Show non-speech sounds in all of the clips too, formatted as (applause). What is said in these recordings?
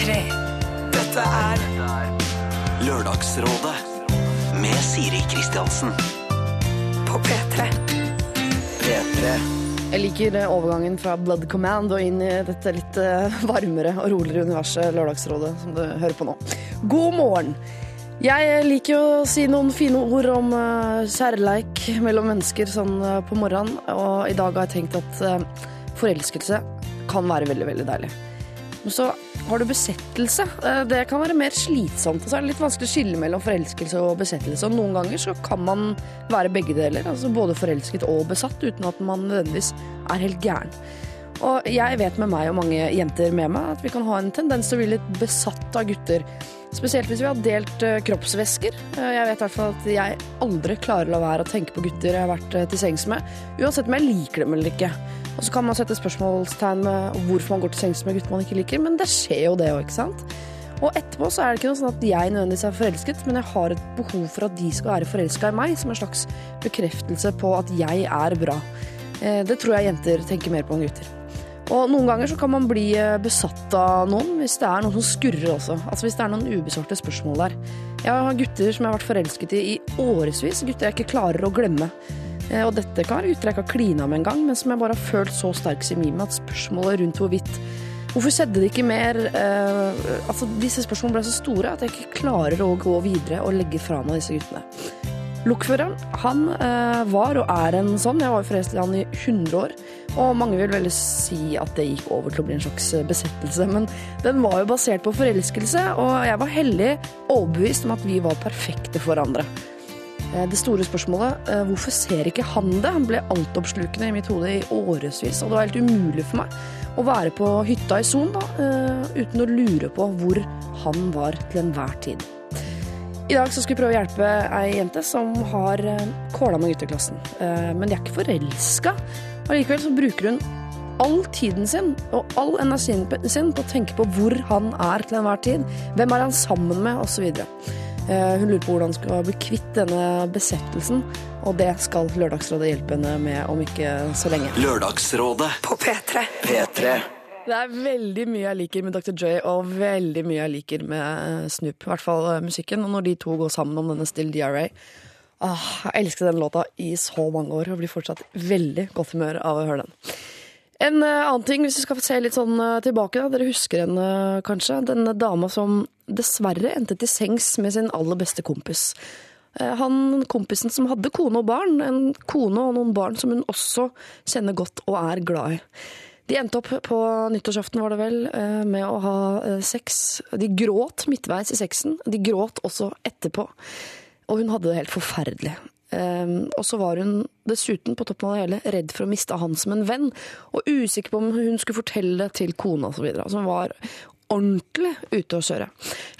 P3. Dette er Lørdagsrådet med Siri Kristiansen. på P3. P3. Jeg liker eh, overgangen fra Blood Command og inn i dette litt eh, varmere og roligere universet Lørdagsrådet som du hører på nå. God morgen! Jeg liker jo å si noen fine ord om eh, kjærleik mellom mennesker sånn eh, på morgenen, og i dag har jeg tenkt at eh, forelskelse kan være veldig, veldig deilig. Men så har du besettelse. Eh, Det kan være mer slitsomt. Og så er det litt vanskelig å skille mellom forelskelse og besettelse. Og noen ganger så kan man være begge deler. Altså både forelsket og besatt, uten at man nødvendigvis er helt gæren. Og jeg vet med meg og mange jenter med meg at vi kan ha en tendens til å bli litt besatt av gutter. Spesielt hvis vi har delt eh, kroppsvæsker. Eh, Jeg vet i hvert fall at jeg aldri klarer å la være å tenke på gutter jeg har vært eh, til sengs med, uansett om jeg liker dem eller ikke. Og så kan man sette spørsmålstegn med hvorfor man går til sengs med gutter man ikke liker, men det skjer jo det òg, ikke sant? Og etterpå så er det ikke noe sånn at jeg nødvendigvis er forelsket, men jeg har et behov for at de skal være forelska i meg, som en slags bekreftelse på at jeg er bra. Det tror jeg jenter tenker mer på enn gutter. Og noen ganger så kan man bli eh, besatt av noen hvis det er noe som skurrer også. Altså hvis det er noen ubesvarte spørsmål der. Jeg har gutter som jeg har vært forelsket i i årevis, gutter jeg ikke klarer å glemme. Eh, Og dette kan være gutter jeg ikke har klina med engang, men som jeg bare har følt så sterk semi med at spørsmålet rundt hvorvidt Hvorfor skjedde det ikke mer? Eh, altså Disse spørsmålene ble så store at jeg ikke klarer å gå videre og legge fra meg disse guttene. Lokføreren han eh, var og er en sånn. Jeg var forelsket i han i 100 år. Og mange vil vel si at det gikk over til å bli en slags eh, besettelse. Men den var jo basert på forelskelse, og jeg var hellig overbevist om at vi var perfekte for hverandre. Eh, Det store spørsmålet hvorfor ser ikke han det? Han ble altoppslukende i mitt hode i årevis. Og det var helt umulig for meg å være på hytta i Son uten å lure på hvor han var til enhver tid. I dag så skal vi prøve å hjelpe ei jente som har eh, kåla med gutteklassen. Eh, Men de er ikke forelska. Allikevel så bruker hun all tiden sin og all energien sin på å tenke på hvor han er til enhver tid. Hvem er han sammen med, osv. Hun lurer på hvordan hun skal bli kvitt denne besettelsen, og det skal Lørdagsrådet hjelpe henne med om ikke så lenge. Lørdagsrådet. På P3. P3. Det er veldig mye jeg liker med Dr. J, og veldig mye jeg liker med eh, Snoop. I hvert fall eh, musikken. Og når de to går sammen om denne Still DRA ah, Jeg elsket den låta i så mange år og blir fortsatt veldig godt humør av å høre den. En eh, annen ting, hvis vi skal se litt sånn tilbake, da. Dere husker henne kanskje? Denne dama som dessverre endte til sengs med sin aller beste kompis. Han kompisen som hadde kone og barn, en kone og noen barn som hun også kjenner godt og er glad i. De endte opp på nyttårsaften, var det vel, eh, med å ha eh, sex. De gråt midtveis i sexen. De gråt også etterpå. Og hun hadde det helt forferdelig. Eh, Og så var hun dessuten, på toppen av det hele, redd for å miste han som en venn. Og usikker på om hun skulle fortelle det til kona osv. Altså hun var ordentlig ute å kjøre.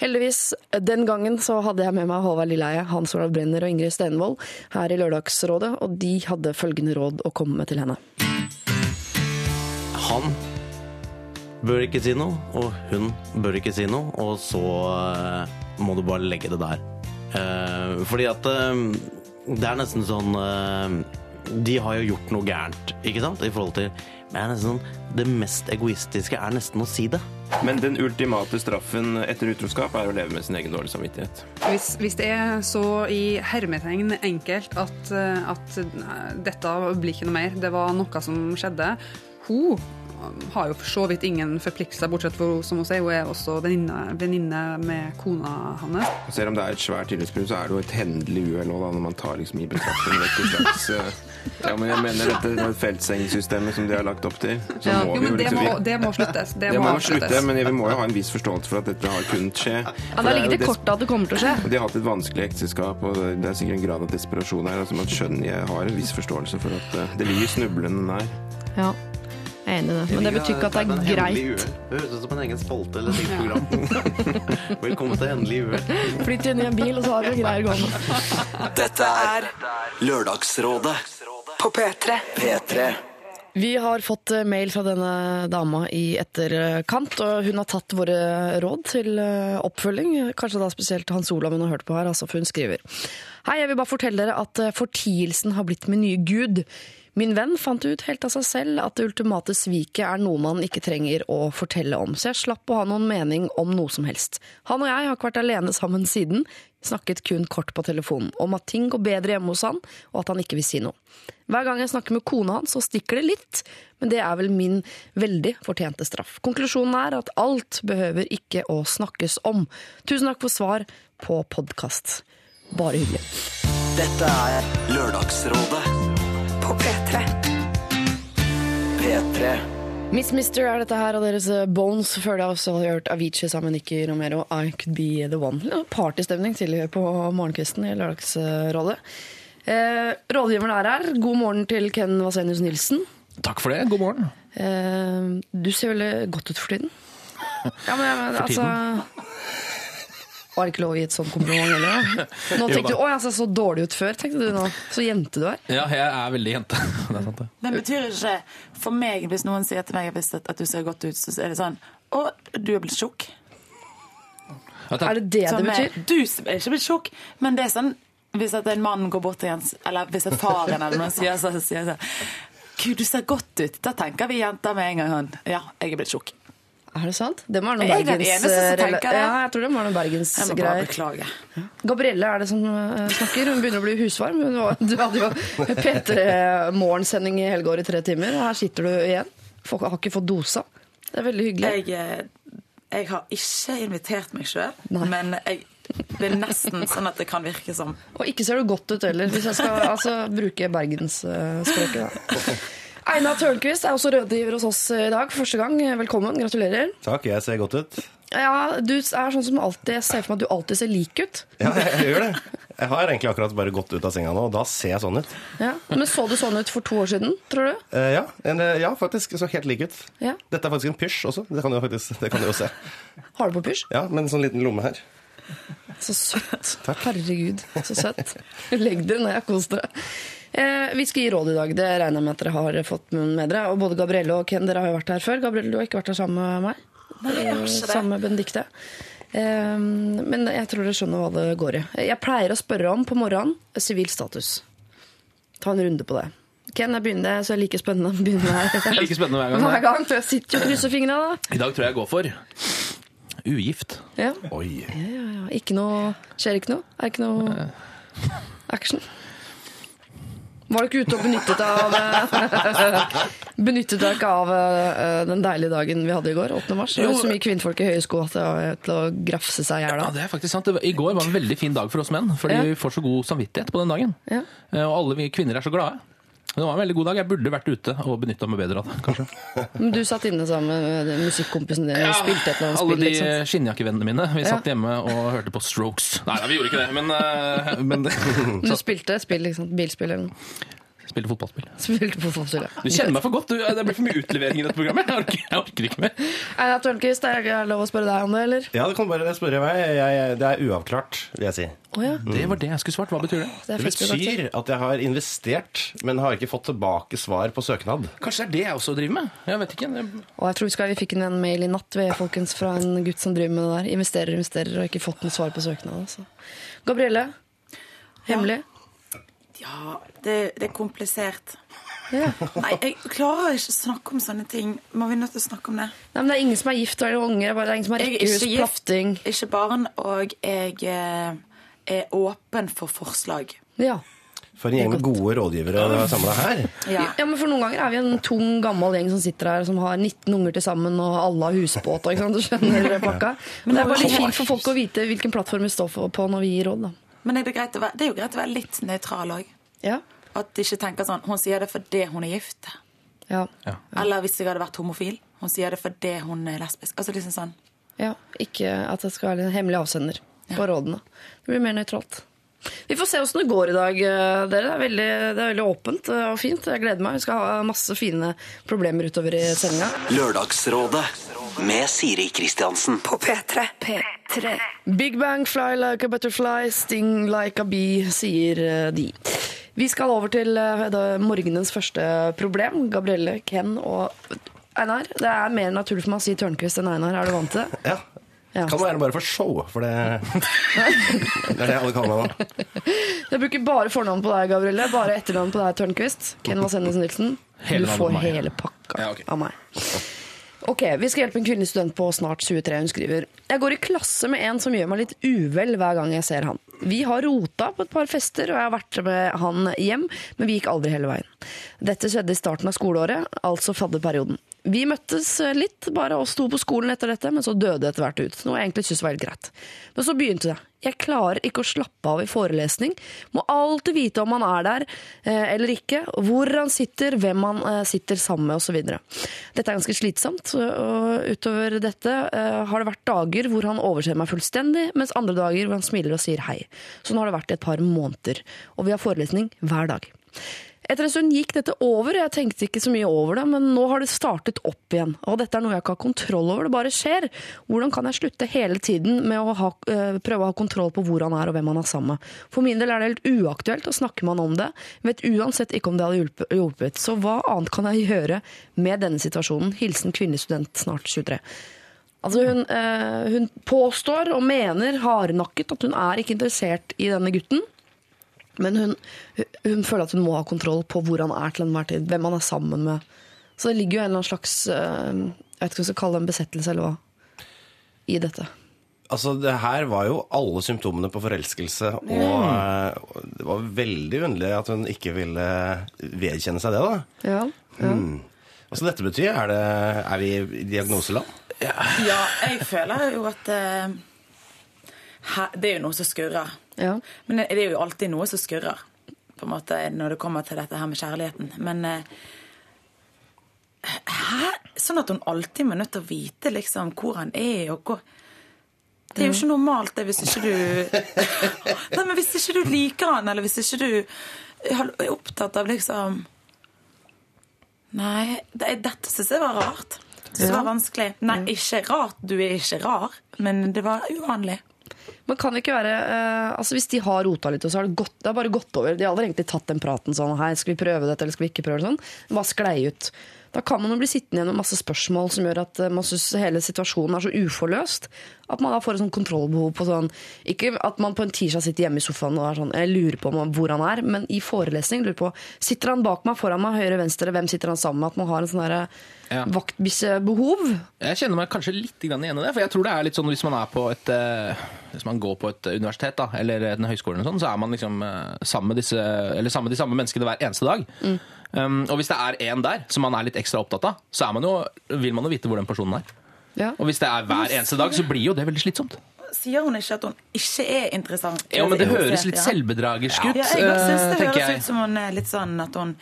Heldigvis, den gangen så hadde jeg med meg Håvard Lilleheie, Hans Olav Brenner og Ingrid Stenvold her i Lørdagsrådet, og de hadde følgende råd å komme med til henne. Bør ikke si noe, og hun bør ikke si noe, og så eh, må du bare legge det der. Eh, fordi at eh, det er nesten sånn eh, De har jo gjort noe gærent, ikke sant? I forhold til men det, er nesten sånn, det mest egoistiske er nesten å si det. Men den ultimate straffen etter utroskap er å leve med sin egen dårlige samvittighet. Hvis, hvis det er så i hermetegn enkelt at, eh, at dette blir ikke noe mer, det var noe som skjedde Hun har jo for så vidt ingen forpliktelser, bortsett fra som hun sier, hun er også venninne med kona hans. Selv om det er et svært tillitsbrudd, så er det jo et hendelig uhell òg, når man tar liksom i betraktning dette slags (laughs) eh, Ja, men jeg mener dette det feltsengsystemet som de har lagt opp til. Så må Jo, vi jo liksom det må, det må sluttes. Det, det må må slutte, men vi må jo ha en viss forståelse for at dette har kunnet skje. Ja, Da er ligger det kortet at det kommer til å skje. De har hatt et vanskelig ekteskap, og det er sikkert en grad av desperasjon her. Altså man skjønner, Jeg har en viss forståelse for at eh, det ligger snublende nær. Ja, jeg er enig i det. Men det betyr ikke at det er greit. Det høres ut som en egen spalte eller et program. (laughs) Velkommen til Hendelig uhell. Flytt inn i en bil, og så har du greier gående. Dette er Lørdagsrådet. På P3. P3. Vi har fått eh, mail fra denne dama i etterkant, og hun har tatt våre råd til eh, oppfølging. Kanskje da spesielt Hans Olav hun har hørt på her, altså, for hun skriver. Hei, jeg vil bare fortelle dere at eh, fortielsen har blitt min nye gud. Min venn fant ut helt av seg selv at det ultimate sviket er noe man ikke trenger å fortelle om, så jeg slapp å ha noen mening om noe som helst. Han og jeg har ikke vært alene sammen siden, snakket kun kort på telefonen om at ting går bedre hjemme hos han, og at han ikke vil si noe. Hver gang jeg snakker med kona hans, så stikker det litt, men det er vel min veldig fortjente straff. Konklusjonen er at alt behøver ikke å snakkes om. Tusen takk for svar på podkast. Bare hyggelig. Dette er Lørdagsrådet På P3. P3. Miss Mister er dette her, og deres eh, Bones før det har også hørt Avicii sammen med Nikki Romero, I Could Be The One. Partystemning tidligere på morgenkvisten i Lørdagsrådet. Eh, rådgiveren er her. God morgen til Ken Vasenius Nilsen. Takk for det. God morgen. Eh, du ser veldig godt ut for tiden. (laughs) Ja, men, men For altså Var det ikke lov å gi et sånt kompliment heller? (laughs) Nå tenkte du 'Å, jeg ser så dårlig ut før', tenkte du nå. Så jente du er. Ja, jeg er veldig jente. (laughs) Det er sant, det. Men betyr ikke for meg, hvis noen sier til meg at, at du ser godt ut, så er det sånn Å, du er blitt tjukk. Er det det det er- betyr? Du er ikke blitt tjukk, men det er sånn hvis at en mann går bort til en Eller hvis et faren eller noen sier så, sier sånn Gud, du ser godt ut. Da tenker vi jenter med en gang sånn Ja, jeg er blitt tjukk. Er det sant? Det må være noe Jeg er Bergens eneste som eh, rela- tenker det. Ja, jeg tror det må være noe Jeg må bare bergensgreier. beklage. Gabrielle er det som eh, snakker. Hun begynner å bli husvarm. Du hadde jo P3-morgensending i helga i tre timer, og her sitter du igjen. Folk har ikke fått dosa. Det er veldig hyggelig. Jeg, eh, jeg har ikke invitert meg sjøl, men jeg, det er nesten sånn at det kan virke som Og ikke ser du godt ut heller, hvis jeg skal altså, bruke bergensspråket. (laughs) Einar Tørnquist er også rådgiver hos oss i dag. Første gang. Velkommen. Gratulerer. Takk, jeg ser godt ut. Ja, Du er sånn som alltid Jeg ser for meg at du alltid ser lik ut. Ja, jeg, jeg gjør det. Jeg har egentlig akkurat bare gått ut av senga nå, og da ser jeg sånn ut. Ja. Men så du sånn ut for to år siden, tror du? Eh, ja, en, eh, ja, faktisk. Så helt lik ut. Ja. Dette er faktisk en pysj også. Det kan du faktisk det kan du jo se. Har du på pysj? Ja, Med en sånn liten lomme her. Så søtt. Herregud, så søtt. Legg dere ned, kos dere. Eh, vi skal gi råd i dag. Det regner jeg med at dere har fått med dere. Og både Gabrielle og Ken dere har jo vært her før. Gabrielle, du har ikke vært her sammen med meg. Nei, jeg har ikke det. Sammen med Benedicte. Eh, men jeg tror dere skjønner hva det går i. Jeg pleier å spørre om på morgenen sivil status. Ta en runde på det. Ken, jeg begynner, så er like spennende å begynne her. (laughs) Like spennende hver gang. Hver gang, for jeg sitter jo og krysser fingra da. I dag tror jeg jeg går for ugift. Ja. Oi. Ja, ikke noe Skjer ikke noe? Er ikke noe action? Var du ikke ute og benyttet av eh, (laughs) Benyttet deg ikke av eh, den deilige dagen vi hadde i går, 8. mars? Det var så mye kvinnfolk i høye sko at det var til å grafse seg i hjel Ja, det er faktisk sant. I går var en veldig fin dag for oss menn, fordi Ja. vi får så god samvittighet på den dagen. Ja. Eh, Og alle vi kvinner er så glade. Det var en veldig god dag. Jeg burde vært ute og benytta meg bedre av det, kanskje. (laughs) Men du satt inne sammen med musikkompisen din og spilte et eller annet Alle spill? de liksom. skinnjakkevennene mine. Vi Ja. satt hjemme og hørte på Strokes. Nei, nei vi gjorde ikke det, men, (laughs) men men (laughs) Du spilte spill, sant? Bilspill eller noe? Spilte fotballspill. (laughs) Spilte fotballspill, ja. Du kjenner meg for godt. Du, det blir for mye utlevering i dette programmet. Jeg orker, jeg orker ikke mer. Einar Tørnquist, er det lov å spørre deg om det, eller? Ja, du kan bare spørre meg. Jeg, det er uavklart, vil jeg si. Oh, ja. Det var det jeg skulle svart. Hva betyr det? Det er Det betyr at jeg har investert, men har ikke fått tilbake svar på søknad. Kanskje det er det jeg også driver med? Jeg vet ikke. Og jeg tror vi, skal, vi fikk en mail i natt ved, folkens, fra en gutt som driver med det der. Investerer, investerer, og ikke fått noe svar på søknad. Altså. Gabrielle? Hemmelig? Ja, det, det er komplisert. Ja. Nei, jeg klarer ikke å snakke om sånne ting. Må vi nødt til å snakke om det? Nei, men det er ingen som er gift eller unge. Det er ingen som har Jeg er rekkehus, ikke gift, plafting. ikke barn, og jeg eh, er åpen for forslag. Ja. For en gjeng med gode rådgivere samla her. Ja. ja, men for noen ganger er vi en tung, gammel gjeng som sitter her, som har 19 unger til sammen, og alle har husbåt og ikke sant, du skjønner pakka. Men det er bare litt fint for folk å vite hvilken plattform vi står på når vi gir råd, da. Men er det, greit å være, det er jo greit å være litt nøytral òg. Ja. At de ikke tenker sånn Hun sier det fordi hun er gift. Ja. Eller hvis jeg hadde vært homofil. Hun sier det fordi hun er lesbisk. Altså liksom sånn. ja. Ikke at det skal være en hemmelig avsender på rådene. Det blir mer nøytralt. Vi får se åssen det går i dag, eh, dere. Det er, veldig, det er veldig åpent eh, og fint. Jeg gleder meg. Vi skal ha masse fine problemer utover i sendinga. Lørdagsrådet med Siri Kristiansen. På P3. P3. Big Bang, fly like a butterfly, sting like a bee, sier eh, de. Vi skal over til morgenens første problem. Gabrielle, Ken og Einar. Det er mer naturlig for meg å si Tørnquist enn Einar. Er du vant til det? Ja. Ja. Kan man gjerne bare for show, for det, (laughs) det er det alle kaller meg nå. Jeg bruker bare fornavn på deg, Gabrielle. Bare etternavn på deg, Tørnquist. Ken Vasenus Nilsen. Du får hele pakka Ja, okay. av meg. Ok, Vi skal hjelpe en kvinnelig student på snart 23. Hun skriver Jeg går i klasse med en som gjør meg litt uvel hver gang jeg ser han. Vi har rota på et par fester, og jeg har vært med han hjem, men vi gikk aldri hele veien. Dette skjedde i starten av skoleåret, altså fadderperioden. Vi møttes litt, bare oss to på skolen etter dette, men så døde det etter hvert ut. Noe jeg egentlig syntes var helt greit. Men så begynte det. Jeg klarer ikke å slappe av i forelesning. Må alltid vite om han er der eh, eller ikke, hvor han sitter, hvem han eh, sitter sammen med osv. Dette er ganske slitsomt, og utover dette eh, har det vært dager hvor han overser meg fullstendig, mens andre dager hvor han smiler og sier hei. Sånn har det vært i et par måneder, og vi har forelesning hver dag. Etter en stund gikk dette over, og jeg tenkte ikke så mye over det, men nå har det startet opp igjen. Og dette er noe jeg ikke har kontroll over, det bare skjer. Hvordan kan jeg slutte hele tiden med å ha, øh, prøve å ha kontroll på hvor han er og hvem han er sammen med? For min del er det helt uaktuelt, og snakker man om det, vet uansett ikke om det hadde hjulpet-. Så hva annet kan jeg gjøre med denne situasjonen? Hilsen kvinnestudent, snart 23. Altså hun, øh, hun påstår og mener hardnakket at hun er ikke interessert i denne gutten. Men hun, hun føler at hun må ha kontroll på hvor han er til enhver tid, hvem han er sammen med. Så det ligger jo en eller annen slags eh, Jeg vet ikke hva jeg skal kalle det en besettelse eller hva, i dette. Altså, det her var jo alle symptomene på forelskelse, og eh, det var veldig underlig at hun ikke ville vedkjenne seg det, da. Ja, ja. Altså, dette betyr, er, det, er vi i diagnoseland? Ja, jeg føler jo at uh, her, Det er jo noe som skurrer. Ja. Men det er jo alltid noe som skurrer, på en måte, når det kommer til dette her med kjærligheten. Men eh, hæ? Sånn at hun alltid må nødt til å vite liksom hvor han er, og hvor Det er jo ikke normalt det hvis ikke du (laughs) Nei, men hvis ikke du liker han, eller hvis ikke du er opptatt av liksom Nei, det, dette syns jeg var rart. Det var vanskelig. Nei, ikke rart. Du er ikke rar, men det var uvanlig. Men kan ikke være eh, altså Hvis de har rota litt, og så har det gått, det har bare gått over De har aldri egentlig tatt den praten sånn Hei, skal vi prøve dette, eller skal vi ikke prøve sånn? Det bare sklei ut. Da kan man jo bli sittende igjen med masse spørsmål som gjør at eh, man syns hele situasjonen er så uforløst. At man da får et sånn kontrollbehov på sånn Ikke at man på en tirsdag sitter hjemme i sofaen og er sånn Jeg lurer på hvor han er, men i forelesning lurer på Sitter han bak meg, foran meg, høyre, venstre, hvem sitter han sammen med? At man har en sånn derre Ja. vaktbikkjebehov. Jeg kjenner meg kanskje litt igjen i det. For jeg tror det er litt sånn hvis man er på et eh, Hvis man går på et universitet da, eller en høyskole, sånt, så er man liksom eh, sammen med, disse, eller sammen med de samme menneskene hver eneste dag. Um, og hvis det er én der som man er litt ekstra opptatt av, så er man jo, vil man jo vite hvor den personen er. Ja. Og hvis det er hver eneste dag, så blir jo det veldig slitsomt. Sier hun ikke at hun ikke er interessant? Ja, men det høres litt selvbedragersk ut, Ja, jeg synes eh, det høres jeg. ut som hun er litt sånn at hun,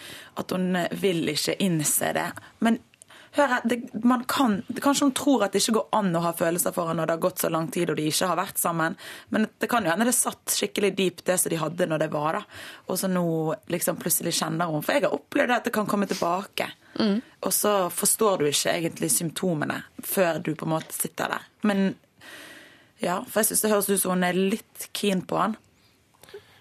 at hun vil ikke innse det. Men hør her, det, man kan, kanskje hun tror at det ikke går an å ha følelser for henne når det har gått så lang tid og de ikke har vært sammen. Men det kan jo hende det satt skikkelig dypt det som de hadde når det var. da. Og så nå liksom plutselig kjenner hun. For jeg har opplevd at det kan komme tilbake. Og så forstår du ikke egentlig symptomene før du på en måte sitter der. Men ja, for jeg syns det høres ut som hun er litt keen på han.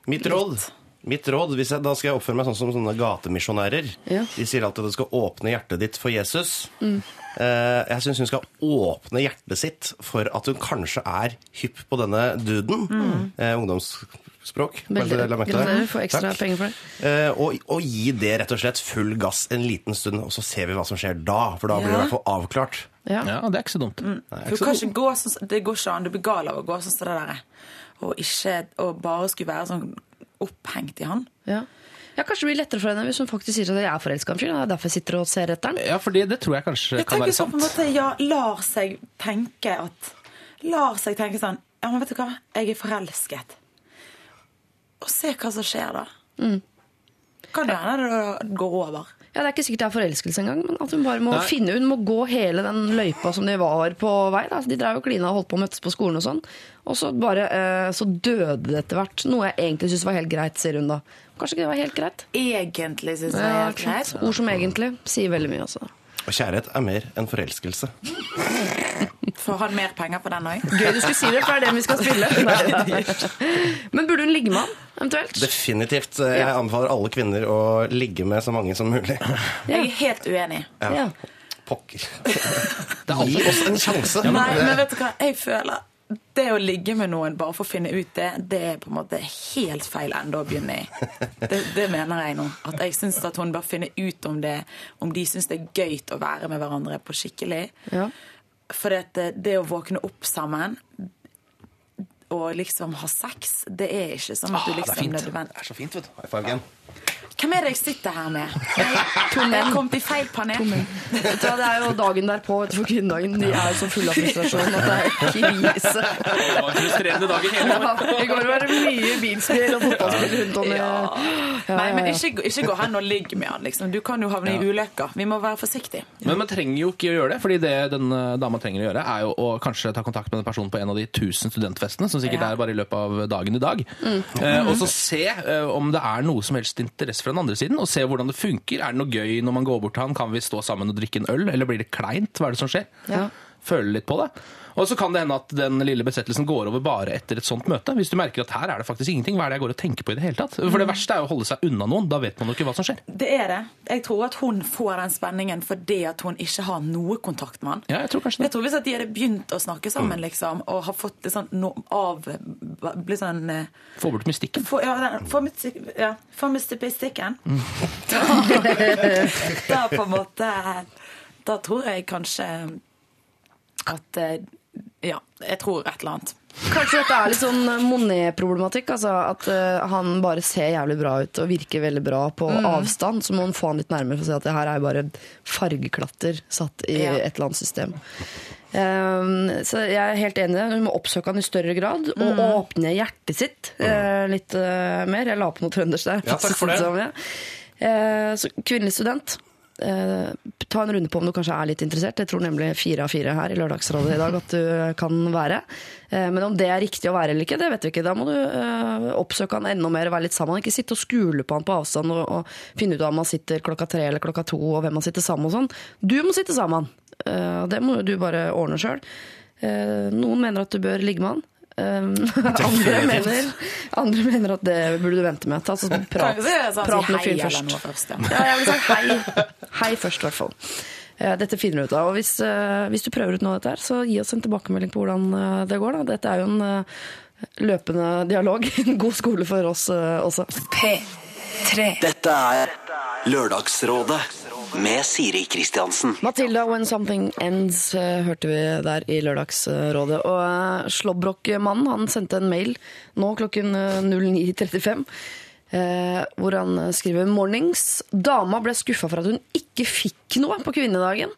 Mitt råd, mitt råd hvis jeg, da skal jeg oppføre meg sånn som sånne gatemisjonærer. Ja. De sier alltid at du skal åpne hjertet ditt for Jesus. Eh, jeg syns hun skal åpne hjertet sitt for at hun kanskje er hypp på denne duden. Eh, ungdomsspråk. bare Veldig. Gratulerer, får ekstra Takk. penger for det. Eh, og, og gi det rett og slett full gass en liten stund, og så ser vi hva som skjer da. For da blir det i hvert fall avklart. Ja. Ja, det er ikke så dumt. Mm. Nei, ikke gå sånn, det går ikke an. Du blir gal av å gå sånn som det der. er. Og, ikke, og bare skulle være sånn opphengt i han. Ja. ja, Kanskje det blir lettere for henne hvis hun faktisk sier at jeg er forelska i en fyr. Det er derfor jeg sitter og ser etter den. Ja, for det, det tror jeg kanskje Jeg kan tenker Jeg tenker på en måte, ja, lar seg tenke at Lar seg tenke sånn Ja, men vet du hva, jeg er forelsket. Og se hva som skjer da. Kan det hende det går over. Ja, Det er ikke sikkert det er forelskelse engang, men at hun bare må Nei. finne Hun må gå hele den løypa som de var på vei. Da. De drev jo klina og holdt på å møtes på skolen og sånn. Og så bare eh, så døde det etter hvert. Noe jeg egentlig syns var helt greit, sier hun da. Kanskje ikke det var helt greit? Egentlig syns jeg det Ja, er helt greit. Ord som egentlig sier veldig mye, altså. Og kjærlighet er mer enn forelskelse. (laughs) Får han mer penger på den òg? Gøy du skulle si det, for det er det vi skal spille. (laughs) Men burde hun ligge med han, eventuelt? Definitivt. Jeg anbefaler alle kvinner å ligge med så mange som mulig. Jeg er helt uenig. Ja. Pokker. Gi oss en sjanse. Nei, men vet du hva? Jeg føler det å ligge med noen bare for å finne ut det, det er på en måte helt feil ende å begynne i. Det, det mener jeg nå. At jeg syns at hun bør finne ut om det, om de syns det er gøy å være med hverandre på skikkelig. Ja. For det, det å våkne opp sammen og liksom ha sex, det er ikke sånn at du Ah, det er liksom fint. Det er så fint, vet du. High five again. Hvem er det jeg sitter her med? (laughs) Jeg kom i feil panel. Det er jo dagen derpå for kvinnedagen. De er jo så fulle av frustrasjon at det er krise. Det var en frustrerende dag i hele år. Ja, I går var det mye bilspill og fotballspill rundt om Ja. Ja, Nei, men ikke, ikke gå hen og ligg med han. Liksom. Du kan jo havne i ulykker. Vi må være forsiktige. Men man trenger jo ikke å gjøre det, fordi det den dama trenger å gjøre, er jo å kanskje ta kontakt med en person på en av de tusen studentfestene, som sikkert Ja. er bare i løpet av dagen i dag. Eh, og så se eh, om det er noe som helst interesse fra den andre siden, og se hvordan det funker. Er det noe gøy når man går bort til han? Kan vi stå sammen og drikke en øl, eller blir det kleint? Hva er det som skjer? Ja. Føle litt på det. Og så kan det hende at den lille besettelsen går over bare etter et sånt møte. Hvis du merker at her er det faktisk ingenting, hva er det jeg går og tenker på i det hele tatt? For det verste er jo å holde seg unna noen, da vet man jo ikke hva som skjer. Det er det. Jeg tror at hun får den spenningen fordi at hun ikke har noe kontakt med han. Ja, jeg tror kanskje det. Jeg tror Hvis at de hadde begynt å snakke sammen liksom, og har fått det sånn no, av Blitt sånn eh, Få bort mystikken. For, ja, mystik- ja, få mystikken. Mm. (laughs) da på en måte Da tror jeg kanskje at eh, Ja, jeg tror et eller annet. Kanskje dette er litt sånn Monet-problematikk. Altså at uh, han bare ser jævlig bra ut og virker veldig bra på Mm. avstand. Så må han få han litt nærmere for å se at det her er bare fargeklatter satt i Ja. et eller annet system. Um, så jeg er helt enig i det. Hun må oppsøke han i større grad og Mm. åpne hjertet sitt uh, litt uh, mer. Jeg la på noe trøndersk der. Ja, takk for det. Som, ja. Eh, så kvinnelig student. Eh, ta en runde på om du kanskje er litt interessert. Jeg tror nemlig fire av fire her i Lørdagsrådet i dag at du kan være. Eh, men om det er riktig å være eller ikke, det vet vi ikke. Da må du eh, oppsøke han enda mer og være litt sammen. Ikke sitte og skule på han på avstand og, og finne ut om han sitter klokka tre eller klokka to og hvem han sitter sammen og sånn. Du må sitte sammen. Eh, det må du bare ordne sjøl. noen mener at du bør ligge med han. (laughs) Um, andre, mener, andre mener at det burde du vente med. Ta altså, prat, sånn, prat med fyren først. først. Ja. (laughs) Ja, jeg ville sagt hei. Hei først, i hvert fall. Dette finner du ut av. Og hvis, eh, hvis du prøver ut noe av dette her, så gi oss en tilbakemelding på hvordan eh, det går. Da. Dette er jo en eh, løpende dialog. (laughs) En god skole for oss også. P3. Dette er Lørdagsrådet med Siri Kristiansen. Matilda When Something Ends eh, hørte vi der i Lørdagsrådet. Og uh, Slåbrok-mannen han sendte en mail nå klokken eh, 09.35. eh, hvor han skriver Mornings. Dama ble skuffa for at hun ikke fikk noe på kvinnedagen.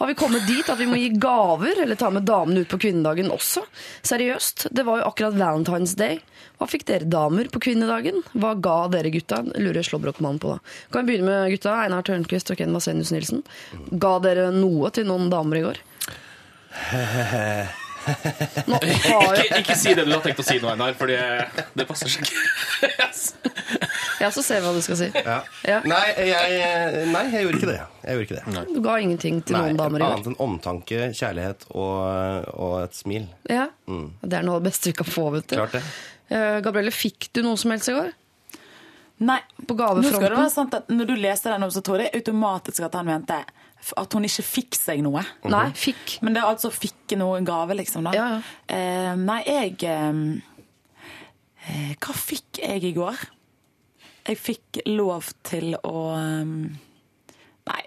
Har vi kommet dit at vi må gi gaver, eller ta med damene ut på kvinnedagen også? Seriøst, det var jo akkurat Valentine's Day. Hva fikk dere damer på kvinnedagen? Hva ga dere gutta? Lurer Slåbrok-mannen på da. Kan vi begynne med gutta? Einar Tørnquist og Ken Vasenius Nilsen. Ga dere noe til noen damer i går? (laughs) Nå har Ikke, ikke si det du har tenkt å si nå, Einar, for det passer seg ikke. (laughs) Ja, så ser vi hva du skal si. Ja. Ja. Nei, jeg, nei, jeg gjorde ikke det. Jeg gjorde ikke det. Du ga ingenting til Nei, noen damer i går? Annet enn omtanke, kjærlighet og, og et smil. Ja. Det er noe av det beste vi kan få, vet du. Klart det. Eh, Gabrielle, fikk du noe som helst i går? Nei. På Nå skal det være sant at Når du leste den, så tror jeg automatisk at han mente at hun ikke fikk seg noe. Nei, fikk. Men det er altså fikk noe gave, liksom. da. Ja, ja. Eh, nei, jeg eh, eh, Hva fikk jeg i går? Jeg fikk lov til å eh, Nei,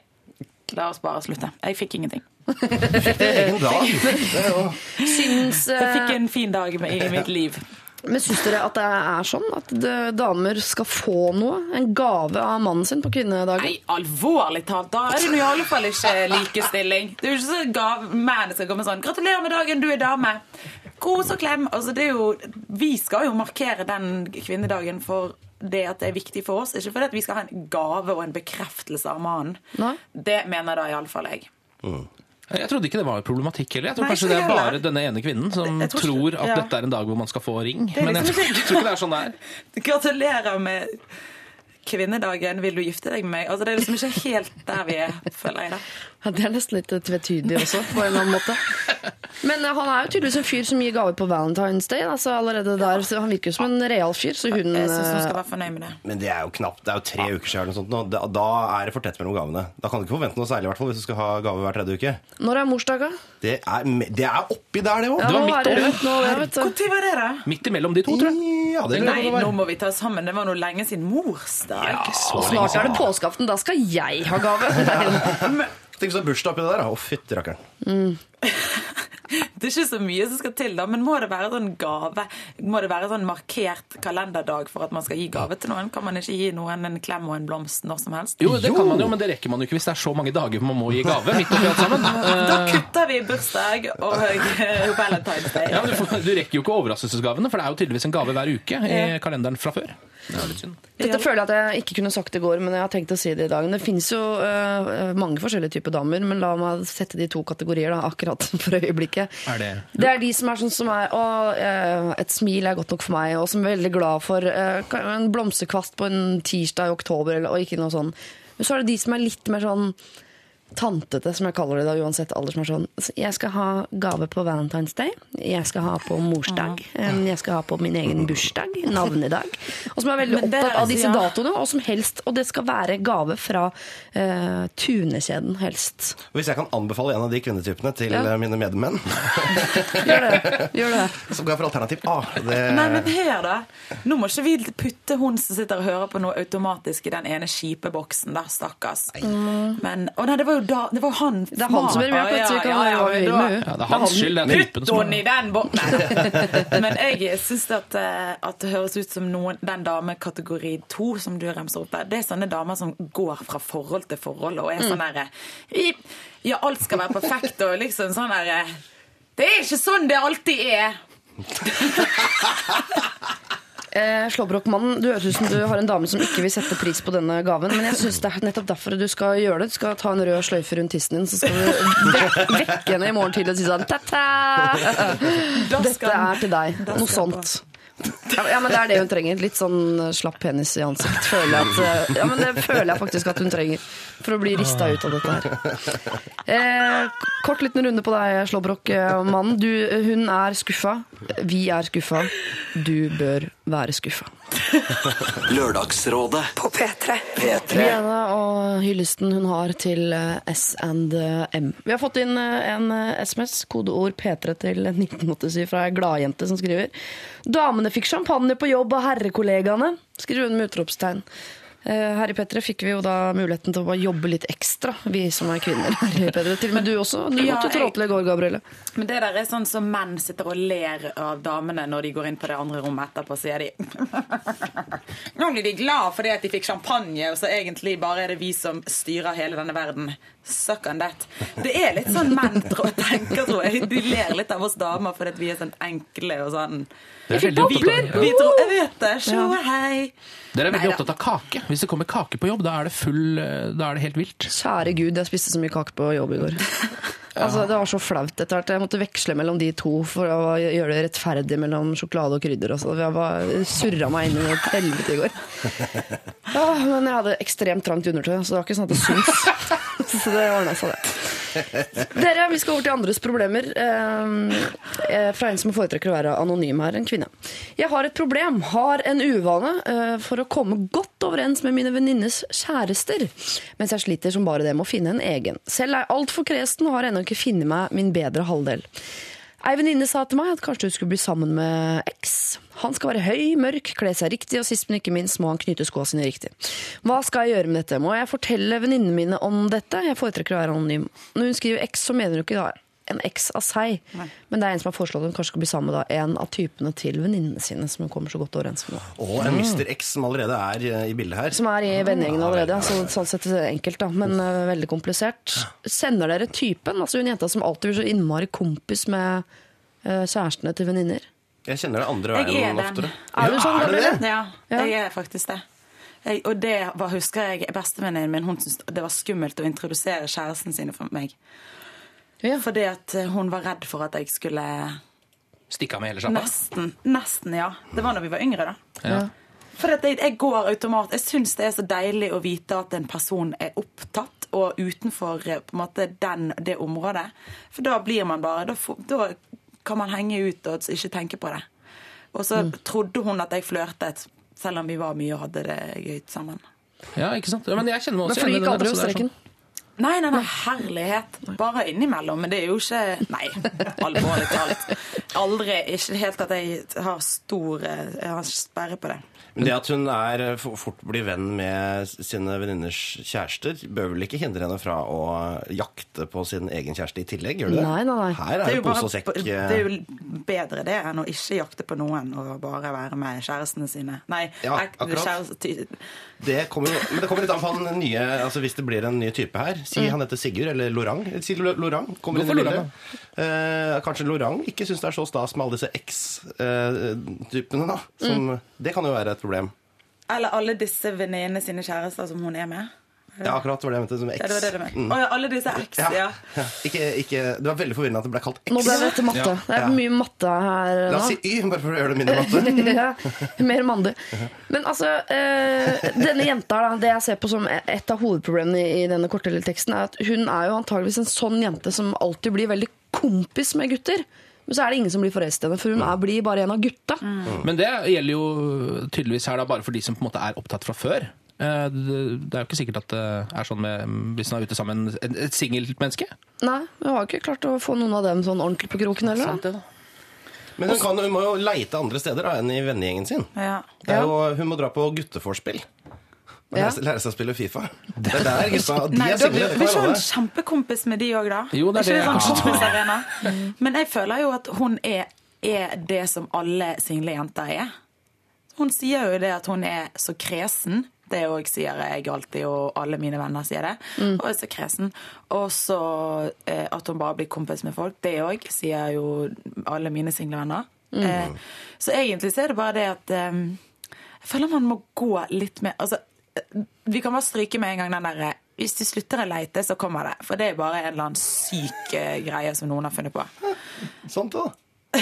la oss bare slutte. Jeg fikk ingenting. (laughs) Er jo Jeg fikk en fin dag i mitt liv. Men syns dere at det er sånn at damer skal få noe? En gave av mannen sin på kvinnedagen? Nei, alvorlig talt, da er det i alle fall ikke likestilling. Det er jo ikke så gav menn skal komme sånn 'Gratulerer med dagen, du er dame'. Kos og klem. Altså, det er jo, vi skal jo markere den kvinnedagen for det at det er viktig for oss. Ikke fordi at vi skal ha en gave og en bekreftelse av mannen. Nei. Det mener da iallfall jeg. Jeg trodde ikke det var problematikk heller. Jeg tror Nei, kanskje det er heller. bare denne ene kvinnen som tror tror at ja. dette er en dag hvor man skal få ring. Liksom Men jeg liksom tror, jeg (laughs) tror ikke det er sånn det er. Gratulerer med kvinnedagen. Vil du gifte deg med meg? Altså, det er liksom ikke helt der vi er, føler jeg. da. Ja, det er nesten litt tvetydig også, på en eller annen måte. Men eh, han er jo tydeligvis en fyr som gir gaver på Valentine's Day. Altså allerede der, så Han virker jo som en real fyr, så hun Jeg syns hun skal eh, være fornøyd med det. Men det er jo knapt, det er jo tre uker siden sånt nå. Da, da er det for tett mellom gavene. Da kan du ikke forvente noe særlig, i hvert fall, hvis du skal ha gave hver tredje uke. Når er morsdag, da? Det det er oppi der, det òg. Ja, var midt er det nå, ja, vet du. Når var det, da? Midt imellom de to, tror jeg. Ja, det Nei, det nå må vi ta oss sammen. Det var noe lenge siden morsdag. Ja, snart er det påskeaften. Da skal jeg ha gave. (laughs) Tenk så bursdag oppi det der. Å, fytti rakkeren. (laughs) Det er ikke så mye som skal til, da, men må det være sånn gave? Må det være sånn markert kalenderdag for at man skal gi gave til noen? Kan man ikke gi noen en klem og en blomst når som helst? Jo, det kan man jo, men det rekker man jo ikke hvis det er så mange dager man må gi gave. midt oppi alt sammen. (laughs) Da kutter vi bursdag og eh, Valentine's Day. Ja, men du, får, du rekker jo ikke overraskelsesgavene, for det er jo tydeligvis en gave hver uke i kalenderen fra før. Det er litt synd. Dette føler jeg at jeg ikke kunne sagt i går, men jeg har tenkt å si det i dag. Det finnes jo uh, mange forskjellige typer damer, men la meg sette de to kategorier da, akkurat (laughs) for øyeblikket. Er det Det er de som er sånn som er og øh, et smil er godt nok for meg, og som er veldig glad for øh, en blomsterkvast på en tirsdag i oktober, og ikke noe sånn. Men så er det de som er litt mer sånn tantete, som jeg kaller det da, uansett alder, som er sånn Jeg skal ha gave på Valentine's Day, jeg skal ha på morsdag, jeg skal ha på min egen bursdag, navnedag. Og som er veldig opptatt av altså, disse datoene, og som helst Og det skal være gave fra uh, Tunekjeden, helst. Hvis jeg kan anbefale en av de kvinnetypene til Ja. eh, mine medmenn, (laughs) Gjør det. Gjør det. (laughs) så går jeg for alternativ A. Det, Nei, men hør da. Nå må ikke vi putte hun som sitter og hører på noe automatisk i den ene boksen der, stakkars. Men, og nei, det var jo da, det var han. Det er han som gjør vi kan gjøre hva vi vil med. Ja, det er hans skyld. Det er typen Putt som henne i den båten! (laughs) Men jeg syns at, eh, at det høres ut som noen, den dame kategori to som du remser opp der. Det er sånne damer som går fra forhold til forhold og er sånn derre Ja, alt skal være perfekt og liksom sånn derre Det er ikke sånn det alltid er! (laughs) Eh, Slåbrokmannen, du høres ut som du har en dame som ikke vil sette pris på denne gaven, men jeg syns det er nettopp derfor du skal gjøre det. Du skal ta en rød sløyfe rundt tissen din, så skal du vekke henne i morgen tidlig og si sånn ta-ta! Dette er til deg. Noe sånt. Ja, men det er det hun trenger. Litt sånn slapp penis i ansikt. Føler jeg at, eh, ja, men det føler jeg faktisk at hun trenger. For å bli rista ut av dette her. Eh, kort liten runde på deg, Slåbrok-mannen. Hun er skuffa. Vi er skuffa. Du bør være skuffa. (laughs) Lørdagsrådet På P3. Rihanna og hyllesten hun har til eh, S&M. Vi har fått inn eh, en eh, SMS, kodeord P3 til 1987 fra ei gladjente som skriver Damene fikk champagne på jobb av herrekollegaene, skriver hun med utropstegn. Eh, Her i P3 fikk vi jo da muligheten til å jobbe litt ekstra, vi som er kvinner. her i P3. Til og med du også. Du Ja, måtte trå til i går, Gabrielle. Men det der er sånn som menn sitter og ler av damene når de går inn på det andre rommet etterpå, sier de (laughs) Nå blir de glad fordi at de fikk champagne, og så egentlig bare er det vi som styrer hele denne verden. Suck on that. Det er litt sånn menn tror, (laughs) tenker, tror jeg. De ler litt av oss damer fordi vi er sånn enkle og sånn. Vi jeg vet det. Sjå hei. Dere er veldig Neida. opptatt av kake. Hvis det kommer kake på jobb, da er det full eh, Da er det helt vilt. Kjære gud, jeg spiste så mye kake på jobb i går. (laughs) Altså, det var så flaut etter hvert. Jeg måtte veksle mellom de to for å gjøre det rettferdig mellom sjokolade og krydder. Altså. Jeg var surra meg inn i et helvete i går. (laughs) Ja, men jeg hadde ekstremt trangt undertøy, så det var ikke sånn at det syns. (laughs) Så det ordna seg, det. Dere, vi skal over til andres problemer. Eh, eh, fra en som foretrekker å være anonym her, en kvinne. Jeg har et problem, har en uvane eh, for å komme godt overens med mine venninnes kjærester, mens jeg sliter som bare det med å finne en egen. Selv er jeg altfor kresen og har ennå ikke finne meg min bedre halvdel. Ei venninne sa til meg at kanskje hun skulle bli sammen med X. Han skal være høy, mørk, kle seg riktig, og sist, men ikke minst må han knytte skoa sine riktig. Hva skal jeg gjøre med dette? Må jeg fortelle venninnene mine om dette? Jeg foretrekker å være anonym. Når hun skriver X, så mener hun ikke da en eks av seg, men det er en som har foreslått at hun kanskje skal bli sammen med da, en av typene til venninnene sine, som hun kommer så godt overens med. Og en Mr. X som allerede er eh, i bildet her. Som er i vennegjengen allerede. ja. Så, sånn sett enkelt, da, men uh, veldig komplisert. Sender dere typen? Altså hun jenta som alltid blir så innmari kompis med uh, kjærestene til venninner? Jeg kjenner det andre er veien den. oftere. Er du sånn, er det det? Ja, Ja. jeg er faktisk det. Jeg, og det var, husker jeg bestevenninnen min hun syntes det var skummelt å introdusere kjæresten sine for meg. Ja. Fordi at eh, hun var redd for at jeg skulle Stikke av med hele sjappa. Nesten. Nesten, ja. Det var når vi var yngre, da. Ja. For at jeg, jeg går automat Jeg syns det er så deilig å vite at en person er opptatt og utenfor eh, på en måte den, det området. For da blir man bare Da, da kan man henge ut og ikke tenke på det. Og så trodde hun at jeg flørtet, selv om vi var mye og hadde det gøy sammen. Ja, ikke sant? Men jeg kjenner meg også igjen i gikk det aldri over så det er streken? sånn- Nei, nei, nei, herlighet. Bare innimellom. Men det er jo ikke Nei, alvorlig talt. Aldri. Ikke helt at jeg har stor Jeg har sperre på det. Men det at hun er eh, fort blir venn med sine venninners kjærester, bør vel ikke hindre henne fra å jakte på sin egen kjæreste i tillegg? Gjør det det? Nei, nei, nei. Her Det er er, jo pose og sekk. det eh, er jo bedre det enn å ikke jakte på noen og bare være med kjærestene sine. Nei, Ja, akkurat. kjæreste- Det kommer men det kommer litt an på han nye altså Hvis det blir en ny type her Si Mm. han heter Sigurd, eller Lorang. Si Lorang kommer inn i Lorang, bildet. Eh, kanskje Lorang ikke syns det er så stas med alle disse X-typene, da. Som, Mm. Det kan jo være et problem. Eller alle disse venninnene sine kjærester som hun er med. Ja, akkurat det var det jeg mente som X. Ja, det var det du mente. Mm. Oh, ja, alle disse X, ja. Ja. Ja. Ikke, ikke, det var veldig forvirrende at det ble kalt X. Nå ble dette matte. Det er Ja. mye matte her La oss si Y, bare for å gjøre det mindre matte. (laughs) ja, mer mandig. Men altså, øh, denne jenta, da, det jeg ser på som et av hovedproblemene i, denne korte lille teksten, er at hun er jo antageligvis en sånn jente som alltid blir veldig kompis med gutter. Men så er det ingen som blir forelsket i henne, for hun er, blir bare en av gutta. Men det gjelder jo tydeligvis her da bare for de som på en måte er opptatt fra før. Eh, Det det er jo ikke sikkert at det er sånn med, hvis man er ute sammen med et singelmenneske. Nei, hun har ikke klart å få noen av dem sånn ordentlig på kroken heller. Sant det da. Men hun, kan, hun må jo leite andre steder da, enn i vennegjengen sin. Ja. Det er jo, hun må dra på gutteforspill. Ja. lære, seg å spille Fifa. Det er der gutta De Nei, er single, blir vi ikke hun en kjempekompis med de òg, da? Jo, det er ikke det. sånn Ja. Men jeg føler jo at hun er, er det som alle single jenter er. Hun sier jo det at hun er så kresen. Det òg sier jeg alltid, og alle mine venner sier det. Og er så kresen. Og så eh, at hun bare blir kompis med folk. Det òg sier jo alle mine single venner. Eh, så egentlig så er det bare det at eh, Jeg føler man må gå litt mer Altså, eh, vi kan bare stryke med en gang den derre Hvis de slutter å leite, så kommer det. For det er bare en eller annen syk eh, greie som noen har funnet på. (laughs) Sant, da. (laughs)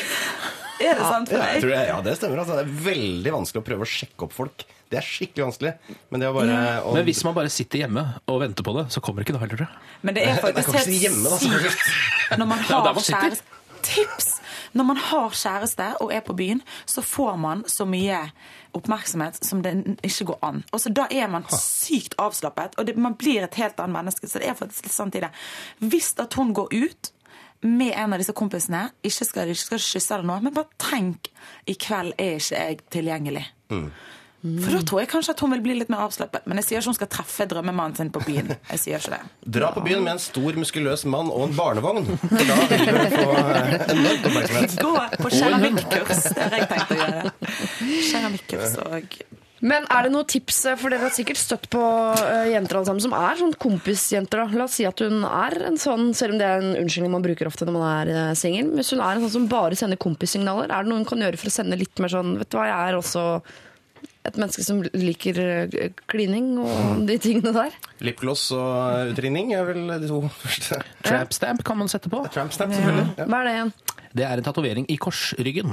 Er det sant for Ja, jeg deg? tror det, ja, det stemmer. Altså. Det er veldig vanskelig å prøve å sjekke opp folk. Det er skikkelig vanskelig. Men det å bare å- Men hvis man bare sitter hjemme og venter på det, så kommer ikke det heller, tror jeg. Men det er faktisk helt hjemme, sykt når man (laughs) har kjæreste. Tips! Når man har kjæreste og er på byen, så får man så mye oppmerksomhet som det ikke går an. Og så Da er man sykt avslappet, og det, man blir et helt annet menneske. Så det er faktisk litt sant i det. Hvis at hun går ut med en av disse kompisene, ikke skal, ikke skal kysse eller noe, men bare tenk i kveld er ikke jeg tilgjengelig. For da tror jeg kanskje at hun vil bli litt mer avslappet. Men jeg sier ikke hun skal treffe drømmemannen sin på byen. Jeg sier ikke det. Dra på byen med en stor, muskuløs mann og en barnevogn. (laughs) Da vil du få eh, enormt oppmerksomhet. Gå på keramikkurs. Det har jeg tenkt å gjøre. Keramikkurs og Men er det noen tips, eh, for dere har sikkert støtt på eh, jenter alle sammen, som er sånn kompisjenter. da. La oss si at hun er en sånn, selv om det er en unnskyldning man bruker ofte når man er singel, hvis hun er en sånn som bare sender kompissignaler, er det noe hun kan gjøre for å sende litt mer sånn Vet du hva, jeg er også et menneske som liker eh, klining og de tingene der. Lipgloss og utringning er vel de to første. Trampstamp kan man sette på. Trampstamp, selvfølgelig. Ja. Hva er det igjen? Det er en tatovering i korsryggen.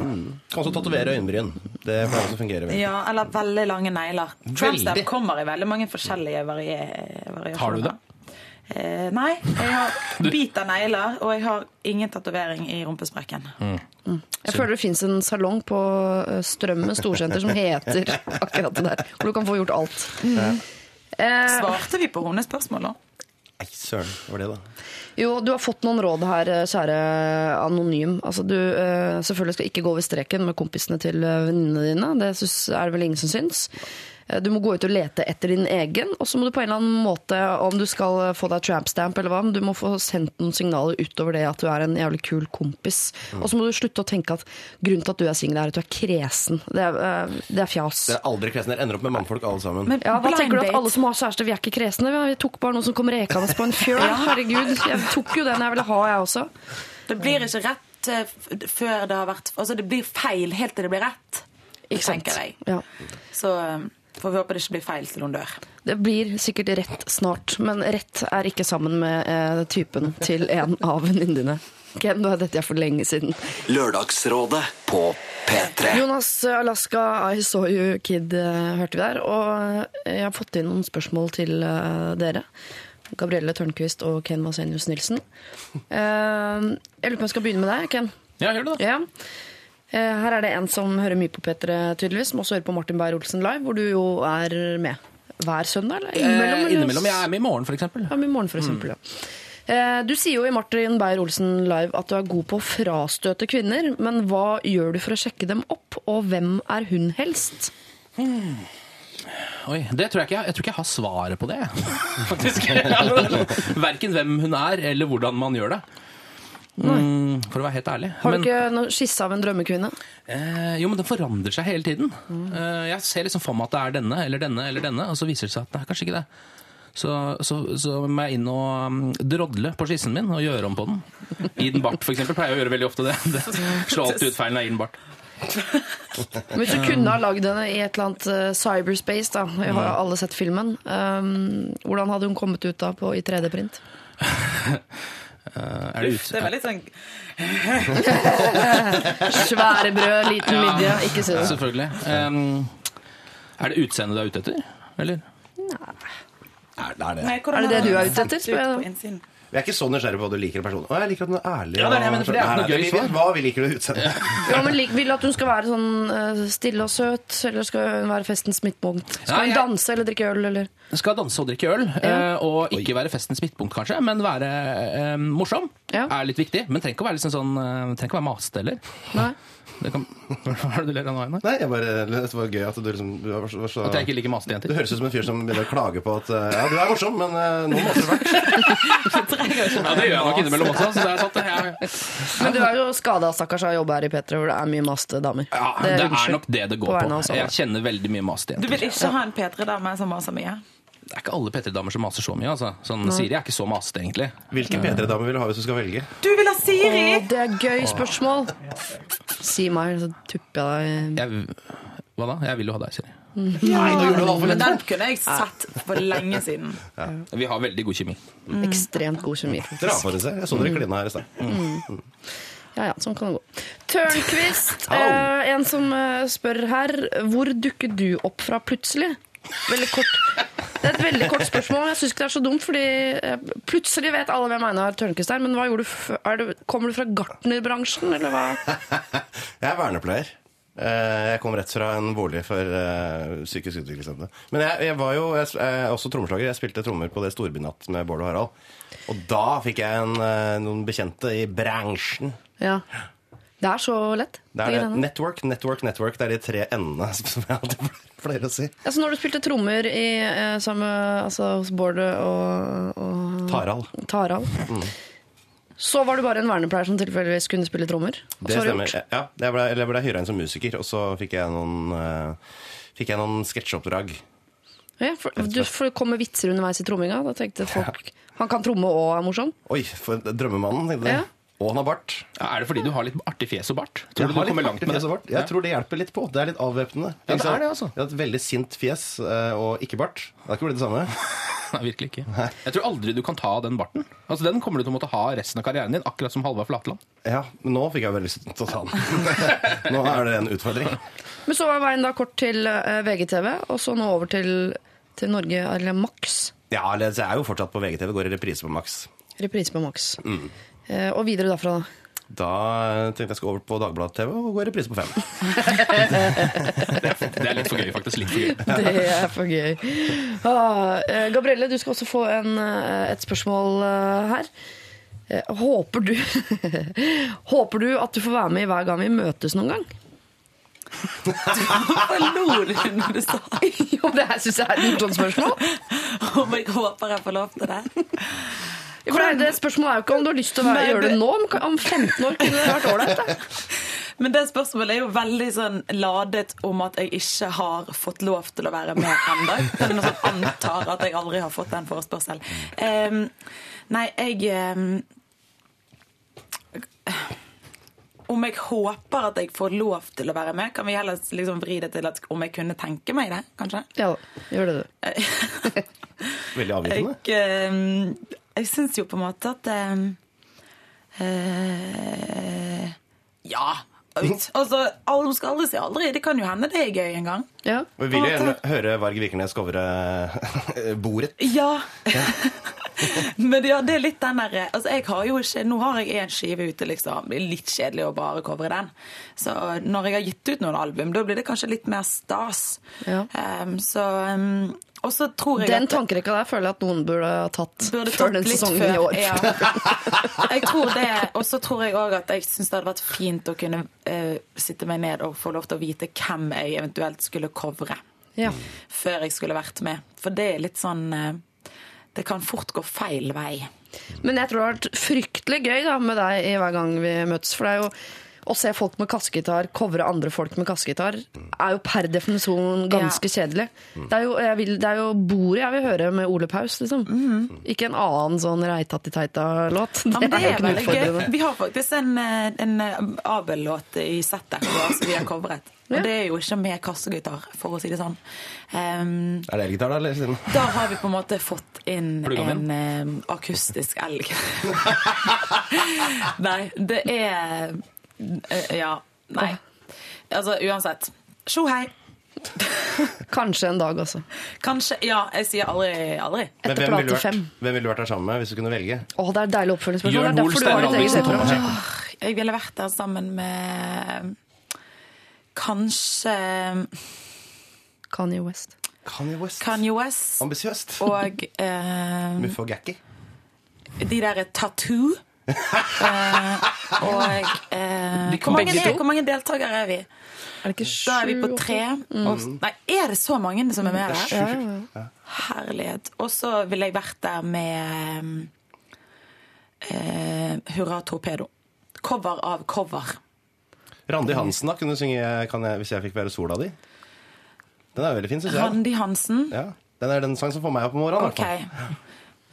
Kan også tatovere øyenbryn. Det pleier også å fungere. vel. Ja, eller veldig lange negler. Trampstamp kommer i veldig mange forskjellige varier. variasjoner. Har du det? Eh, nei, jeg har (laughs) bit av negler, og jeg har ingen tatovering i rumpesprekken. Jeg føler det fins en salong på eh, Strømmen storsenter som heter (laughs) akkurat det der. Hvor du kan få gjort alt. Eh, Svarte vi på hennes spørsmål, da? Nei, søren. Hva var det, da? Jo, du har fått noen råd her, eh, kjære anonym. Altså, du eh, selvfølgelig skal ikke gå over streken med kompisene til venninnene dine. Det synes, er det vel ingen som syns. Eh, Du må gå ut og lete etter din egen, og så må du på en eller annen måte, om du skal få deg tramp stamp eller hva, men du må få sendt noen signaler utover det at du er en jævlig kul kompis. Og så må du slutte å tenke at grunnen til at du er singel, er at du er kresen. Det er, eh, det er fjas. Det er aldri kresen. Dere ender opp med mannfolk alle sammen. Men Ja, hva tenker du at alle som har kjæreste, vi er ikke kresne? Vi- tok bare noen som kom rekende på en fjøl. (laughs) Herregud, jeg tok jo den jeg ville ha, jeg også. Det blir ikke rett eh, før det har vært Altså, det blir feil helt til det blir rett, tenker jeg. Ja. Så får vi håpe det ikke blir feil til hun dør. Det blir sikkert rett snart, men rett er ikke sammen med eh, typen til en av venninnene. Ken, nå er dette jeg for lenge siden. Lørdagsrådet på P3. Jonas Alaska, I saw you kid, eh, hørte vi der. Og jeg har fått inn noen spørsmål til eh, dere. Gabrielle Tørnquist og Ken Vasenius Nilsen. Eh, jeg lurer på om jeg skal begynne med deg, Ken. Ja, gjør det, da. Ja. Eh, her er det en som hører mye på P3, tydeligvis, som også hører på Martin Beyer-Olsen live, hvor du jo er med hver søndag, eller? Innimellom, eh, innimellom. Jeg er med i morgen, for eksempel. Ja, med i morgen, for eksempel, ja. Eh, Du sier jo i Martin Beyer-Olsen live at du er god på å frastøte kvinner, men hva gjør du for å sjekke dem opp, og hvem er hun helst? Oi, det tror jeg ikke jeg, jeg tror ikke jeg har svaret på det, (laughs) faktisk. Verken hvem hun er, eller hvordan man gjør det. Mm, for å være helt ærlig. Har du Men- ikke noe skisse av en drømmekvinne? Eh, jo, men den forandrer seg hele tiden. Eh, jeg ser liksom for meg at det er denne eller denne eller denne, og så viser det seg at det er kanskje ikke det. Så, så, så må jeg inn og um, drodle på skissen min og gjøre om på den. I den bart, eksempel. Pleier jeg å gjøre veldig ofte det. (laughs) det. Slå alltid ut feilen av i den bart. Hvis du kunne ha lagd henne i et eller annet eh, cyberspace, da, jeg har jo alle sett filmen, um, hvordan hadde hun kommet ut da på, i 3D-print? (laughs) Eh, er det ut... Det er veldig sånn (laughs) Svære brød, liten Ja. midje, ikke si det. Selvfølgelig. Um, er det utseendet du er ute etter? Eller? Er, det er det. Nei, Er det det du er ute etter, spør jeg da? Jeg er ikke så nysgjerrig på hva du liker i personen. Å, jeg liker at hun er ærlig. Ja, det er det jeg mener, for det er ikke noe gøy vi svar. Hva vi liker du utseendet. (laughs) Ja, men lik, Vil du at hun skal være sånn eh, stille og søt, eller skal hun være festens midtpunkt? Skal hun danse eller drikke øl, eller? Skal danse og drikke øl, Ja. eh, og ikke være festens midtpunkt, kanskje, men være eh, morsom. Ja. Er litt viktig. Men trenger ikke å være, liksom sånn, trenger ikke å være masete heller. Nei. Det kan... (laughs) Hva er det du ler av nå, Einar? Nei, jeg bare, det var gøy at du liksom du var så, var så, At jeg ikke liker masete Du jenter? høres ut som en fyr som begynner å klage på at eh, Ja, du er morsom, men uh, nå måtte du vært. (laughs) Ja, det gjør jeg nok innimellom også. Så det er sant, det. Ja. Men du er jo skada, stakkars, av å jobbe her i P3, hvor det er mye maste damer. Ja, det, er er nok det det går På på. Jeg kjenner veldig mye masete Du vil ikke ha en P3-dame som maser mye? Det er ikke alle P3-damer som maser så mye. altså. Sånn, Siri er ikke så masete, egentlig. Hvilken P3-dame vil du ha hvis du skal velge? Du vil ha Siri! Å, det er gøy spørsmål! Si meg, så tupper jeg deg Jeg, hva da? Jeg vil jo ha deg, Siri. Nei, nå gjorde du det altfor lett. den (laughs) kunne jeg sett for lenge siden. Vi har veldig god kjemi. ekstremt god kjemi. Dere har for se. Jeg så dere klina her i stad. Ja, ja, sånn kan det gå. Tørnquist, (laughs) eh, en som eh, spør her. Hvor dukket du opp fra plutselig? Veldig kort. Det er et veldig kort spørsmål. Jeg syns ikke det er så dumt, fordi plutselig vet alle hvem Einar Tørnquist er. Men hva gjorde du er kommer du fra gartnerbransjen, eller hva? (laughs) Jeg er vernepleier. Eh, Jeg kom rett fra en bolig for eh, psykisk utviklingshemmede. Men jeg, jeg var jo jeg er også trommeslager. Jeg spilte trommer på det Storbynatt med Bård og Harald. Og da fikk jeg en, eh, noen bekjente i bransjen. Ja. Det er så lett. Det er det. Network, network, network. Det er de tre endene som jeg alltid pleier å si. Altså, når du spilte trommer i, eh, sammen altså, hos Bård og, og Taral, Taral. Mm. så var du bare en vernepleier som tilfeldigvis kunne spille trommer? Det så stemmer. Ja, jeg ble, eller jeg ble hyra inn som musiker, og så fikk jeg noen, eh, fikk jeg noen sketsjeoppdrag. Ja, for, du, for det kommer vitser underveis i tromminga. Da tenkte folk han kan tromme og er morsom. Oi, for drømmemannen, tenkte jeg. Ja. Og han har bart. Ja, er det fordi du har litt artig fjes og bart? Tror du du kommer langt med det? Jeg tror det hjelper litt på. Det er litt avvæpnende. Ja, det er det, altså. Jeg har et veldig sint fjes eh, og ikke bart. Det har ikke blitt det samme. (laughs) Nei, virkelig ikke. Jeg tror aldri du kan ta den barten. Altså, Den kommer du til å måtte ha resten av karrieren din, akkurat som Halvard Flatland. Ja, men nå fikk jeg veldig lyst til å ta den. (laughs) nå er det en utfordring. Men så var veien da kort til eh, VGTV, og så nå over til, til Norge, eller Max. Ja, jeg er jo fortsatt på VGTV, går i reprise på Max. Reprise på Max. Mm. Eh, og videre derfra, da. Da tenkte jeg skulle over på Dagbladet-TV og gå i reprise på fem. (laughs) Det er litt for gøy, faktisk. Litt for gøy. (laughs) Det er for gøy. Ah, eh, Gabrielle, du skal også få en, eh, et spørsmål her. Håper du (laughs) Håper du at du får være med i hver gang vi møtes noen gang? Hva lo du når du sa Jo, det her syns jeg er et morsomt spørsmål. om jeg håper jeg får lov til det? For det, det Spørsmålet er jo ikke om du har lyst til å være, gjøre det nå. men Om 15 år kunne det vært ålreit. (laughs) Men det spørsmålet er jo veldig sånn ladet om at jeg ikke har fått lov til å være med ennå. Det er noe som antar at jeg aldri har fått den forespørselen. Um, nei, jeg um, Om jeg håper at jeg får lov til å være med, kan vi heller liksom vri det til at om jeg kunne tenke meg det, kanskje? Ja gjør det du. (laughs) (laughs) Veldig avgjørende. Jeg, jeg syns jo på en måte at eh, eh, Ja. ut. (laughs) Altså, alle skal aldri si aldri. Det kan jo hende det er gøy en gang. Ja. Vi vil jo gjerne høre Varg Vikernes covre Bordet. Ja. (laughs) Men ja, det er litt den der altså jeg har jo ikke, Nå har jeg én skive ute, liksom. Det er litt kjedelig å bare covre den. Så når jeg har gitt ut noen album, da blir det kanskje litt mer stas. Ja. Um, så um, Og så tror jeg Den tankerekka der føler jeg at noen burde ha tatt Burde før tatt den sesongen før, i år. Ja. (laughs) Jeg tror det, Og så tror jeg òg at jeg syns det hadde vært fint å kunne uh, sitte meg ned og få lov til å vite hvem jeg eventuelt skulle covre. Ja. Før jeg skulle vært med. For det er litt sånn uh, Det kan fort gå feil vei. Men jeg tror det har vært fryktelig gøy da, med deg i hver gang vi møtes. For det er jo å se folk med kassegitar covre andre folk med kassegitar, er jo per definisjon ganske kjedelig. Det er, jo, jeg vil, det er jo bordet jeg vil høre med Ole Paus, liksom. Ikke en annen sånn Reitatti-teita-låt. Ja, men det jo er ikke noe veldig gøy. utfordrende. Vi har faktisk en, eh, en eh, Abel-låt i settet som vi har covret. Og det er jo ikke med kassegitar, for å si det sånn. Um, Er det elgitar, da? Eller? Da har vi på en måte fått inn en eh, akustisk elg. (laughs) Nei, det er Ja. Nei. Altså, uansett. Sjo hei. (laughs) Kanskje en dag også. Kanskje Ja, jeg sier aldri aldri. Men Etter hvem ville, plate du fem. vært, hvem ville du vært der sammen med hvis du kunne velge? Å, det er et deilig oppfølgingsspørsmål. Jørn Hoel, derfor du har Steinar Albrigtsen. Thomas Åh, Jeg ville vært der sammen med Kanskje Kanye West. Kanye West. Kanye West Ambisiøst. og (laughs) eh, Muffe og Gakki. de derre tattoo. Eh, og eh, De hvor, mange er, hvor mange deltakere er vi? Er det ikke sju? Da er vi på tre. Og, nei, er det så mange som er med der? Ja. Herlighet. Og så ville jeg vært der med eh, Hurra Torpedo. Cover av cover. Randi Hansen, da. Kunne du synge kan jeg, 'Hvis jeg fikk være sola di'? Den er veldig fin, syns jeg. Randi Hansen. Ja. Den er den sang som får meg opp om morgenen. i OK.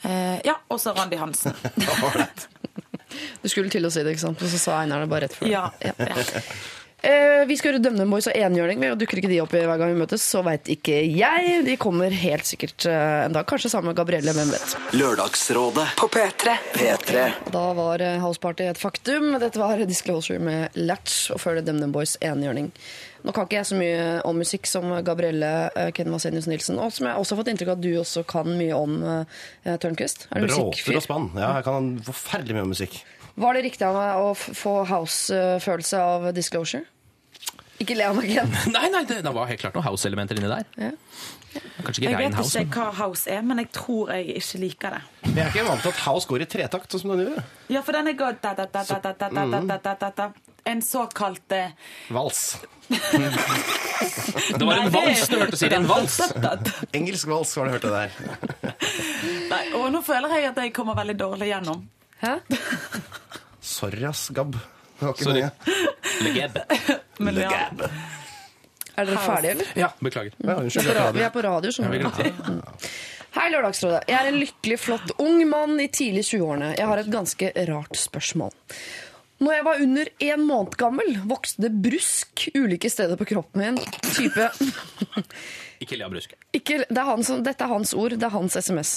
Eh, ja, også Randi Hansen. (laughs) Du skulle til å si det, ikke sant? Og så sa Einar det bare rett før. Ja, ja, ja. (laughs) Eh, vi skal gjøre Dømne Boys og enhjørning. Vi- Dukker ikke de opp i hver gang vi møtes, så veit ikke jeg. De kommer helt sikkert eh, en dag. Kanskje sammen med Gabrielle, hvem vet. Lørdagsrådet På P3. P3. Da var eh, House Party et faktum. Dette var Disclosure med Latch, og før det DumDum Boys enhjørning. Nå kan ikke jeg så mye om musikk som Gabrielle Kenvasenius Ken Vasenius Nilsen, og som jeg også har fått inntrykk av at du også kan mye om, uh, Tørnquist. Er du Bråter musikkfyr? og spann. Ja, jeg kan forferdelig mye om musikk. Var det riktig av meg å få house-følelse av Disclosure? Ikke le av meg igjen. (laughs) Nei, nei, det, det var helt klart noen house-elementer inni der. Ja. Kanskje ikke Jeg vet house. ikke hva house er, men jeg tror jeg ikke liker det. Jeg er ikke vant til at house går i tretakt, sånn som den gjør. Ja, for den er godt da, da, da, da, da, da, da, da, da, da, da. En såkalt eh, Vals. Det var en det- vals du hørte, Siri. En vals. (laughs) Engelsk vals, var du hørte der? (laughs) Nei, og nå føler jeg at jeg kommer veldig dårlig gjennom. Hæ? Sorry, ass, Gab. Det var ikke Sorry. mye. (laughs) Men ja. Er dere ferdige, eller? Ja, beklager. Ja, Vi unnskyld. er på Vi er på radio, skjønner du. Hei, Lørdagsrådet. Jeg er en lykkelig, flott ung mann i tidlig 20-årene. Jeg har et ganske rart spørsmål. Når jeg var under en måned gammel, vokste det brusk ulike steder på kroppen min. Type Ikke le av brusk. ikke, det er hans, Dette er hans ord, det er hans SMS.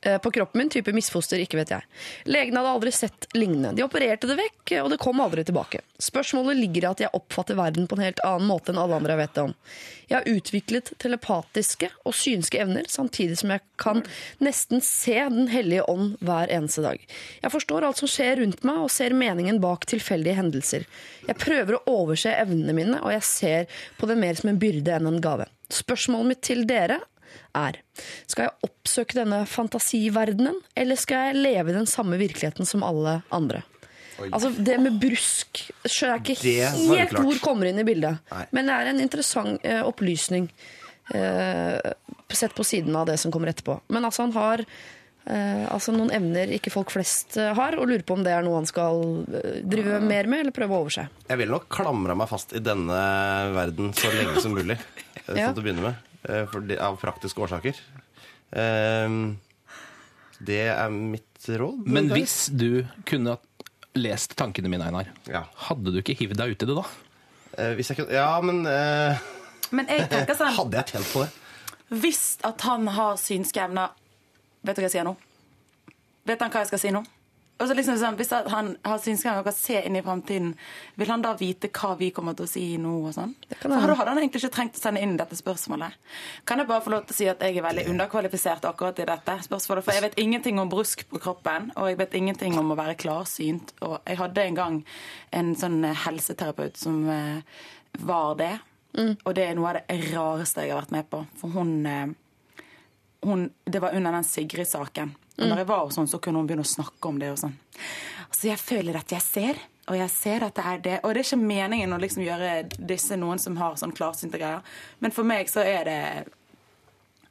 Eh, På kroppen min, type misfoster, ikke vet jeg. Legene hadde aldri sett lignende. De opererte det vekk, og det kom aldri tilbake. Spørsmålet ligger i at jeg oppfatter verden på en helt annen måte enn alle andre jeg vet om. Jeg har utviklet telepatiske og synske evner, samtidig som jeg kan nesten se Den hellige ånd hver eneste dag. Jeg forstår alt som skjer rundt meg, og ser meningen bak tilfeldige hendelser. Jeg prøver å overse evnene mine, og jeg ser på det mer som en byrde enn en gave. Spørsmålet mitt til dere er Skal jeg oppsøke denne fantasiverdenen, eller skal jeg leve i den samme virkeligheten som alle andre? Altså Det med brusk skjønner jeg ikke helt uklart. hvor kommer inn i bildet. Nei. Men det er en interessant eh, opplysning eh, sett på siden av det som kommer etterpå. Men altså han har eh, altså noen evner ikke folk flest eh, har, og lurer på om det er noe han skal eh, drive mer med, eller prøve å overse. Jeg ville nok klamra meg fast i denne verden så lenge som mulig. (laughs) Ja. Sånn til å begynne med. Eh, fordi- Av praktiske årsaker. Ehm, Det er mitt råd. Men hvis du kunne lest tankene mine, Einar, Ja. hadde du ikke hivd deg uti det da? Eh, Hvis jeg kunne Ja, men eh, Men jeg tenker sånn (laughs) Hadde jeg tjent på det? Hvis at han har synske evner Vet du hva jeg sier nå? Vet han hva jeg skal si nå? Og så liksom sånn, Hvis han har synsgang og kan se inn i framtiden, vil han da vite hva vi kommer til å si nå? og sånn? For. Da hadde han egentlig ikke trengt å sende inn dette spørsmålet. Kan jeg bare få lov til å si at jeg er veldig underkvalifisert akkurat i dette spørsmålet? For jeg vet ingenting om brusk på kroppen, og jeg vet ingenting om å være klarsynt. Og jeg hadde en gang en sånn eh, helseterapeut som eh, var det. Og det er noe av det rareste jeg har vært med på. For hun eh, hun, det var under den Sigrid-saken. Og når jeg var hos henne, så kunne hun begynne å snakke om det. og sånn. Så Jeg føler at jeg ser, og jeg ser at det er det. Og det er ikke meningen å liksom gjøre disse noen som har sånn klarsynte greier. Men for meg så er det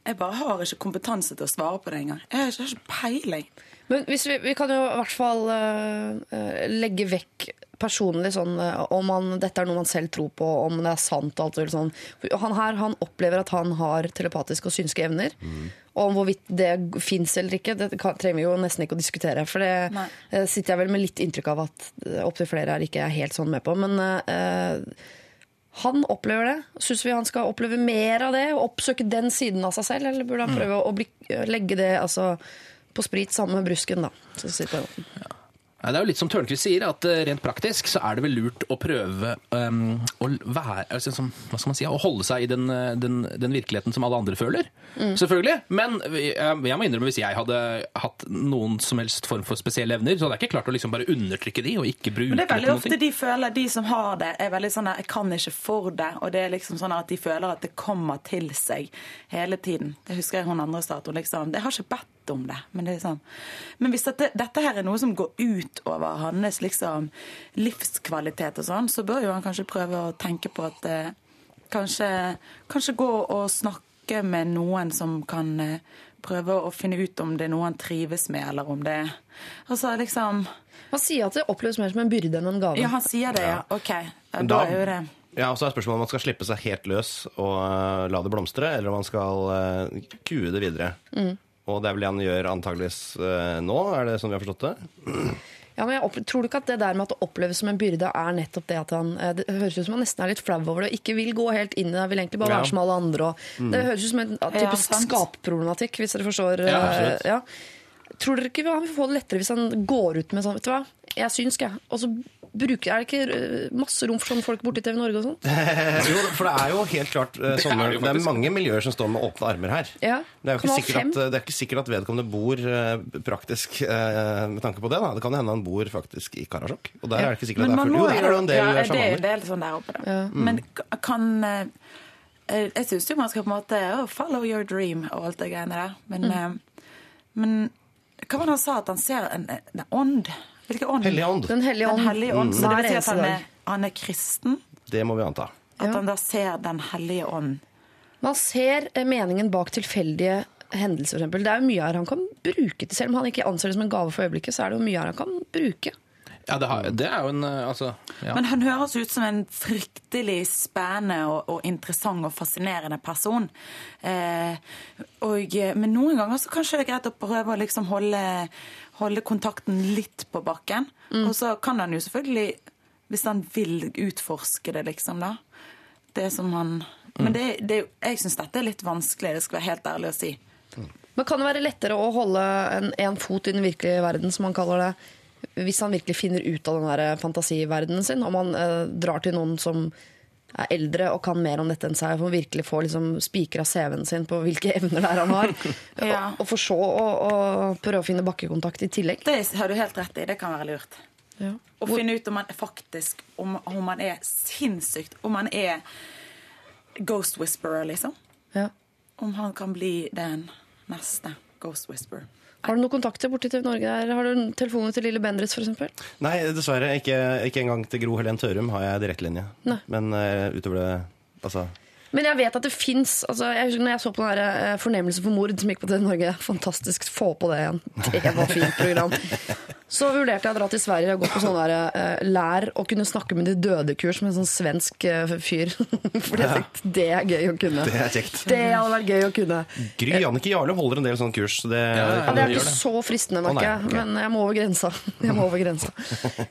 Jeg bare har ikke kompetanse til å svare på det engang. Jeg har ikke, jeg har ikke peiling. Men vi, vi kan jo i hvert fall eh, legge vekk personlig sånn eh, om han, dette er noe man selv tror på, om det er sant og alt og sånn. Han her han opplever at han har telepatiske og synske evner. Og om hvorvidt det fins eller ikke, det kan, trenger vi jo nesten ikke å diskutere. For det Nei. eh, sitter jeg vel med litt inntrykk av at eh, opptil flere her ikke er helt sånn med på. Men uh, han opplever det. Syns vi han skal oppleve mer av det? Og oppsøke den siden av seg selv? Eller burde han prøve å bli, legge det altså, på sprit sammen med brusken, da? Så sier på den måten. Det er jo litt som Tørnquist sier, at eh, rent praktisk så er det vel lurt å prøve um, å være altså, som, Hva skal man si? Å holde seg i den, eh, den, den virkeligheten som alle andre føler. Selvfølgelig. Men jeg, jeg må innrømme, hvis jeg hadde hatt noen som helst form for spesielle evner, så hadde jeg ikke klart å liksom bare undertrykke de og ikke bruke Men det er veldig ofte de føler, de som har det, er veldig sånn at 'jeg kan ikke for det'. Og det er liksom sånn at de føler at det kommer til seg hele tiden. Det husker jeg hun andre sa. at hun liksom, Jeg har ikke bedt om det. Men det er sånn. Men hvis dette, dette her er noe som går ut over hans liksom, livskvalitet og sånn, så bør jo han kanskje prøve å tenke på at eh, kanskje, kanskje gå og snakke med noen som kan eh, prøve å finne ut om det er noe han trives med, eller om det Altså liksom Han sier at det oppleves mer som en byrde enn en gave. Ja, han sier det, ja. OK. Da da- er jo det Ja, og så er spørsmålet om man skal slippe seg helt løs og uh, la det blomstre, eller om man skal uh, kue det videre. Og det er vel det han gjør antageligvis eh, nå, er det sånn vi har forstått det? Ja, men jeg opp, Tror du ikke at det der med at det oppleves som en byrde, er nettopp det at han eh, Det høres ut som han nesten er litt flau over det, og ikke vil gå helt inn i det, vil egentlig bare Ja. være som alle andre. Og Det høres ut som en typisk ja, skapproblematikk, hvis dere forstår. Ja, eh, absolutt. ja. Tror dere ikke han vil få det lettere hvis han går ut med sånn Vet du hva, jeg syns jeg. Og så bruker Er det ikke eh, masse rom for sånne folk borti TV Norge og sånn? (laughs) jo, for det er jo helt klart eh, sånne, er det, det er mange miljøer som står med åpne armer her. Ja. Det er jo ikke sikkert, at, det er ikke sikkert at vedkommende bor eh, praktisk med tanke på det. Da. Det kan hende han bor faktisk i Karasjok. Og der er det ikke sikkert at det er fullt. Jo, der er det jo en del ja, det er en del sånn der oppe, da. Men kan eh, eh, Jeg syns jo man skal på en måte oh, follow your dream og alt det greiene der. Men, mm. men hva var det han sa? At han ser en, en ånd? Hvilken ånd? Hellig ånd. Den hellige Den ånd. hellige ånd. Så det vil si at han er, han er kristen? Det må vi anta. At Ja. han da ser Den hellige ånd? Man ser eh, meningen bak tilfeldige hendelser, f.eks. Det er jo mye her han kan bruke til, selv om han ikke anser det som en gave for øyeblikket, så er det jo mye her han kan bruke. Ja, det, har, det er jo en eh, Altså, ja. Men han høres ut som en fryktelig spennende og, og interessant og fascinerende person. Eh, og, men noen ganger så kanskje det er greit å prøve å liksom holde, holde kontakten litt på bakken. Og så kan han jo selvfølgelig, hvis han vil utforske det, liksom, da. Det som han Men det, det, jeg syns dette er litt vanskelig, det skal være helt ærlig å si. Men kan det være lettere å holde en, en fot i den virkelige verden, som han kaller det, hvis han virkelig finner ut av den der fantasiverdenen sin? Om han eh, drar til noen som er eldre og kan mer om dette enn seg, å virkelig få liksom, spikra CV-en sin på hvilke (laughs) evner det er han har. (laughs) Ja. og, og for så å prøve å finne bakkekontakt i tillegg. Det har du helt rett i. Det kan være lurt. Ja. Å finne ut om man faktisk om, om man er sinnssykt Om man er ghost whisperer, liksom. Ja. Om han kan bli den neste ghost whisperer. Har du noen kontakter borti TV Norge? Der? Har du telefoner til Lille Bendriss, f.eks.? Nei, dessverre. Ikke, ikke engang til Gro Helen Tørum har jeg direktelinje. Men uh, utover det Altså Men jeg vet at det fins altså, Jeg når jeg så på den der, uh, Fornemmelse for mord som gikk på TV Norge. Fantastisk. Få på det igjen. Det var fint program. Så vurderte jeg å dra til Sverige og gå på sånn der eh, lær å kunne snakke med de døde-kurs med en sånn svensk uh, fyr. (laughs) For jeg tenkte det er gøy å kunne. Det er kjekt. Det hadde vært gøy å kunne. Gry Jannicke Jarle holder en del sånne kurs. Det, ja, Ja, det er ikke så fristende, merker jeg. Men jeg må over grensa. (laughs) Jeg må over grensa. (laughs)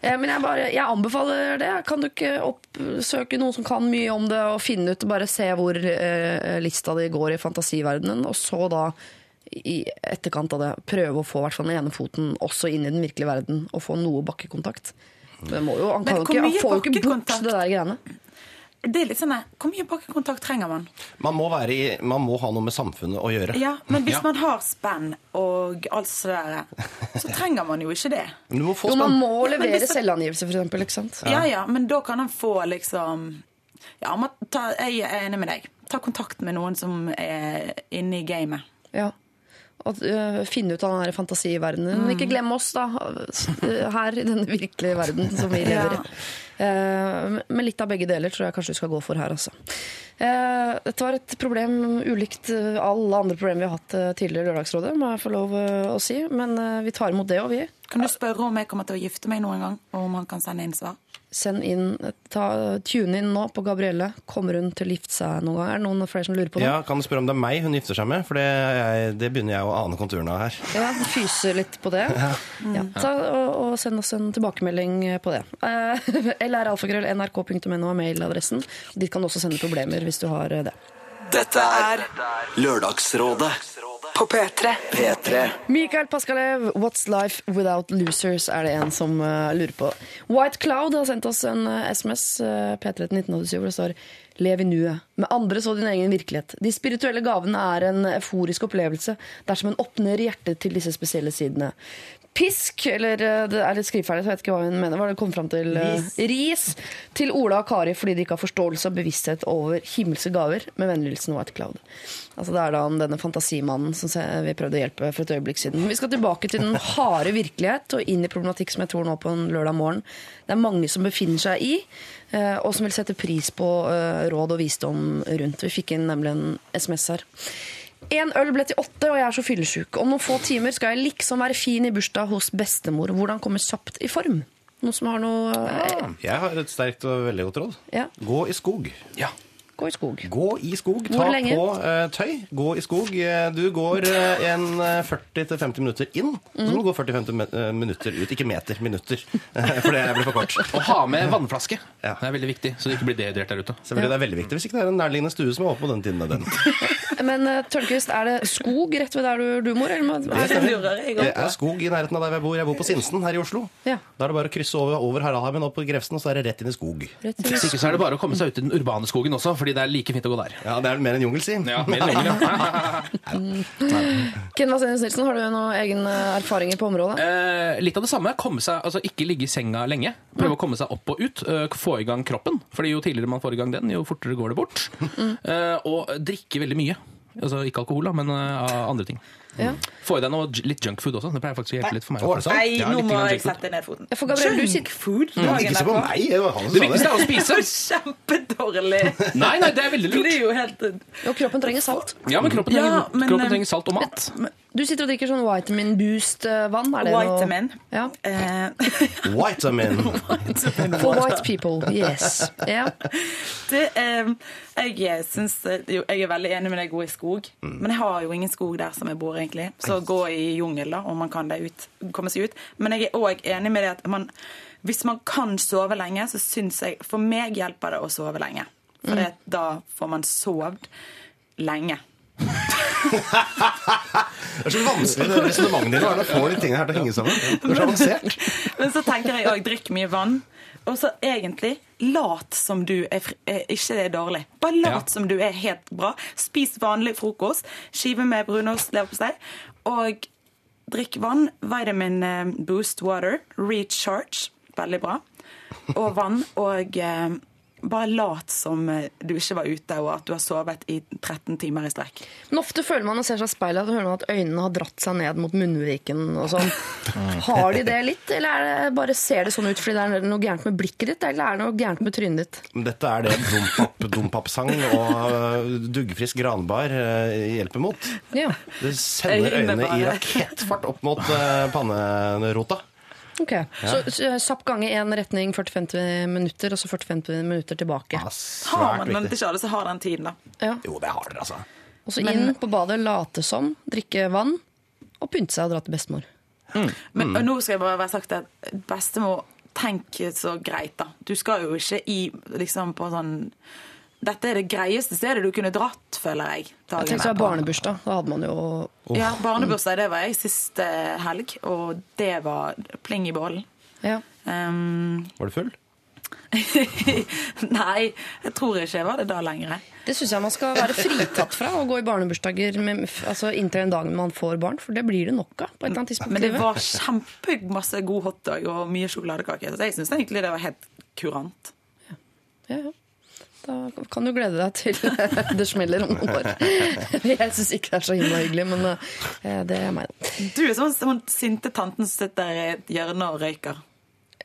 Eh, Men jeg, bare, jeg anbefaler det. Kan du ikke oppsøke noen som kan mye om det, og finne ut, bare se hvor eh, lista di går i fantasiverdenen, og så da i etterkant av det prøve å få hvert den ene foten også inn i den virkelige verden og få noe bakkekontakt. Men må jo, han, kan jo ikke, han får jo ikke bort det der greiene. Det er litt sånn Hvor mye bakkekontakt trenger man? Man må, være i, man må ha noe med samfunnet å gjøre. Ja, Men hvis Ja. man har spenn og alt så der, så trenger man jo ikke det. Men du må få Jo, man må Ja, levere hvis selvangivelse, eksempel. Ikke sant? Ja, ja, men da kan han få liksom Ja, man ta, jeg er enig med deg. Ta kontakt med noen som er inne i gamet. Ja. Og øh, finne ut av den fantasiverdenen. Men ikke glem oss, da. øh, Her i denne virkelige verden som vi lever i. Ja. Men litt av begge deler tror jeg kanskje vi skal gå for her, altså. Dette var et problem ulikt øh, alle andre problemer vi har hatt øh, tidligere i Lørdagsrådet, må jeg få lov øh, å si. Men øh, vi tar imot det, òg, vi. Kan du spørre om jeg kommer til å gifte meg noen gang, og om han kan sende inn svar? Send inn, ta, tune inn nå på Gabrielle. Kommer hun til å gifte seg noen gang? Er det noen flere som lurer på det? Ja, Kan du spørre om det er meg hun gifter seg med? For det, jeg, det begynner jeg å ane konturene av her. Ja, fyse litt på det. (laughs) Ja. Ta, og, og send oss en tilbakemelding på det. (laughs) Uh, LRalfagrøll.nrk.no er mailadressen. Dit kan du også sende problemer hvis du har eh, det. Dette er Lørdagsrådet På P3. P3. Mikael Paskalev, 'What's Life Without Losers', er det en som uh, lurer på. White Cloud har sendt oss en uh, SMS, uh, P3 til 1987, hvor det står 'Lev i nuet'. Med andres og din egen virkelighet. De spirituelle gavene er en euforisk opplevelse dersom en åpner hjertet til disse spesielle sidene. Pisk, eller eh, det er litt skrivferdig, så jeg vet ikke hva hun mener. Hva det kom fram til? Ris. Ris. Til Ola og Kari fordi de ikke har forståelse og bevissthet over himmelske gaver. Med vennlig hilsen White Cloud. Altså Det er da denne fantasimannen som vi prøvde å hjelpe for et øyeblikk siden. Vi skal tilbake til den harde virkelighet og inn i problematikk som jeg tror nå på en lørdag morgen det er mange som befinner seg i, eh, og som vil sette pris på eh, råd og visdom rundt. Vi fikk inn nemlig en SMS her. En øl ble til åtte, og jeg er så fyllesyk. Om noen få timer skal jeg liksom være fin i bursdag hos bestemor. Hvordan komme kjapt i form? Noen som har noe ja, Jeg har et sterkt og veldig godt råd. Ja, Gå i skog. gå i skog. Gå i skog. Ta Hvor lenge? på uh, tøy. Gå i skog. Eh, Du går uh, en eh, 40-50 minutter inn, så må du gå 40-50 eh, minutter ut. Ikke meter, minutter. (laughs) For det blir for kort. Og ha med vannflaske. Ja. Det er veldig viktig, så du ikke blir dehydrert der ute. Selvfølgelig det er veldig viktig Hvis ikke det er en nærliggende stue som er åpen på den tiden. den. (laughs) Men uh, Tørnquist, er det skog rett ved der du, du bor? Eller? Det Er det, stemmer. Det er skog i nærheten av der jeg bor. Jeg bor på Sinsen her i Oslo. Ja. Da er det bare å krysse over, over Haraldheimen opp på Grefsen, og så er det rett inn i skog. rett Hvis ikke så er det bare å komme seg ut i den urbane skogen også, fordi det er like fint å gå der. Ja, Det er mer enn jungel, si. Ja, mer enn jungel, ja. (laughs) Ken Vasenius Nilsen, har du noen egne erfaringer på området? Eh, litt av det samme. Komme seg, altså Ikke ligge i senga lenge. Prøve å komme seg opp og ut. eh, få i gang kroppen. Fordi jo tidligere man får i gang den, jo fortere går det bort. Eh, og drikke veldig mye. Altså Ikke alkohol, da, men uh, andre ting. Ja. Få i deg noe litt junkfood også. Det pleier faktisk å hjelpe litt for meg. Å, det sant? Nei, nå må jeg sette ned foten. For Gabriel, du sitter Junkfood? Ikke se på meg! Det var han som sa det. det. er å spise. Kjempedårlig. Nei, nei, det er veldig Det lurt. er jo helt Og kroppen trenger salt. Ja, men kroppen Ja, men, kroppen eh, trenger salt og mat. Du sitter og drikker sånn vitamin boost-vann. Er det Vitamin. noe Ja. eh, Vitamin. (laughs) For white people, yes. Yeah. (laughs) det, eh, jeg syns jo, Jeg er veldig enig med deg, god i skog. Mm. Men jeg har jo ingen skog der som jeg bor, egentlig. Så gå i jungel, da, om man kan det ut, komme seg ut. Men jeg er òg enig med det at man, hvis man kan sove lenge, så syns jeg For meg hjelper det å sove lenge. For Mm. da får man sovet lenge. Det er så vanskelig det resonnementet ditt er å få de tingene her til å henge sammen. Det er så avansert. Men så tenker jeg òg drikk mye vann. Og så egentlig lat som du er fri, eh, ikke er dårlig. Bare lat Ja. som du er helt bra. Spis vanlig frokost. Skive med brunost, leverpostei. Og drikk vann. Vitamin eh, boost water. Recharge. Veldig bra. Og vann. Og eh, bare lat som eh, du ikke var ute, og at du har sovet i 13 timer i strekk. Men ofte føler man og ser seg i speilet at, hører man at øynene har dratt seg ned mot munnviken og sånn. (laughs) Har de det litt, eller er det bare ser det sånn ut fordi det er noe gærent med blikket ditt, eller er det noe gærent med trynet ditt? Dette er det dompap, dompap-sang og øh, duggfrisk granbar øh, hjelper mot. Ja, Det sender Øynene i rakettfart opp mot pannerota. Ok. Så, så sapp gange én retning 40-50 minutter, og så 40-50 minutter tilbake. Ja, Har man, men det ikke alle som har den tiden, da. Ja. Jo, det har dere, altså. Og så inn på badet, late som, drikke vann, og pynte seg og dra til bestemor. Men og nå skal jeg bare være sagt at bestemor, tenk så greit, da. Du skal jo ikke i liksom på sånn dette er det greieste stedet du kunne dratt, føler jeg. Jeg tenkte på. barnebursdag. Da hadde man jo Ja, barnebursdag, det var jeg sist eh, helg, og det var pling i bollen. ja. Um, (laughs) Var du full? nei, jeg tror ikke jeg var det da lenger. Det syns jeg man skal være fritatt fra, å gå i barnebursdager med, altså inntil den dagen man får barn, for det blir det nok av på et eller annet tidspunkt. Men det var kjempemasse god hotdog og mye sjokoladekake, så jeg syns egentlig det var helt kurant. Ja, ja. Da kan du glede deg til (laughs) det smeller om noen år. (laughs) Jeg syns ikke det er så himla hyggelig, men eh, det er meg, da. Du er sånn, sånn sinte tanten som sitter i et hjørne og røyker.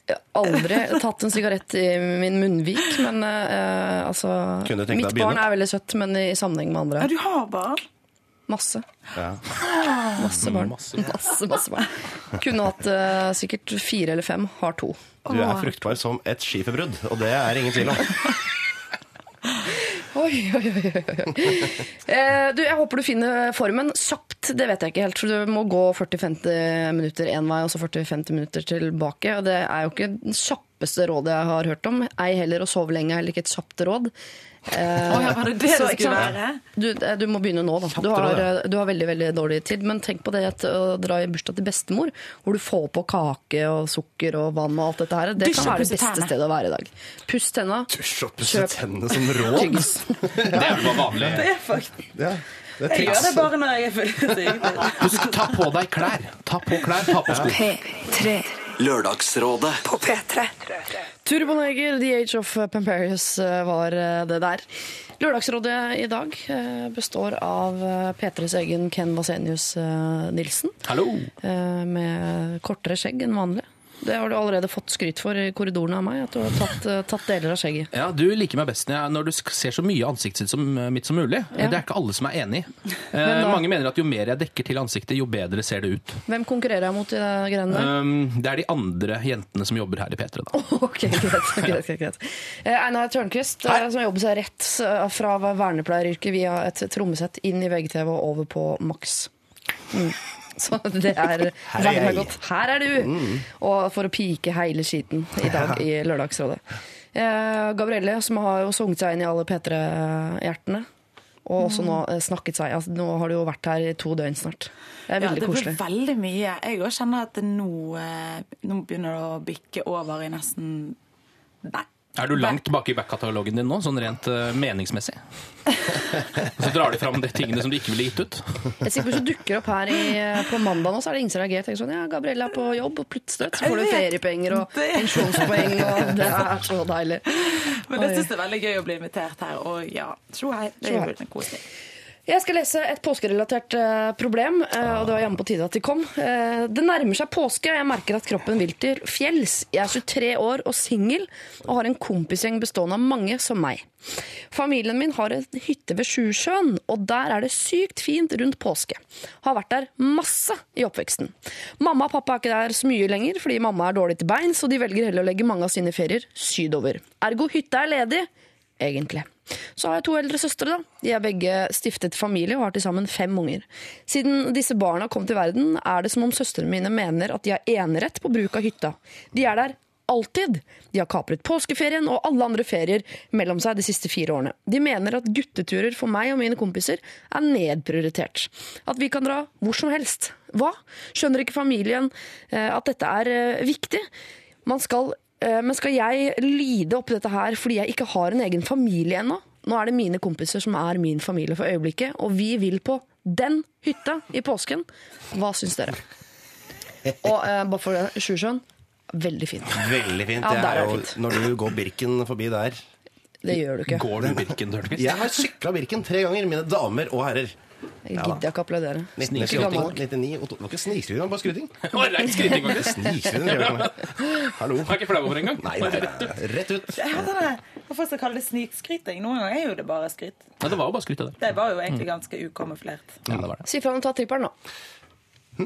Jeg har aldri tatt en sigarett i min munnvik, men uh, altså Kunne tenke Mitt barn er veldig søtt, men i sammenheng med andre. Ja, du har barn? Masse. Ja. Masse barn. Masse, masse barn. Kunne hatt uh, sikkert fire eller fem. Har to. Du er fruktbar som et skiferbrudd, og det er ingen tvil om. (laughs) Oi, oi, oi, oi. Eh, du, jeg håper du finner formen kjapt. Det vet jeg ikke helt, for du må gå 40-50 minutter én vei og så 40-50 minutter tilbake. Og det er jo ikke det kjappeste rådet jeg har hørt om. Ei heller å sove lenge er heller ikke et kjapt råd. Eh, oh, ja, var det det så, det skulle være? Du, eh, du må begynne nå, da. Du har, eh, du har veldig veldig dårlig tid. Men tenk på det at å dra i bursdag til bestemor, hvor du får på kake og sukker og vann og alt dette her. Det Dusj kan være det beste stedet å være i dag. Puss tenna. Dusj og pusse tennene som råd. (laughs) Det er for vanlig. (laughs) Det er faktisk Ja, det Jeg gjør det bare når jeg er full. Husk, ta på deg klær. Ta på klær, ta på sko. P3 Lørdagsrådet på P3. Turboneger, The Age of Pamperius eh, var eh, det der. Lørdagsrådet i dag eh, består av eh, P3s egen Ken Vasenius Nilsen. Hallo. Med kortere skjegg enn vanlig. Det har du allerede fått skryt for i korridorene av meg, at du har tatt, eh, tatt deler av skjegget. Ja, Du liker meg best når, du ser så mye ansiktet som, mitt som mulig. Ja. Det er ikke alle som er enig. Eh, mange mener at jo mer jeg dekker til ansiktet, jo bedre ser det ut. Hvem konkurrerer jeg mot i det greiene der? Um, det er de andre jentene som jobber her i P3. da. (laughs) Ok, greit. (laughs) greit, greit. Eh, Einar Tørnquist, eh, som jobber seg rett eh, fra vernepleieryrket via et trommesett inn i VGTV og over på Max. Mm. Så det er veldig er gått. Her er du! Og for å pike hele skiten i dag i Lørdagsrådet. Eh, Gabrielle, som har jo sunget seg inn i alle P3-hjertene. Og også nå eh, snakket seg altså, Nå har du jo vært her i to døgn snart. Det er veldig Ja, veldig det koselig. blir veldig mye. Jeg òg kjenner at nå, eh, nå begynner det å bikke over i nesten Nei. Er du langt bak i back-katalogen din nå, sånn rent eh, meningsmessig? (laughs) så drar de fram de tingene som de ikke ville gitt ut. Jeg sikkert sikker på Hvis du dukker opp her i, på mandag, nå, så er det ingen som reagerer. Tenker sånn, ja, Gabrielle er på jobb, og plutselig så får du feriepenger og pensjonspoeng, og det er så deilig. Men jeg syns det er veldig gøy å bli invitert her, og ja, tjo hei. Det er er en god koselig. Jeg skal lese et påskerelatert eh, problem, eh, og det var jammen på tide at de kom. Eh, det nærmer seg påske, og jeg merker at kroppen vil til fjells. Jeg er 23 år og singel, og har en kompisgjeng bestående av mange som meg. Familien min har en hytte ved Sjusjøen, og der er det sykt fint rundt påske. Har vært der masse i oppveksten. Mamma og pappa er ikke der så mye lenger, fordi mamma er dårlig til beins, og de velger heller å legge mange av sine ferier sydover. Ergo hytta er ledig, egentlig. Så har jeg to eldre søstre. da. De er begge stiftet familie og har til sammen fem unger. Siden disse barna kom til verden, er det som om søstrene mine mener at de har enerett på bruk av hytta. De er der alltid. De har kapret påskeferien og alle andre ferier mellom seg de siste fire årene. De mener at gutteturer for meg og mine kompiser er nedprioritert. At vi kan dra hvor som helst. Hva? Skjønner ikke familien eh, at dette er eh, viktig? Man skal Men skal jeg lide oppi dette her fordi jeg ikke har en egen familie ennå? Nå er det mine kompiser som er min familie for øyeblikket, og vi vil på den hytta i påsken. Hva syns dere? Og eh, bare for Sjusjøen, veldig fint. Veldig fint. Ja, Det der er er jo, fint. når du går Birken forbi der Det gjør du ikke. Går du Birken Tørnquist? Jeg har sykla Birken tre ganger, mine damer og herrer. Jeg gidder ikke applaudere. 1998, 99, og to- Det var ikke snikskryting, det var bare skryting. (laughs) Å, rein skryting, faktisk. Det. (laughs) Hallo. Jeg er ikke flau over engang. Nei, nei, nei, rett ut. Det. Hvorfor skal jeg kalle det snikskryting? Noen ganger er jo det bare skryt. Nei, det var jo bare skryt det. Det var jo egentlig ganske ukamuflert. Ja, det var det. Si fra om du tar tatt tripperen,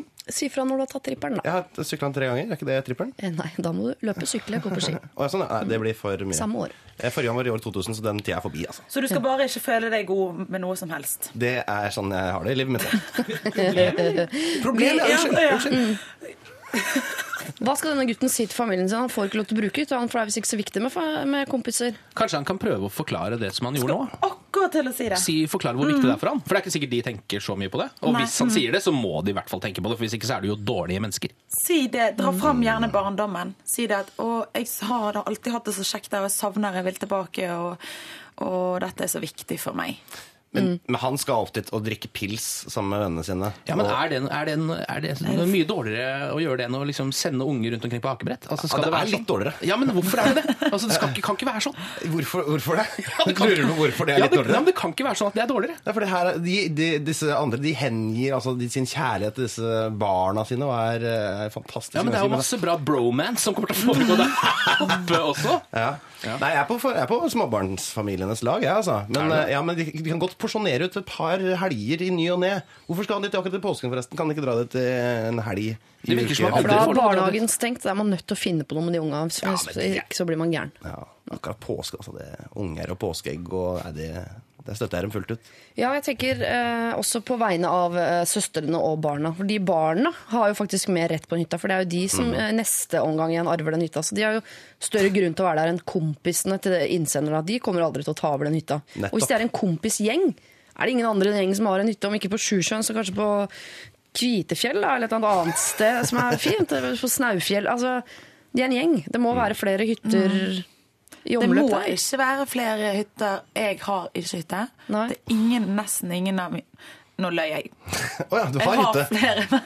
da. Si fra når du har tatt tripperen, da. Jeg har sykla den tre ganger, er ikke det trippelen? Eh, Nei, da må du løpe, sykle, gå på ski. (laughs) oh, sånn. Nei, det blir for mye. Samme år. Eh, Forrige gang var i år 2000, så den tida er forbi, altså. Så du skal bare ikke føle deg god med noe som helst. Det er sånn jeg har det i livet mitt. (laughs) (laughs) Problemet er Ja, Unnskyld. Hva skal denne gutten si til familien sin? Han får ikke lov til å bruke ut, han, for det er visst ikke så viktig med, med kompiser. Kanskje han kan prøve å forklare det som han gjorde nå? Akkurat til å si det. Si, forklare hvor viktig det er for han. For det er ikke sikkert de tenker så mye på det. Og Nei. hvis han sier det, så må de i hvert fall tenke på det, for hvis ikke så er de jo dårlige mennesker. Si det, Dra fram gjerne barndommen. Si det at 'Å, jeg har da alltid hatt det så kjekt der, og jeg savner jeg vil tilbake', og, og 'dette er så viktig for meg'. Men, men han skal opp dit og drikke pils sammen med vennene sine. Ja, men og, er det, er, det, er det mye dårligere å gjøre det enn å liksom sende unger rundt omkring på akebrett? Altså, Ja, det er være litt sånn? dårligere. Ja, men hvorfor er det det? Altså, det skal ikke, kan ikke være sånn. (laughs) hvorfor, hvorfor det? det kan- Lurer du på hvorfor det er Ja, litt dårligere? ja, men det kan ikke være sånn at det er dårligere. Ja, for her, de, de, disse andre de hengir altså, de, sin kjærlighet til disse barna sine og er, er fantastiske. Ja, men Det er jo masse bra bromance som kommer til å foregå der oppe også. Ja. Nei, jeg er på, jeg er på småbarnsfamilienes lag, jeg, altså. Men, Er du? eh, ja, men de, de kan godt porsjonere ut et par helger i ny og ne. Hvorfor skal han dit akkurat til påsken, forresten? Kan de ikke dra dit en helg i Det virker som? For da dra barnehagen stengt, da er man nødt til å finne på noe med de unga. Hvis Ja, ikke så blir man gæren. Ja, akkurat påske, altså. Det er unger og påskeegg og er det, det støtter jeg dem fullt ut. Ja, jeg tenker eh, også på vegne av eh, søstrene og barna. For de barna har jo faktisk mer rett på en hytta, for det er jo de som mm. eh, neste omgang igjen arver den hytta. Så de har jo større grunn til å være der enn kompisene til innsenderne. De kommer aldri til å ta over den hytta. Nettopp. Og hvis det er en kompisgjeng, er det ingen andre gjeng som har en hytte, om ikke på Sjusjøen, så kanskje på Kvitefjell da, eller et eller annet sted som er fint. (laughs) På Snaufjell. Altså, de er en gjeng. Det må være flere hytter i Det må der. ikke være flere hytter. Jeg har ikke hytte. Nei. Det er ingen, nesten ingen av mine Nå løy jeg. (laughs) Å ja, du har hytte.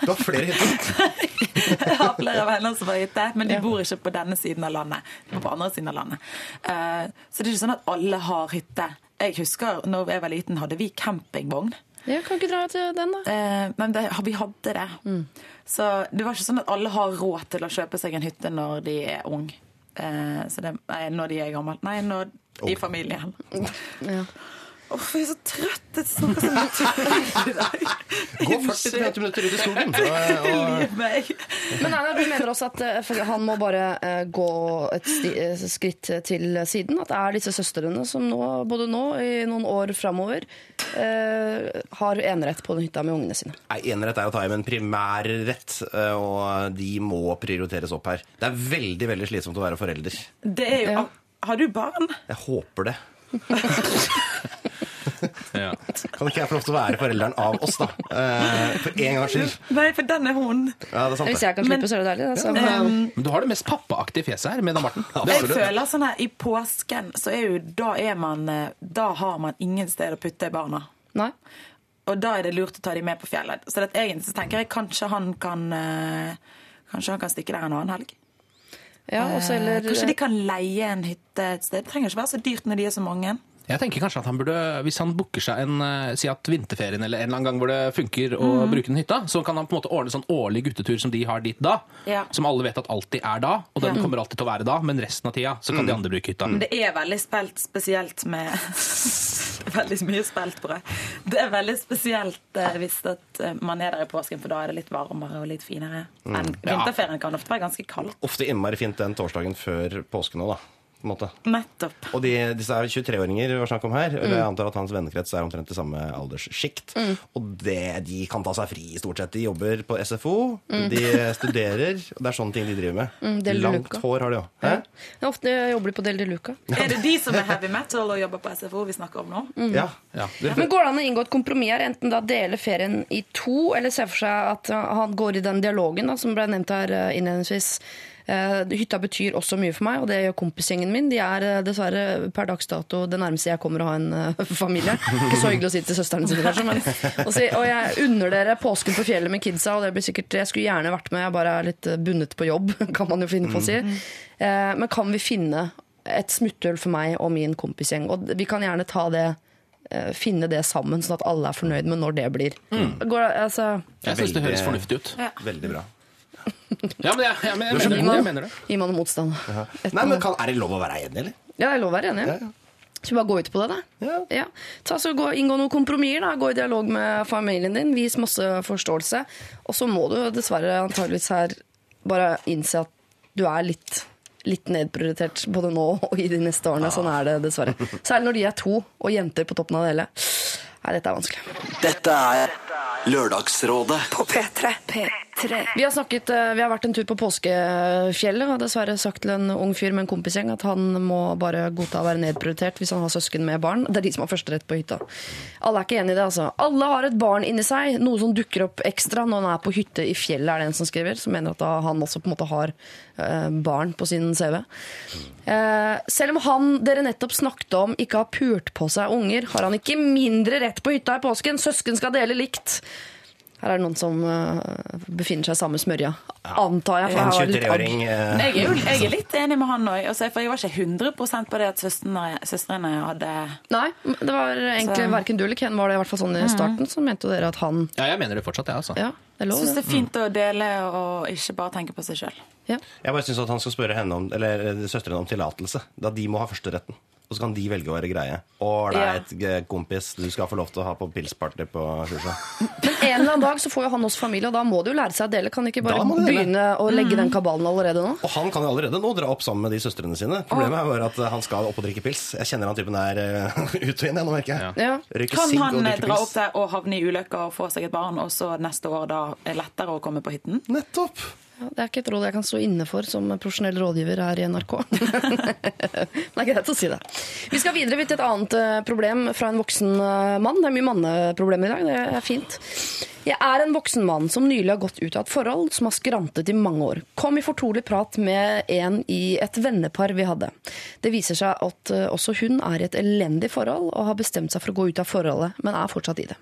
Du har flere hytter. (laughs) jeg har flere venner som har hytte, men de bor ikke på denne siden av landet. De bor på andre siden av landet. Eh, Så det er ikke sånn at alle har hytte. Jeg husker når jeg var liten, hadde vi campingvogn. Ja, kan ikke dra til den, da. Eh, Men det, vi hadde det. Så det var ikke sånn at alle har råd til å kjøpe seg en hytte når de er ung. Eh, Så det, nei, når de er gamle. Nei, når, i familien. Ja. Uff, jeg er så trøtt. Jeg snakker så mye i dag. Gå 40-50 minutter ut i skogen. (laughs) Men Einar, du mener også at eh, han må bare eh, gå et eh, skritt til siden? At det er disse søstrene som nå, både nå i noen år framover eh, har enerett på den hytta med ungene sine? Nei, Enerett er å ta hjem en primærrett, og de må prioriteres opp her. Det er veldig veldig slitsomt å være forelder. Det er jo Ja. Har du barn? Jeg håper det. (laughs) (laughs) Ja. Kan ikke jeg få lov til å være forelderen av oss, da? Eh, For en gangs skyld. Nei, for den er hun. Ja, det er sant Hvis jeg kan slippe, så er det deilig. Altså. Men du har det mest pappaaktige fjeset her med Dan Marten. Ja, Jeg føler sånn her, I påsken så er jo Da er man eh, Da har man ingen sted å putte barna. Nei? Og da er det lurt å ta dem med på fjellet. Så det, egentlig så tenker jeg kanskje han kan eh, Kanskje han kan stikke der en annen helg. Ja, også, Eh, eller, Kanskje de kan leie en hytte et sted. Det trenger ikke være så dyrt når de er så mange. Jeg tenker kanskje at han burde, Hvis han booker seg en eh, si at vinterferien eller en eller annen gang hvor det funker å Mm. bruke den hytta, så kan han på en måte ordne sånn årlig guttetur som de har dit da. Ja. Som alle vet at alltid er da, og den Ja. kommer alltid til å være da, men resten av tida så kan de andre bruke hytta. Men det er veldig spelt spesielt med (laughs) Det er veldig mye spelt på Det er veldig spesielt eh, hvis at eh, man er der i påsken, for da er det litt varmere og litt finere. Mm. Vinterferien kan ofte være ganske kald. Ofte innmari fint den torsdagen før påsken òg, da. På en måte. Nettopp. Og de, disse er 23-åringer vi har snakk om her. Mm. Jeg antar at hans vennekrets er omtrent i samme alderssjikt. Og det, de kan ta seg fri, stort sett. De jobber på SFO, de studerer. og Det er sånne ting de driver med. Mm, Del Langt hår har de òg. Hæ? Ja, Ofte jobber de på Del de Luca. Er det de som er heavy metal og jobber på SFO vi snakker om nå? Ja. Ja, det, Men Går det an å inngå et kompromiss her, enten da dele ferien i to, eller se for seg at han går i den dialogen da, som ble nevnt her uh, innledningsvis. Uh, hytta betyr også mye for meg, og det gjør kompisgjengen min. De er uh, dessverre per dags dato det nærmeste jeg kommer å ha en uh, (laughs) familie. Ikke så hyggelig å si til søstrene sine, kanskje, men og, si, Og jeg unner dere påsken på fjellet med kidsa, og det blir sikkert Jeg skulle gjerne vært med, jeg bare er litt bundet på jobb, (laughs) kan man jo finne på å si. Uh, men kan vi finne et smutthull for meg og min kompisgjeng? Og vi kan gjerne ta det eh, finne det sammen, sånn at alle er fornøyd med når det blir. Går, det- altså, jeg syns det høres fornuftig ut. Veldig bra. (laughs) Ja, men jeg, jeg, jeg, er så mener, jeg mener det. Gi meg noe motstand. Nei, men kan, Er det lov å være enig, eller? Ja, det er lov å være enig. Ja, ja. Skal bare gå ut på det, da? Ja. Ta så gå, Inngå noen kompromisser. Gå i dialog med familien din. Vis masse forståelse. Og så må du dessverre antageligvis her bare innse at du er litt, litt nedprioritert både nå og i de neste årene. Sånn er det dessverre. Særlig når de er to og jenter på toppen av det hele. Nei, dette er vanskelig. Dette er Lørdagsrådet På P3. P3. Vi har, snakket, eh, vi har vært en tur på påskefjellet og dessverre sagt til en ung fyr med en kompisgjeng at han må bare godta å være nedprioritert hvis han har søsken med barn. Det er de som har førsterett på hytta. Alle er ikke enig i det, altså. Alle har et barn inni seg, noe som dukker opp ekstra når han er på hytte i fjellet, er det en som skriver. Som mener at han også på en måte har eh, barn på sin CV. Eh, selv om han dere nettopp snakket om ikke har pult på seg unger, har han ikke mindre rett på hytta i påsken. Søsken skal dele likt. Her er det noen som eh, befinner seg i samme smørja. Antar jeg. For En jeg 23-åring eh, Jeg er jeg er litt enig med han òg. For jeg var ikke 100 på det at søstrene, hadde Nei, det var egentlig Så- verken du eller Ken var det i hvert fall sånn i starten. Så mente jo dere at han Ja, jeg mener det fortsatt, jeg, altså. Ja, det Jeg lov. syns det det. er fint å dele og ikke bare tenke på seg sjøl. Ja. Jeg bare syns at han skal spørre henne om, eller eh, søstrene om tillatelse. Da de må ha førsteretten. Og så kan de velge å være greie. Ålreit, et kompis, du skal få lov til å ha på pilsparty på Sjusjø. Men en eller annen dag så får jo han også familie, og da må de jo lære seg å dele. Kan ikke bare begynne å legge den kabalen allerede nå? Og han kan jo allerede nå dra opp sammen med de søstrene sine. Problemet er bare at han skal opp og drikke pils. Jeg kjenner han typen er (laughs) ut og inn, jeg nå merker jeg. Ja. Kan sigg han dra opp der og havne i ulykker og få seg et barn, og så neste år da er lettere å komme på hytten? Nettopp! Det er ikke et råd jeg kan stå inne for som profesjonell rådgiver her i NRK. Men (laughs) det er greit å si det. Vi skal videre til et annet eh, problem fra en voksen eh, mann. Det er mye manneproblemer i dag. Det er fint. Jeg er en voksen mann som nylig har gått ut av et forhold som har skrantet i mange år. Kom i fortrolig prat med en i et vennepar vi hadde. Det viser seg at eh, også hun er i et elendig forhold og har bestemt seg for å gå ut av forholdet, men er fortsatt i det.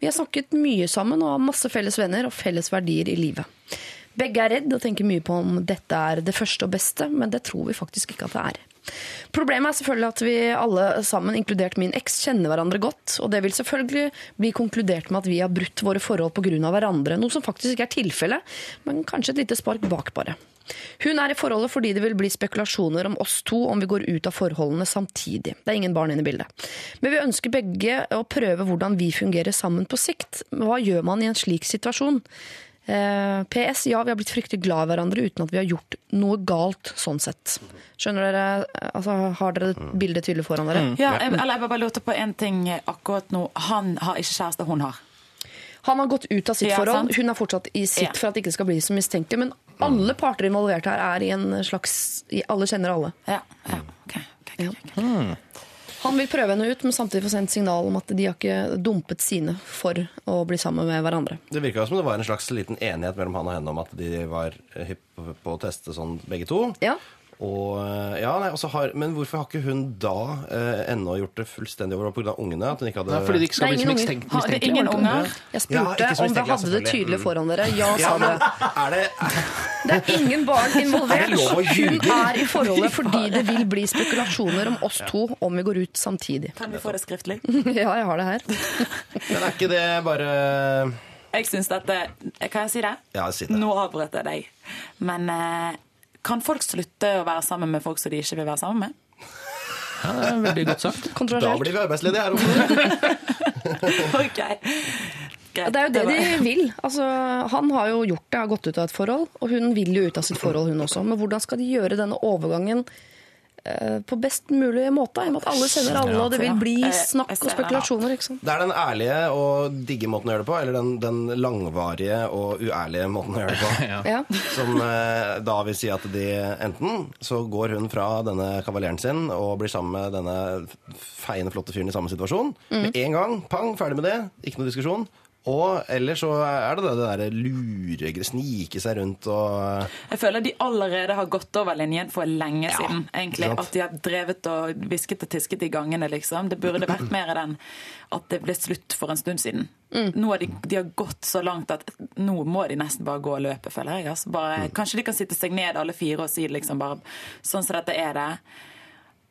Vi har snakket mye sammen og har masse felles venner og felles verdier i livet. Begge er redd og tenker mye på om dette er det første og beste, men det tror vi faktisk ikke at det er. Problemet er selvfølgelig at vi alle sammen, inkludert min eks, kjenner hverandre godt, og det vil selvfølgelig bli konkludert med at vi har brutt våre forhold pga. hverandre, noe som faktisk ikke er tilfellet, men kanskje et lite spark bak bare. Hun er i forholdet fordi det vil bli spekulasjoner om oss to om vi går ut av forholdene samtidig. Det er ingen barn inne i bildet. Men vi ønsker begge å prøve hvordan vi fungerer sammen på sikt. Hva gjør man i en slik situasjon? Eh, PS, ja, vi har blitt fryktelig glad i hverandre uten at vi har gjort noe galt sånn sett. Skjønner dere? Eh, Altså, har dere bildet tydelig foran dere? Ja, jeg, eller jeg bare lurte på en ting akkurat nå. Han har ikke kjæreste, hun har. Han har gått ut av sitt Ja, forhold, sant. hun er fortsatt i sitt Ja. for at det ikke skal bli så mistenkelig. Men alle parter involvert her er i en slags i- Alle kjenner alle. Ja, ja, ok. okay, Ja. ok, ok. Han vil prøve henne ut, men samtidig få sendt signal om at de har ikke dumpet sine for å bli sammen med hverandre. Det virka som det var en slags liten enighet mellom han og henne om at de var hypp på å teste sånn begge to. Ja. Og, ja, nei, har, men hvorfor har ikke hun da eh, ennå gjort det fullstendig over pga. ungene? At hun ikke hadde Nei, fordi de ikke skal er bli mistenkt- det ingen unger? Jeg spurte ja, om dere hadde det tydelig foran dere. Ja, ja, sa men det. er det Det er ingen barn involvert. Er Hun er i forholdet fordi det vil bli spekulasjoner om oss to om vi går ut samtidig. Kan vi få det skriftlig? (laughs) Ja, jeg har det her. Men er ikke det bare Jeg syns dette Kan jeg si det? Ja, si det. Nå avbrøt jeg deg. Men eh, kan folk slutte å være sammen med folk som de ikke vil være sammen med? Ja, det er veldig godt sagt. Da blir vi arbeidsledige her oppe. (laughs) Ok. Greit, Det er jo det var- de vil. Altså, han har jo gjort det, har gått ut av et forhold, og hun vil jo ut av sitt forhold, hun også. Men hvordan skal de gjøre denne overgangen på best mulig måte? I og med at alle kjenner alle, og det vil bli snakk og spekulasjoner. ikke sant? Det er den ærlige og digge måten å gjøre det på, eller den, den langvarige og uærlige måten å gjøre det på. (laughs) Ja. Som eh, da vil si at de enten så går hun fra denne kavaleren sin og blir sammen med denne feiende, flotte fyren i samme situasjon. Med en gang. Pang, ferdig med det. Ikke noe diskusjon. Og ellers så er det det, det derre lure, snike seg rundt og Jeg føler de allerede har gått over linjen for lenge Ja, siden. egentlig. sant? At de har drevet og hvisket og tisket i gangene, liksom. Det burde vært mer i den at det ble slutt for en stund siden. Nå har de, de har gått så langt at nå må de nesten bare gå og løpe, føler jeg. Altså bare, Kanskje de kan sitte seg ned alle fire og si liksom bare sånn som dette er det.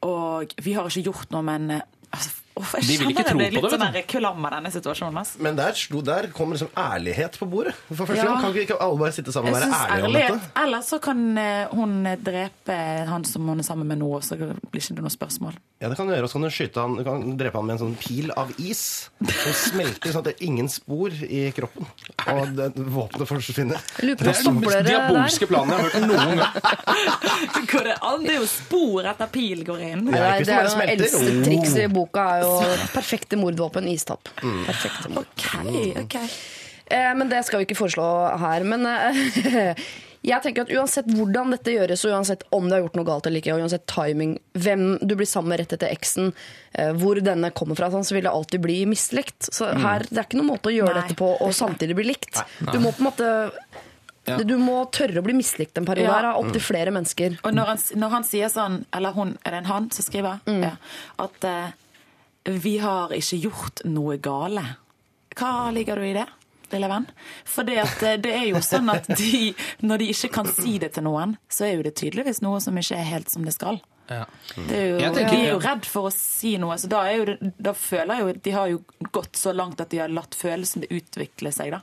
Og vi har ikke gjort noe, men altså, Uff, jeg De vil ikke tro jeg på det, litt sånn av denne situasjonen. Altså. Men der, der kom liksom ærlighet på bordet. For første Ja. gang kan ikke, ikke alle bare sitte sammen og være ærlige om dette. Ellers så kan eh, hun drepe han som hun er sammen med nå, og så blir det ikke det noe spørsmål. Ja, det kan du gjøre. Og så kan du skyte han, du kan drepe han med en sånn pil av is. Som smelter sånn at det er ingen spor i kroppen. Og det, våpenet forsvinner. Det er den mest diabolske planen jeg har hørt noen gang. (laughs) Går det? Det er jo spor etter pil går inn. Det Ja, er, det er jo eldste Oh. trikset i boka er jo perfekte mordvåpen, istapp. Perfekte mord. Okay, okay. Eh, men det skal vi ikke foreslå her. Men eh, (laughs) jeg tenker at uansett hvordan dette gjøres, og uansett om du har gjort noe galt eller ikke, og uansett timing, hvem du blir sammen med rett etter eksen, eh, hvor denne kommer fra, sånn, så vil det alltid bli mislikt. Så her, det er ikke noen måte å gjøre Nei, dette på og samtidig bli likt. Du må på en måte Ja. Du må tørre å bli mislikt en periode Ja. opptil flere mennesker. Og når han, når han sier sånn, eller hun, er det en han som skriver, Mm. ja, at eh, vi har ikke gjort noe gale. Hva ligger du i det, lille venn? For det, eh, det er jo sånn at de, når de ikke kan si det til noen, så er jo det tydeligvis noe som ikke er helt som det skal. Ja. Det er jo, tenker- de er jo redd for å si noe, så da, er jo da føler jeg jo de har jo gått så langt at de har latt følelsen utvikle seg, da.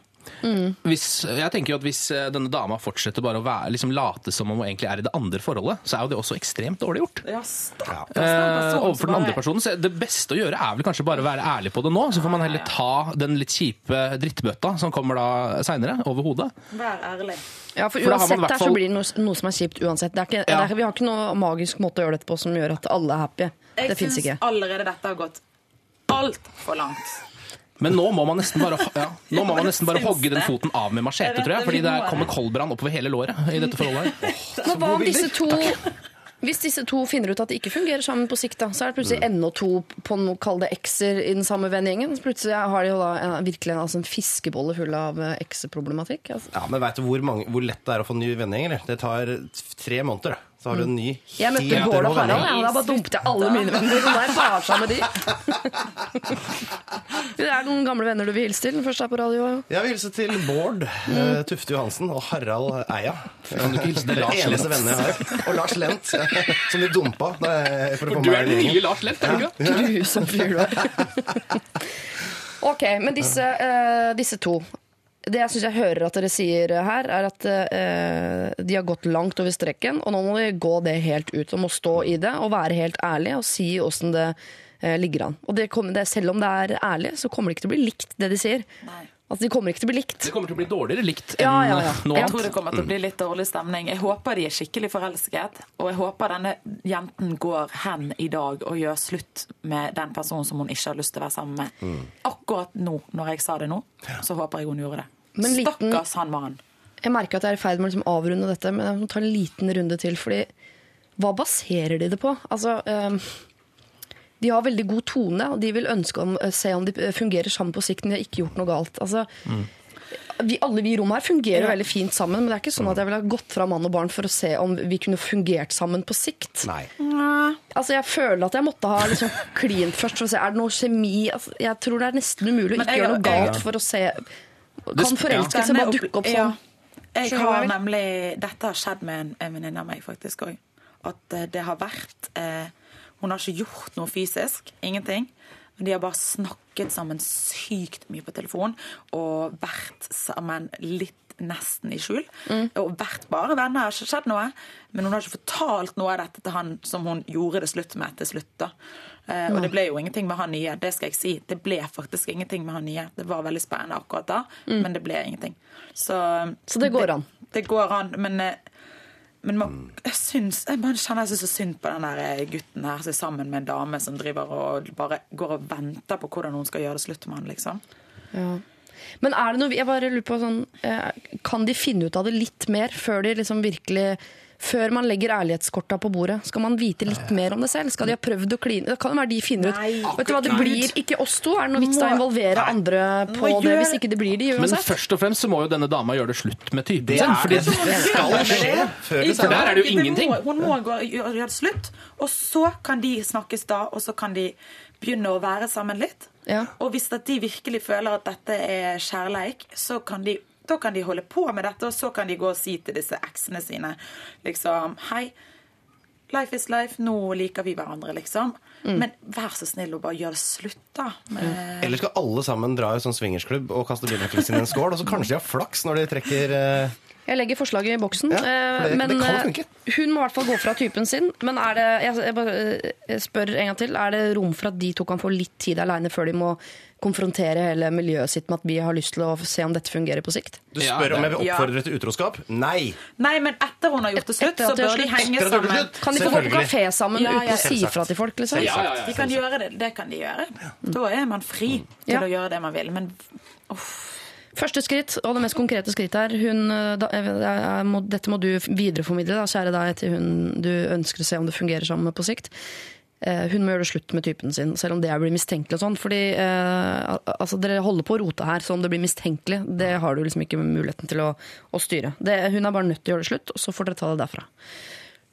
Hvis, jeg tenker jo at Hvis eh, denne dama fortsetter bare å være, liksom late som om hun egentlig er i det andre forholdet, så er jo det også ekstremt dårlig gjort. Ja, stakkars Eh, den overfor den andre personen. Så det beste å gjøre er vel kanskje bare å være ærlig på det nå. Så får man heller ta den litt kjipe drittbøtta som kommer da seinere, over hodet. Vær ærlig. Ja, for For da har man uansett i hvert her så blir det noe, noe som er kjipt uansett. Det er ikke, Ja. det er, vi har ikke noe magisk måte å gjøre dette på som gjør at alle er happy. Jeg det fins syns allerede dette har gått altfor langt. Men nå må man nesten bare, ja, nå må man nesten bare hogge den foten av med machete, tror jeg. Fordi det, det kommer koldbrann oppover hele låret i dette forholdet. her. Men hva om disse to hvis disse to finner ut at de ikke fungerer sammen på sikt, da, så er det plutselig enda to på noe, kall det ekser i den samme vennegjengen. Plutselig har de jo da en, virkelig en, altså en fiskebolle full av eh, ekseproblematikk. Altså. Ja, men veit du hvor, mange, hvor lett det er å få ny vennegjeng? Det tar tre måneder, da. Så har du en ny Jeg møtte Bård og Harald, og da bare dumpet jeg alle mine venner. Og der tar seg med de. (laughs) Det er noen gamle venner du vil hilse til? Den første er på radio. Jeg vil hilse til Bård eh, Tufte Johansen og Harald Eia. Kan du ikke hilse til Lars eneste Lent? vennene jeg har. Og Lars Lent, (laughs) som de dumpa For, for Du er den nye Lars Lent, er du ikke? Grusom fyr du er. (laughs) Ok, men disse, uh, disse to Det jeg syns jeg hører at dere sier her, er at eh, de har gått langt over streken, og nå må de gå det helt ut. Og må stå i det og være helt ærlige og si åssen det eh, ligger an. Og det kommer, det, selv om det er ærlig, så kommer det ikke til å bli likt, det de sier. Nei. Altså, de kommer ikke til å bli likt. Det kommer til å bli dårligere likt enn Ja, ja, ja. nå. Jeg tror det kommer til å bli litt dårlig stemning. Jeg håper de er skikkelig forelsket. Og jeg håper denne jenten går hen i dag og gjør slutt med den personen som hun ikke har lyst til å være sammen med. Akkurat nå, når jeg sa det nå, så håper jeg hun gjorde det. Men liten- Stakkars han mannen. Jeg merker at jeg er i ferd med å liksom avrunde dette, men jeg må ta en liten runde til. fordi hva baserer de det på? Altså, eh, de har veldig god tone, og de vil ønske å eh, se om de fungerer sammen på sikt, men de har ikke gjort noe galt. Altså, vi, alle vi i rommet her fungerer Ja. veldig fint sammen, men det er ikke sånn at jeg ville ha gått fra mann og barn for å se om vi kunne fungert sammen på sikt. Nei. Altså, Jeg føler at jeg måtte ha liksom klint først for å se er det noe kjemi altså, Jeg tror det er nesten umulig å ikke gjøre noe galt for å se Kan forelskelse bare dukke opp Ja. sånn? Jeg du hva har nemlig, Dette har skjedd med en, en venninne av meg faktisk òg. At eh, det har vært eh, Hun har ikke gjort noe fysisk. Ingenting. Men de har bare snakket sammen sykt mye på telefon og vært sammen litt nesten i skjul. Mm. Og vært bare venner. Det har ikke skjedd noe. Men hun har ikke fortalt noe av dette til han som hun gjorde det slutt med til slutt. da. Eh, og det ble jo ingenting med han nye. Det skal jeg si. Det ble faktisk ingenting med han nye. Det var veldig spennende akkurat da, men det ble ingenting. Så, Mm. Så det går an? Det går an, men, eh, men man, jeg syns Jeg kjenner jeg så synd på den der eh, gutten her som er sammen med en dame som driver og bare går og venter på hvordan hun skal gjøre det slutt med han, liksom. Ja. Men er det noe, jeg bare lurer på sånn, Kan de finne ut av det litt mer før de liksom virkelig før man legger ærlighetskorta på bordet, skal man vite litt mer om det selv? Skal de ha prøvd å kline? Det kan jo være de finner ut. Nei, Vet du hva, det blir ikke oss to. Er det noe vits i å involvere andre på det, hvis ikke det blir de Men først og fremst så må jo denne dama gjøre det slutt med typen Det sin. er Fordi det skal skje For der er det jo ingenting. Hun må gjøre gjøre det slutt, og så kan de snakkes da, og så kan de begynne å være sammen litt. Ja. Og hvis at de virkelig føler at dette er kjærleik, så kan de da kan de holde på med dette, og så kan de gå og si til disse eksene sine liksom Hei, life is life, nå liker vi hverandre, liksom. Mm. Men vær så snill og bare gjør det slutt, da. Med, Eller skal alle sammen dra i sånn swingersklubb og kaste bilnøklene sine i en skål, og så kanskje de har flaks når de trekker eh, Jeg legger forslaget i boksen. Ja, for det- eh, men det kan eh, funke. hun må i hvert fall gå fra typen sin. Men er det, jeg, jeg eh, spør en gang til, er det rom for at de to kan få litt tid aleine før de må konfrontere hele miljøet sitt med at vi har lyst til å se om dette fungerer på sikt? Du Ja, spør om jeg vil Ja. oppfordre til utroskap? Nei! Nei, men etter hun har gjort det slutt, så bør de henge sammen. Kan de få gå på kafé sammen Ja, uten å si selvsagt. fra til folk? liksom? Ja, ja, ja. De kan gjøre det, det kan de gjøre. Da er man fri til Ja. å gjøre det man vil. Men Første skritt, og det mest konkrete skrittet her hun, eh, da, jeg, må, Dette må du videreformidle, da, kjære deg, til hun du ønsker å se om det fungerer sammen med på sikt. Eh, hun må gjøre det slutt med typen sin, selv om det blir mistenkelig. og sånn, fordi eh, altså, Dere holder på å rote her, så om det blir mistenkelig, det har du liksom ikke muligheten til å, å styre. Det, hun er bare nødt til å gjøre det slutt, og så får dere ta det derfra.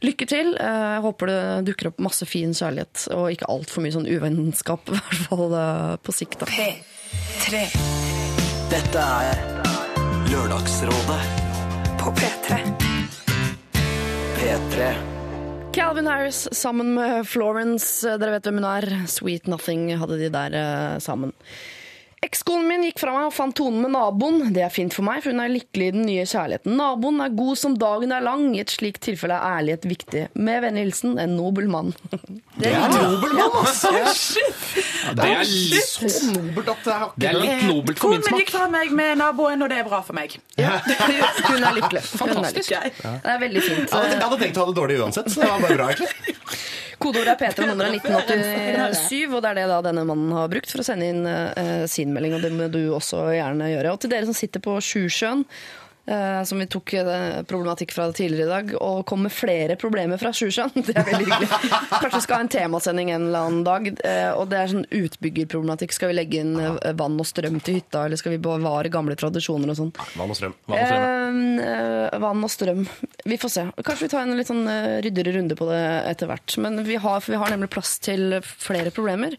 Lykke til. Eh, Jeg håper det dukker opp masse fin kjærlighet, og ikke altfor mye sånn uvennskap, (laughs) i hvert fall på sikt. da. P3 Dette er Lørdagsrådet på P3. P3 Calvin Harris sammen med Florence, dere vet hvem hun er. Sweet Nothing hadde de der eh, sammen. Ekskonen min gikk fra meg og fant tonen med naboen. Det er fint for meg, for hun er lykkelig i den nye kjærligheten. Naboen er god som dagen er lang. I et slikt tilfelle er ærlighet viktig. Med vennlig hilsen en nobel mann. Det er Nobel mann, altså! Det er litt, Så nobelt at det har det er litt nobelt for min Konen min gikk fra meg med naboen, og det er bra for meg. (laughs) Hun er lykkelig. Hun er Fantastisk. lykkelig. Det er veldig fint. Jeg hadde, tenkt å ha det dårlig uansett, så det var bare bra, egentlig. Kodeordet er P3 og nummeret er 1987, og det er det da denne mannen har brukt for å sende inn eh, sin melding, og det må du også gjerne gjøre. Og til dere som sitter på Sjusjøen, eh, som vi tok eh, problematikk fra tidligere i dag, og kom med flere problemer fra Sjusjøen, (laughs) det er veldig hyggelig. Kanskje vi skal ha en temasending en eller annen dag, eh, og det er sånn utbyggerproblematikk. Skal vi legge inn vann og strøm til hytta, eller skal vi bevare gamle tradisjoner og sånn? Vann og strøm. Eh, eh, vann og strøm. Vi får se. Kanskje vi tar en litt sånn ryddigere runde på det etter hvert. Men vi har, vi har nemlig plass til flere problemer.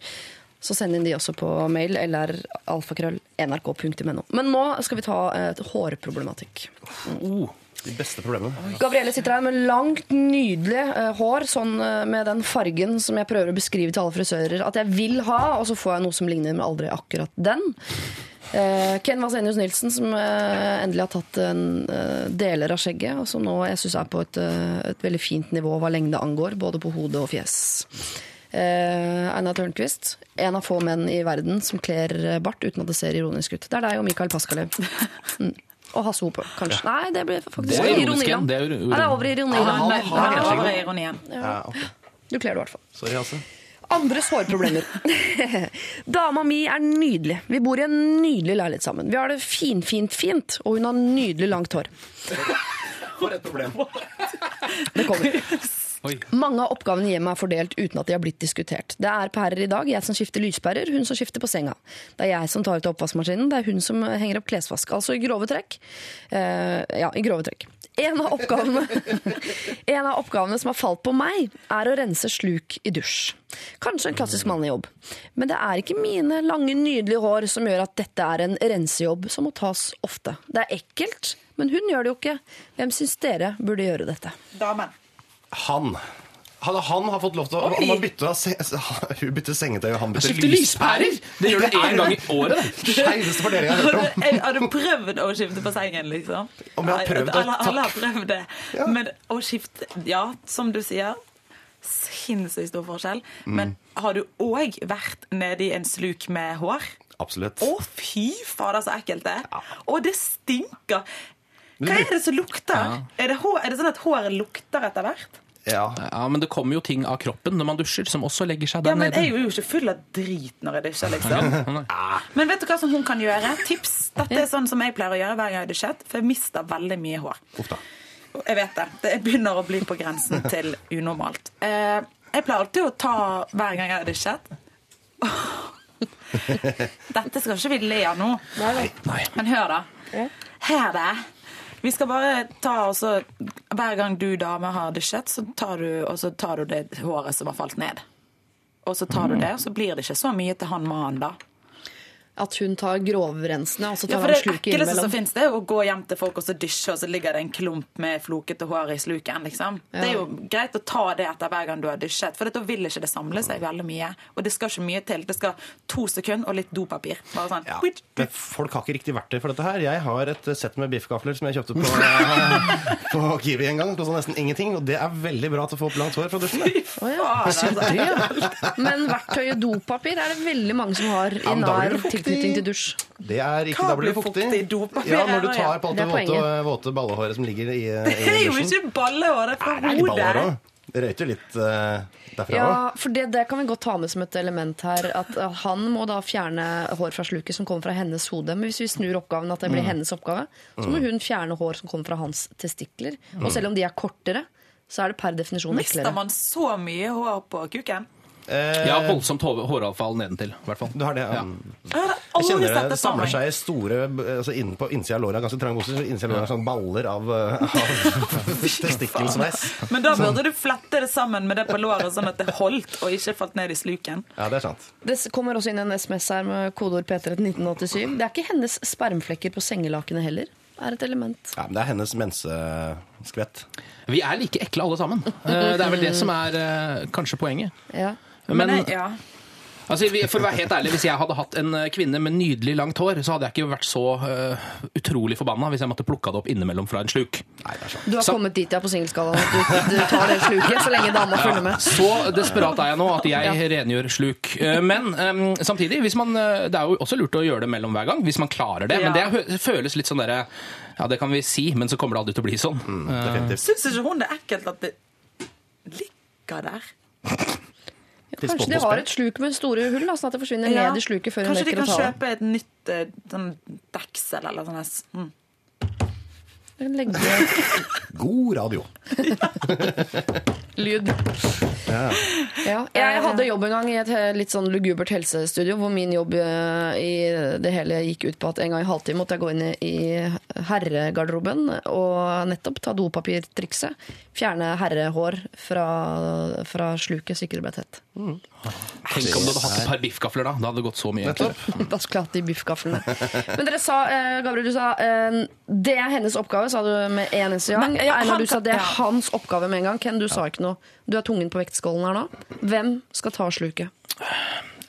Så send inn de også på mail eller alfakrøll nrk.no. Men nå skal vi ta et hårproblematikk. De beste problemene. Gabrielle sitter her med langt, nydelig eh, hår, sånn eh, med den fargen som jeg prøver å beskrive til alle frisører at jeg vil ha, og så får jeg noe som ligner, men aldri akkurat den. Uh, Ken Vasenius Nilsen, som eh, endelig har tatt en, eh, deler av skjegget, og som nå jeg synes er på et, eh, et veldig fint nivå hva lengde angår, både på hode og fjes. Eh, Einar Tørnquist, en av få menn i verden som kler bart uten at det ser ironisk ut. Det er deg og Mikael Paskalev. (laughs) Mm. Og Hasse Hope, kanskje. Nei, det ble faktisk Det er ironi, det er Nei, det er over ironien. Han, da. han er over ironien. Ja. Du kler det i hvert fall. Sorry, Hasse. Andres hårproblemer. (laughs) Dama mi er nydelig. Vi bor i en nydelig leilighet sammen. Vi har det fint, fint, fint, og hun har nydelig langt hår. For et problem. Det kommer. (laughs) Oi. Mange av oppgavene hjemme er fordelt uten at de har blitt diskutert. Det er pærer i dag, jeg som skifter lyspærer, hun som skifter på senga. Det er jeg som tar ut oppvaskmaskinen, det er hun som henger opp klesvask. Altså i grove trekk. Uh, ja, i grove trekk. En av, oppgavene, (laughs) en av oppgavene som har falt på meg, er å rense sluk i dusj. Kanskje en klassisk mannlig jobb. Men det er ikke mine lange, nydelige hår som gjør at dette er en rensejobb som må tas ofte. Det er ekkelt, men hun gjør det jo ikke. Hvem syns dere burde gjøre dette? Damen. Han. Han, han har fått lov til å Han har Hun bytter sengetøy, og han bytter Skifte lyspærer! Det gjør du én gang i året. det. (laughs) Skeiveste fordelinga jeg har hørt om. Har du prøvd å skifte på sengen, liksom. Om jeg har prøvd det, alle, alle har prøvd det. Ja. Men å skifte Ja, som du sier. Sinnssykt stor forskjell. Mm. Men har du òg vært nedi en sluk med hår? Absolutt. Å, fy fader, så ekkelt det er. Og det stinker. Hva er det som lukter? Er, det hår, er det sånn at håret lukter etter hvert? Ja. Ja, Men det kommer jo ting av kroppen når man dusjer, som også legger seg der nede. Ja, men nede. jeg er jo ikke full av drit når jeg dusjer, liksom. Men vet du hva som hun kan gjøre? Tips. Dette er sånn som jeg pleier å gjøre hver gang jeg har dusjet, for jeg mister veldig mye hår. Ofta. Jeg vet det. Det begynner å bli på grensen til unormalt. Eh, jeg pleier alltid å ta hver gang jeg har dusjet. Dette skal ikke vi le av nå. Men hør, da. Her det. Vi skal bare ta også Hver gang du dame har dusjet, så tar du, og så tar du det håret som har falt ned. Og så tar du det, og så blir det ikke så mye til han mannen, da. At hun tar grovrensende, og så tar Ja, for innimellom. Det sluket ekleste som finnes, det er å gå hjem til folk og så dysje, og så ligger det en klump med flokete hår i sluken. liksom. Det er jo greit å ta det etter hver gang du har dysjet, for da vil ikke det samle seg veldig mye. Og det skal ikke mye til. Det skal to sekunder og litt dopapir. Bare sånn. Ja. Men folk har ikke riktig verktøy for dette her. Jeg har et sett med biffgafler som jeg kjøpte på, (laughs) på Kiwi en gang. Kosta nesten ingenting, og det er veldig bra til å få opp langt hår fra dusjen. Oh, ja. altså. Men verktøyet dopapir er det veldig mange som har i Ja, nær fuktig. Tilknytning til dusj. Det er ikke, Hva da blir det fuktig. fuktig? Ja, når du tar på alt Det det våte, våte ballehåret som ligger i, i (laughs) Det er jo ikke ballehåret fra hodet. Det røyter litt uh, derfra Ja, for det, det kan vi godt ta med som et element her. At uh, han må da fjerne hår fra sluket som kommer fra hennes hode. Men hvis vi snur oppgaven at det blir Mm. hennes oppgave, så må hun fjerne hår som kommer fra hans testikler. Og selv om de er kortere, så er det per definisjon Mister eklere. man så mye hår på kuken? Ja, voldsomt håravfall nedentil, i hvert fall. Du har det, ja. Jeg Jeg kjenner det, samler seg i store altså inn på innsida av låra, ganske trange bukser, så innsida av låra er sånn baller av, eh, av (laughs) testikkelsveis. Men da burde du flette det sammen med det på låret, sånn at det holdt og ikke falt ned i sluken. Ja, det er sant. Det kommer også inn en SMS her med kodeord P3 til 1987. Det er ikke hennes spermflekker på sengelakenet heller. Er et element. Ja, men det er hennes menseskvett. Vi er like ekle alle sammen. Eh, Det er vel det som er eh, kanskje poenget. Ja. Men, Men ja. altså, for å være helt ærlig, hvis jeg hadde hatt en eh, kvinne med nydelig langt hår, så hadde jeg ikke vært så uh, utrolig forbanna hvis jeg måtte plukka det opp innimellom fra en sluk. Nei, er. Du har Så- kommet dit ja, på singelskalaen at du, du tar det sluket så lenge dama følger med. Så desperat er jeg nå at jeg rengjør sluk. Eh, Men um, samtidig, hvis man, det er jo også lurt å gjøre det mellom hver gang, hvis man klarer det. Men det føles litt sånn derre Ja, det kan vi si, men så kommer det aldri til å bli sånn. Mm. Syns ikke hun det er ekkelt at det ligger der? Kanskje de har et sluk med store hull, da, sånn at det forsvinner Ja. ned i sluket før hun Kanskje de rekker å kan ta det. kjøpe et nytt eh, sånn deksel eller sånn. Mm. (laughs) God radio. lyd. Ja. Jeg hadde jobb en gang i et litt sånn lugubert helsestudio, hvor min jobb eh, i det hele gikk ut på at en gang i halvtime måtte jeg gå inn i- herregarderoben og nettopp ta dopapirtrikset. Fjerne herrehår fra, fra sluket så ikke det ble tett. Tenk om du hadde hatt et par biffgafler da. Da hadde det gått så mye enklere. (laughs) Vaskehatt de biffgaflene. Men dere sa, eh, Gabriel, du sa eh, det er hennes oppgave, sa du med en eneste gang. Men, ja, Einar, han du sa kan- det er ja. hans oppgave med en gang. Ken, du sa ikke noe. Du er tungen på vektskålen her nå. Hvem skal ta sluket?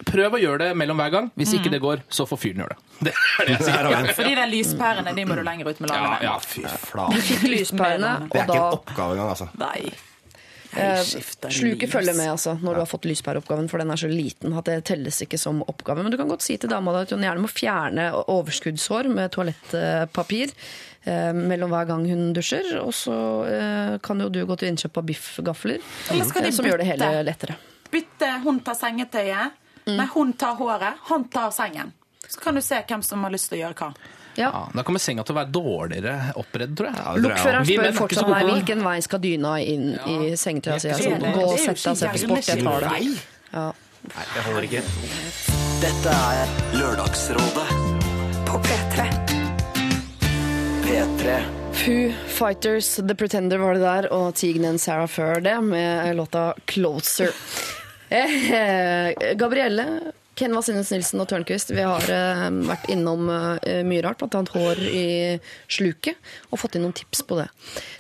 Prøv å gjøre det mellom hver gang. Hvis ikke det går, så får fyren gjøre det. (laughs) Det er det jeg (laughs) sier. For de der lyspærene de må du lenger ut med Ja, ja. Fy flate. Lyspærene, Det er ikke en oppgave engang, altså. Nei. Eh, Sluket lys. følger med altså, når du har fått lyspæreoppgaven, for den er så liten at det telles ikke som oppgave. Men du kan godt si til dama at hun gjerne må fjerne overskuddshår med toalettpapir eh, mellom hver gang hun dusjer. Og så eh, kan jo du gå til innkjøp av biffgafler, Eller eh, som gjør det hele lettere. Bytte. Hun tar sengetøyet. Nei, hun tar håret. Han tar sengen. Så kan du se hvem som har lyst til å gjøre hva. Ja. Ja, da kommer senga til å være dårligere oppredd, tror jeg. Ja, Lokføreren spør er fortsatt meg hvilken vei skal dyna inn i sengetøya si. Altså, Så gå og sett deg og se på sport. Jeg tar det. Ja. Nei, det holder ikke. Dette er Lørdagsrådet På P3. P3. Foo Fighters, The Pretender var det der, og Tignen Sarah før det med låta Closer. Eh, Gabrielle, Ken Vasenus Nilsen og Tørnquist, vi har eh, vært innom eh, mye rart, annet hår i sluket, og fått inn noen tips på det.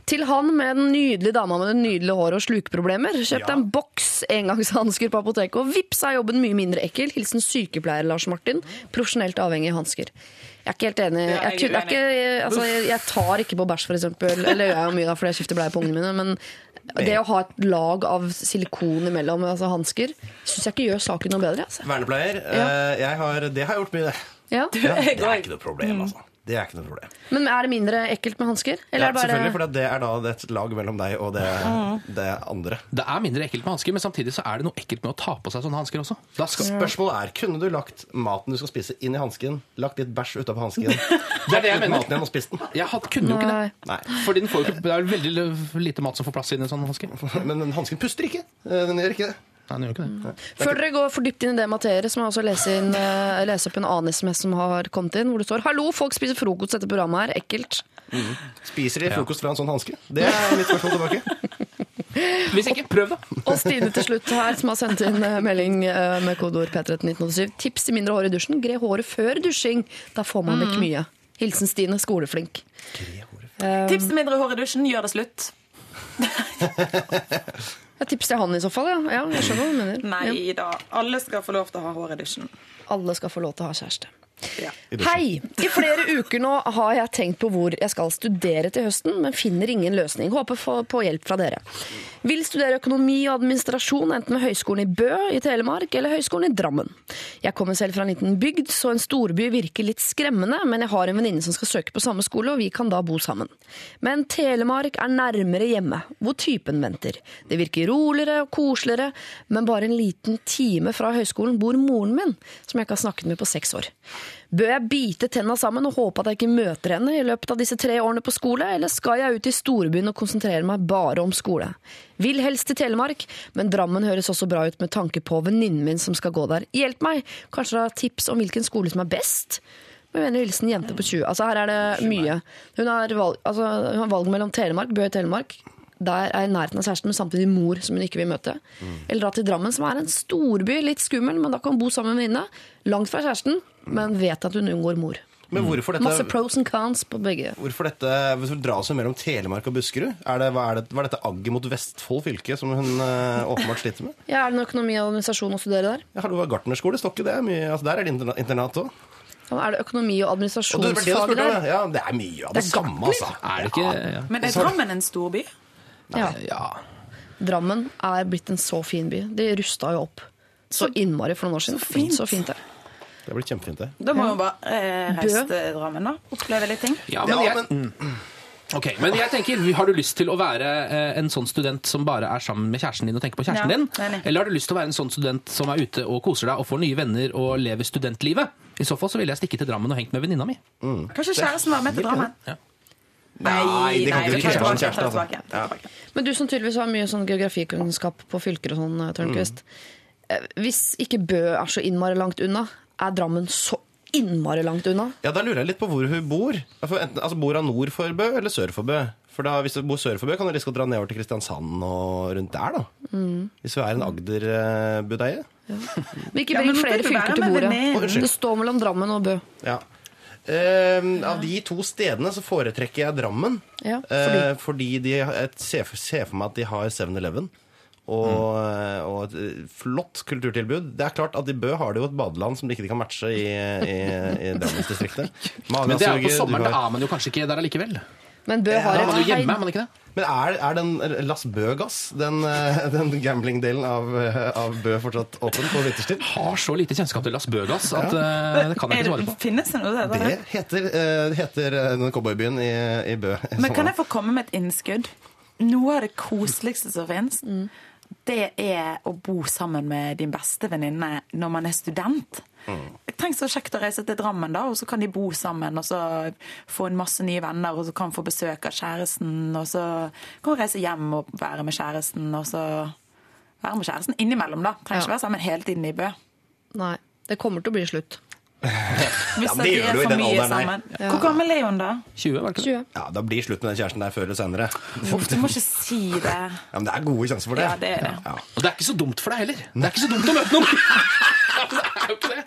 Til han med den nydelige dama med det nydelige håret og slukproblemer, kjøp deg en boks engangshansker på apoteket, og vips er jobben mye mindre ekkel. Hilsen sykepleier Lars Martin, profesjonelt avhengig av hansker. Jeg er ikke helt enig. Jeg, Jeg, jeg altså, jeg, tar ikke på bæsj, eksempel. Eller gjør jeg jo mye da, fordi jeg skifter bleie på ungene mine. Men det å ha et lag av silikon imellom, altså hansker, syns jeg ikke gjør saken noe bedre. Altså. Vernepleier. Ja. eh, Jeg har, det har jeg gjort mye, det. Ja. Ja, det er (laughs) ikke noe problem, altså. Det er ikke noe problem. Men er det mindre ekkelt med hansker? Ja, er selvfølgelig, for det er da et lag mellom deg og det, det andre. Det er mindre ekkelt med hansker, men samtidig så er det noe ekkelt med å ta på seg sånne hansker også. Da skal, Spørsmålet er, kunne du lagt maten du skal spise inn i hansken, lagt litt bæsj utapå hansken, (laughs) det er det jeg mener. maten igjen og spist den? Jeg had, kunne jo ikke det. Nei. Fordi den får jo ikke, Det er veldig lite mat som får plass inn i en sånn hanske. (laughs) Men hansken puster ikke. Eh, Den gjør ikke det. Den gjør ikke det. Før dere går for dypt inn i det materiet, så må jeg også lese, inn, eh, lese opp en annen SMS som har kommet inn, hvor det står 'Hallo, folk spiser frokost etter programmet her. Ekkelt'. Spiser de frokost fra en sånn hanske? Det er mitt spørsmål tilbake. (laughs) Hvis ikke, prøv da. Og Stine til slutt her, som har sendt inn eh, melding eh, med kodeord P131987. Tips til mindre hår i dusjen. Gre håret før dusjing. Da får man vekk mye. Hilsen Stine, skoleflink. Tips til mindre hår i dusjen. Gjør det slutt. (laughs) Ja, tips til han i så fall, ja. ja jeg skjønner hva du mener. Nei da. Alle skal få lov til å ha hår i dusjen. Alle skal få lov til å ha kjæreste. I. Hei! I flere uker nå har jeg tenkt på hvor jeg skal studere til høsten, men finner ingen løsning. Håper på hjelp fra dere. Vil studere økonomi og administrasjon enten ved Høgskolen i Bø i Telemark eller Høgskolen i Drammen. Jeg kommer selv fra en liten bygd, så en storby virker litt skremmende, men jeg har en venninne som skal søke på samme skole, og vi kan da bo sammen. Men Telemark er nærmere hjemme, hvor typen venter. Det virker roligere og koseligere, men bare en liten time fra høyskolen bor moren min, som jeg ikke har snakket med på seks år. Bør jeg bite tenna sammen og håpe at jeg ikke møter henne i løpet av disse tre årene på skole, eller skal jeg ut i storbyen og konsentrere meg bare om skole? Vil helst til Telemark, men Drammen høres også bra ut med tanke på venninnen min som skal gå der. Hjelp meg! Kanskje dere har tips om hvilken skole som er best? Med vennlig hilsen jente på 20. Altså, her er det mye. Hun har valg, altså, hun har valg mellom Telemark, Bø i Telemark. Der er i nærheten av kjæresten, men samtidig mor som hun ikke vil møte. Eller dra til Drammen, som er en storby, litt skummel, men da kan hun bo sammen med venninne. Langt fra kjæresten, men vet at hun unngår mor. Men hvorfor dette, Masse pros and cons på begge. hvorfor dette hvorfor dra seg mellom Telemark og Buskerud? Er det, hva er det, var dette agget mot Vestfold fylke som hun eh, åpenbart sliter med? Ja, Er det noe økonomi og administrasjon å studere der? Ja, hallo, gartnerskole, står ikke det? Mye, altså, der er det interna- internat òg. Ja, Er det økonomi og det det administrasjonsfag der? ja. ja. Det er mye av det, samme, altså. Er det ikke ja. Men er Drammen en storby? Ja. ja. Drammen er blitt en så fin by. De rusta jo opp så innmari for noen år siden. Så fint. Så fint der. Det blir kjempefint, det. Da må man bare eh, reise til Drammen, da. Oppleve litt ting. Ja, men, Ja, jeg, Mm. ok, men jeg tenker, Har du lyst til å være eh, en sånn student som bare er sammen med kjæresten din og tenker på kjæresten Ja, din? Eller har du lyst til å være en sånn student som er ute og koser deg og får nye venner og lever studentlivet? I så fall så ville jeg stikke til Drammen og hengt med venninna mi. Kanskje kjæresten var med til Drammen? Ja. Nei, det kan nei, ikke kjæresten, kjæresten, altså. Men du som tydeligvis har mye sånn geografikunnskap på fylker og sånn, eh, Tørnquist. Mm. Hvis ikke Bø er så innmari langt unna, er Drammen så innmari langt unna? Ja, Da lurer jeg litt på hvor hun bor. For enten, altså, Bor hun nord for Bø eller sør for Bø? For da, Hvis du bor sør for Bø, kan du risikere å dra nedover til Kristiansand og rundt der. da. Hvis hun er en Agder-budeie. Men (laughs) ikke Ja, men bring nå flere fylker til bordet. venninnen. Det står mellom Drammen og Bø. Ja. Uh, av de to stedene så foretrekker jeg Drammen. Ja, fordi? Uh, fordi de jeg ser, for- ser for meg at de har 7-Eleven. Og, eh, og et eh, flott kulturtilbud. Det er klart at I Bø har de jo et badeland som de ikke kan matche i, i, i (laughs) Drammensdistriktet. Men det er jo på sommeren, har- det er man jo kanskje ikke der allikevel. Men Bø har jo et hjemme, er man ikke det? Men er, er den Las Bø-gass, den, eh, (laughs) den gambling-delen av, av Bø, fortsatt åpen på vinterstid? Har så lite kjennskap til Las Bøgas at eh, det kan jeg ikke svare på. finnes det noe der? Det heter, heter den cowboybyen i, i Bø. Men kan jeg få komme med et innskudd? Noe av det koseligste som fins, det er å bo sammen med din beste venninne når man er student. Tenk så kjekt å reise til Drammen, da, og så kan de bo sammen og så få en masse nye venner, og så kan få besøk av kjæresten, og så kan hun reise hjem og være med kjæresten, og så være med kjæresten innimellom, da. Trenger ikke være sammen hele tiden i Bø. Nei, det kommer til å bli slutt. Hvis Ja, det de gjør du i den alderen her. sammen. Hvor gammel er hun da? 20, var det ikke det? Ja, Da blir slutt med den kjæresten der før eller senere. Du må ikke si det. (laughs) Ja, men det er gode sjanser for det. Ja, det er det. Ja. Og det er ikke så dumt for deg heller. Det er ikke så dumt å møte noen! (laughs) det er jo ikke det.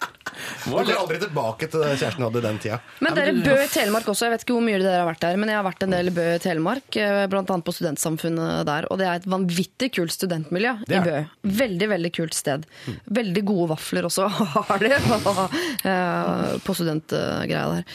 Du går aldri tilbake til det kjæresten hadde den tida. Men dere Bø i Telemark også, jeg vet ikke hvor mye dere har vært der, men jeg har vært en del i Bø i Telemark, bl.a. blant annet på studentsamfunnet der, og det er et vanvittig kult studentmiljø i Bø. Veldig, veldig kult sted. Veldig gode vafler også (laughs) har de (laughs) eh, på studentgreia der.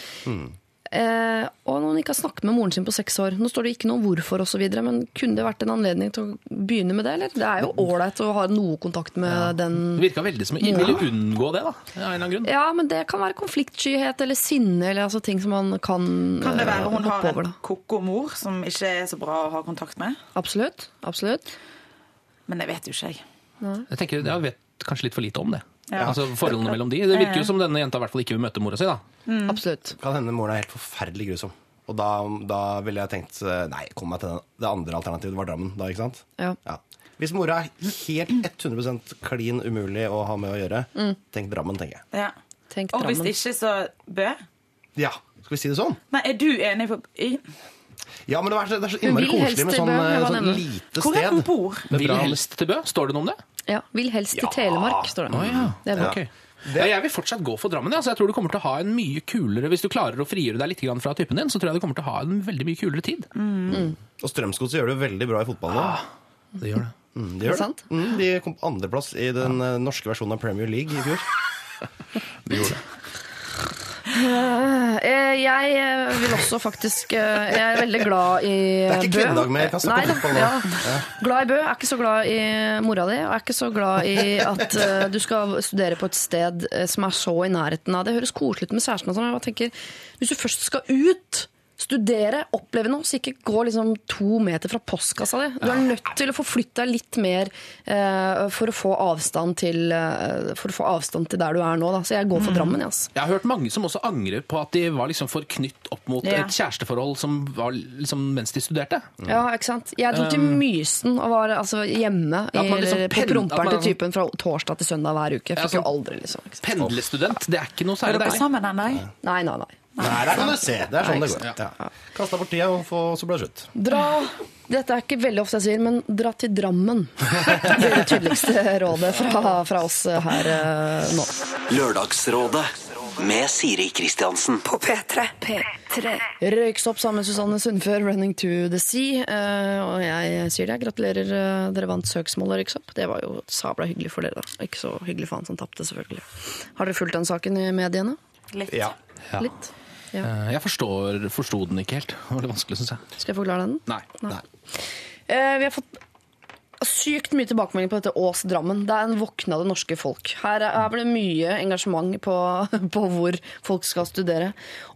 Eh, og når hun ikke har snakket med moren sin på seks år, nå står det ikke noe om hvorfor osv., men kunne det vært en anledning til å begynne med det, eller? Det er jo ålreit å ha noe kontakt med den Det virka veldig som hun ville unngå det, da. Av en eller annen grunn. Ja, men det kan være konfliktskyhet eller sinne eller altså ting som man kan, Kan det være eh, hun har over. en ko-ko mor som ikke er så bra å ha kontakt med? Absolutt. absolutt. Men det vet jo ikke jeg. Jeg tenker, jeg vet kanskje litt for lite om det. Ja. Altså Forholdene mellom de. Det virker jo som denne jenta i hvert fall ikke vil møte mora si. da. absolutt. Kan hende moren er helt forferdelig grusom. Og da, da ville jeg tenkt Nei, kom meg til den. det andre alternativet. Det var Drammen da, ikke sant? Ja. Hvis mora er helt 100% klin umulig å ha med å gjøre, tenk Drammen, tenker jeg. Ja. Tenk Og hvis ikke, så Bø? Ja, skal vi si det sånn? Nei, er du enig på i, Ja, men det er så, det er så innmari koselig med sånn, Bø, eh, jeg var sånn lite sted. Hvor er det hun bor? Vil helst til Bø? Står det noe om det? Ja, vil helst til Telemark, står det. Det er bra. Ok. Det... jeg vil fortsatt gå for Drammen. Altså, jeg tror du kommer til å ha en mye kulere Hvis du klarer å frigjøre deg litt fra typen din, så tror jeg du kommer til å ha en veldig mye kulere tid. Og Strømsgodset gjør det veldig bra i fotball nå. Det gjør det. Mm, de gjør det. sant? Mm, de kom på andreplass i den eh, norske versjonen av Premier League i fjor. (laughs) De gjorde det. Eh, Jeg eh, vil også faktisk eh, Jeg er veldig glad i Bø. Det er ikke kvinnedag mer, kan Nei på ja. Glad i Bø. Er ikke så glad i mora di. Og er ikke så glad i at du skal studere på et sted som er så i nærheten av Det høres koselig ut med kjæresten og sånn. men Jeg tenker, hvis du først skal ut Studere, oppleve noe, så ikke gå liksom to meter fra postkassa di. Du er nødt til å forflytte deg litt mer eh, for, å få til, eh, for å få avstand til der du er nå. Da. Så jeg går for Mm. Drammen. Yes. Jeg har hørt mange som også angrer på at de var liksom for knytt opp mot Ja. et kjæresteforhold som var liksom mens de studerte. Ja, ikke sant? Jeg dro til Um, Mysen og var altså, hjemme Ja, liksom på promperen man- til typen fra torsdag til søndag hver uke. Jeg Ja, fikk jo aldri, liksom. Pendlestudent. Pendlerstudent, det er ikke noe Er særlig dere deilig. sammen ennå? Nei, nei, nei. Nei, der kan du se. Det er sånn det går. Ja. Kasta bort tida, og få, så blir det slutt. Dra Dette er ikke veldig ofte jeg sier, men dra til Drammen. Det er det tydeligste rådet fra, fra oss her eh, nå. Lørdagsrådet med Siri Kristiansen. På P3. P3. Røyksopp sammen med Susanne Sundfør, 'Running to the Sea'. Eh, og jeg sier det, gratulerer, eh, dere vant søksmålet Røyksopp. Det var jo sabla hyggelig for dere, da. Ikke så hyggelig for han som tapte, selvfølgelig. Har dere fulgt den saken i mediene? Litt. Ja. Ja. Litt? Ja. Eh, Jeg forstår, forsto den ikke helt. Det var litt vanskelig, syns jeg. Skal jeg forklare den? Nei. Nei. Eh, vi har fått sykt mye tilbakemelding på dette Ås Drammen. Det er en våkna det norske folk. Her, er- her blir det mye engasjement på, (laughs) på hvor folk skal studere.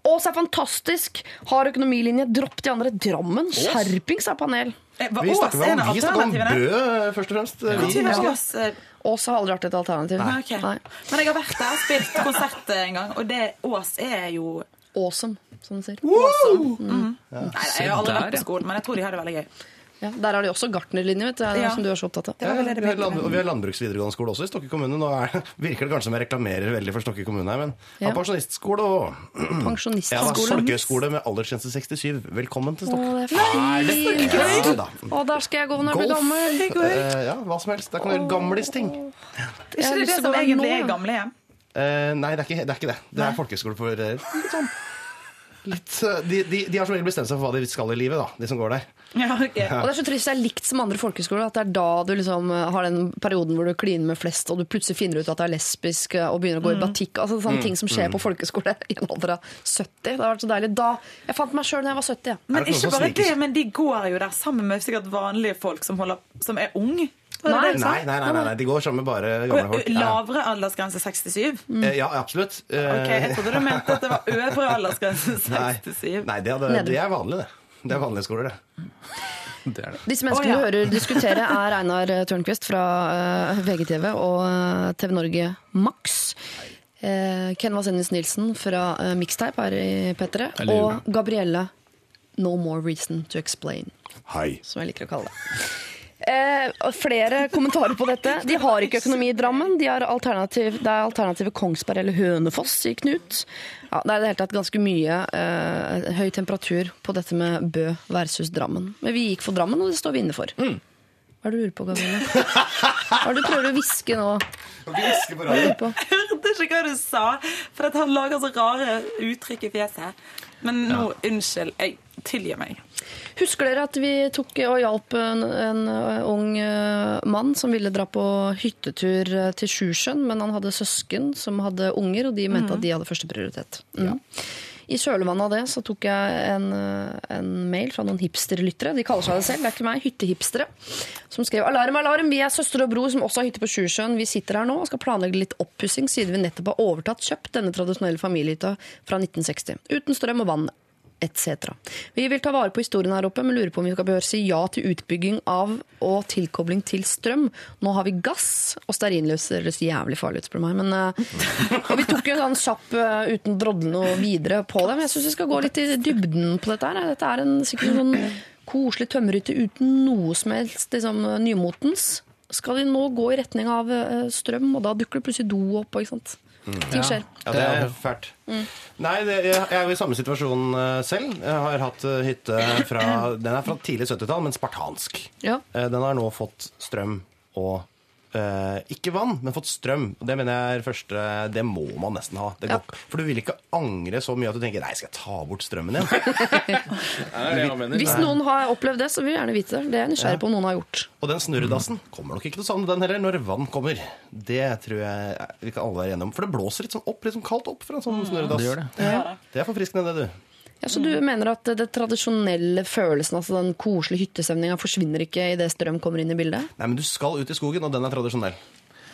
Ås er fantastisk! Har økonomilinje. Dropp de andre. Drammen. Skjerpings er panel. Hva, Vi snakker en om, vi snakker om? Bø, først og fremst. Ja. Ås, eh, har aldri vært et alternativ. Nei, Nei. Men jeg har vært der, og spilt konsert en gang, og det, Ås er jo Awesome, som de sier. Awesome. Mm. Ja. Nei, jeg har aldri vært på skolen, men jeg tror de har det veldig gøy. Ja, der har de også gartnerlinje, vet du, Ja. som du er så opptatt av. Det det det Vi har, land, og vi har landbruksvideregående skole også i Stokke kommune. Nå er, virker det kanskje som jeg reklamerer veldig for Stokke kommune her, men Ja. har pensjonistskole og ja, Pensjonistskole. folkehøyskole med aldersgrense 67. Velkommen til Stokke. Å, det er fint! Ja, da. Å, der skal jeg gå når jeg blir gammel. Uh, ja, hva som helst. Der kan du gjøre gamlisting. Er ikke det det som egentlig er ja. gamlehjem? Eh, nei, det er, ikke, det er ikke det. Det er folkehøyskole for eh, (laughs) litt sånn litt, eh, de, de, de har som regel bestemt seg for hva de skal i livet, da, de som går der. Ja, okay. Og det er så trist det er likt som andre folkeskoler, At det er da du liksom har den perioden hvor du kliner med flest, og du plutselig finner ut at du er lesbisk og begynner å gå i batikk. Altså sånne Mm. ting som skjer på folkeskole i en alder av 70. Det har vært så deilig. Da, Jeg fant meg sjøl da jeg var 70. Ja. Men ikke bare det, men de går jo der sammen med sikkert vanlige folk som, holder, som er ung. Var det Nei. det? Nei, nei, nei, nei, nei. de går sammen med bare gamle folk. Ja, Lavere aldersgrense 67? Mm. ja absolutt. Eh, Ok, Jeg trodde du mente at det var øvre aldersgrense (laughs) 67. nei det, hadde, det er vanlig, det. Det er vanlige skoler, det. (laughs) Det er det. Disse menneskene oh, ja. du hører diskutere, er Einar Tørnquist fra eh, VGTV og eh, TV Norge Max. Ken Vasenus Nilsen fra Mixtape her i P3. Og Gabrielle No More Reason to Explain, Hei. som jeg liker å kalle det. Eh, flere kommentarer på dette. De har ikke økonomi i Drammen. De har alternativ, det er alternativet Kongsberg eller Hønefoss, sier Knut. Ja, det er i det hele tatt ganske mye eh, høy temperatur på dette med Bø versus Drammen. Men vi gikk for Drammen, og det står vi inne for. Hva er det du lurer på, Gabrielle? Hva er det du prøver å hviske nå? Lurer på? hørte ikke hva du sa, for at han lager så rare uttrykk i fjeset. Men nå, unnskyld. Jeg tilgir meg. Husker dere at vi tok og hjalp en, en uh, ung uh, mann som ville dra på hyttetur uh, til Sjusjøen, men han hadde søsken som hadde unger, og de mente at de hadde førsteprioritet. Mm. I kjølvannet av det så tok jeg en, en mail fra noen hipsterlyttere. De kaller seg det selv, det er ikke meg. Hyttehipstere. Som skrev alarm, alarm, vi er søster og bror som også har hytte på Sjusjøen. Vi sitter her nå og skal planlegge litt oppussing siden vi nettopp har overtatt kjøpt denne tradisjonelle familiehytta fra 1960. Uten strøm og vann etc. Vi vil ta vare på historien her oppe, men lurer på om vi skal bør si ja til utbygging av og tilkobling til strøm. Nå har vi gass, og stearinlys høres jævlig farlig ut, spør du meg. Men, eh, og vi tok jo en sånn kjapp eh, uten drodle noe videre på det. Men jeg syns vi skal gå litt i dybden på dette her. Dette er en sikkert en sånn koselig tømmerhytte uten noe som helst liksom, nymotens. Skal de nå gå i retning av eh, strøm, og da dukker det plutselig do opp, ikke sant. Ting skjer. Ja, det er fælt. Nei, det, jeg jeg er jo i samme situasjon eh, selv. Jeg har hatt eh, hytte fra Den er fra tidlig 70-tall, men spartansk. Ja. Eh, Den har nå fått strøm og eh, ikke vann, men fått strøm. Og Det mener jeg første Det må man nesten ha. Det går, For du vil ikke angre så mye at du tenker Nei, skal jeg ta bort strømmen igjen? (laughs) Hvis noen har opplevd det, så vil jeg gjerne vite det. Det er jeg nysgjerrig på om noen har gjort. Og den snurredassen kommer nok ikke til å savne den heller når vann kommer. Det tror jeg vi kan alle være enige om. For det blåser litt sånn opp, litt sånn kaldt opp fra en sånn snurredass. det gjør det. Ja. Det er forfriskende, det, du. Ja, så du mener at det tradisjonelle følelsen, altså den koselige hyttestemninga, forsvinner ikke idet strøm kommer inn i bildet? Nei, men du skal ut i skogen, og den er tradisjonell.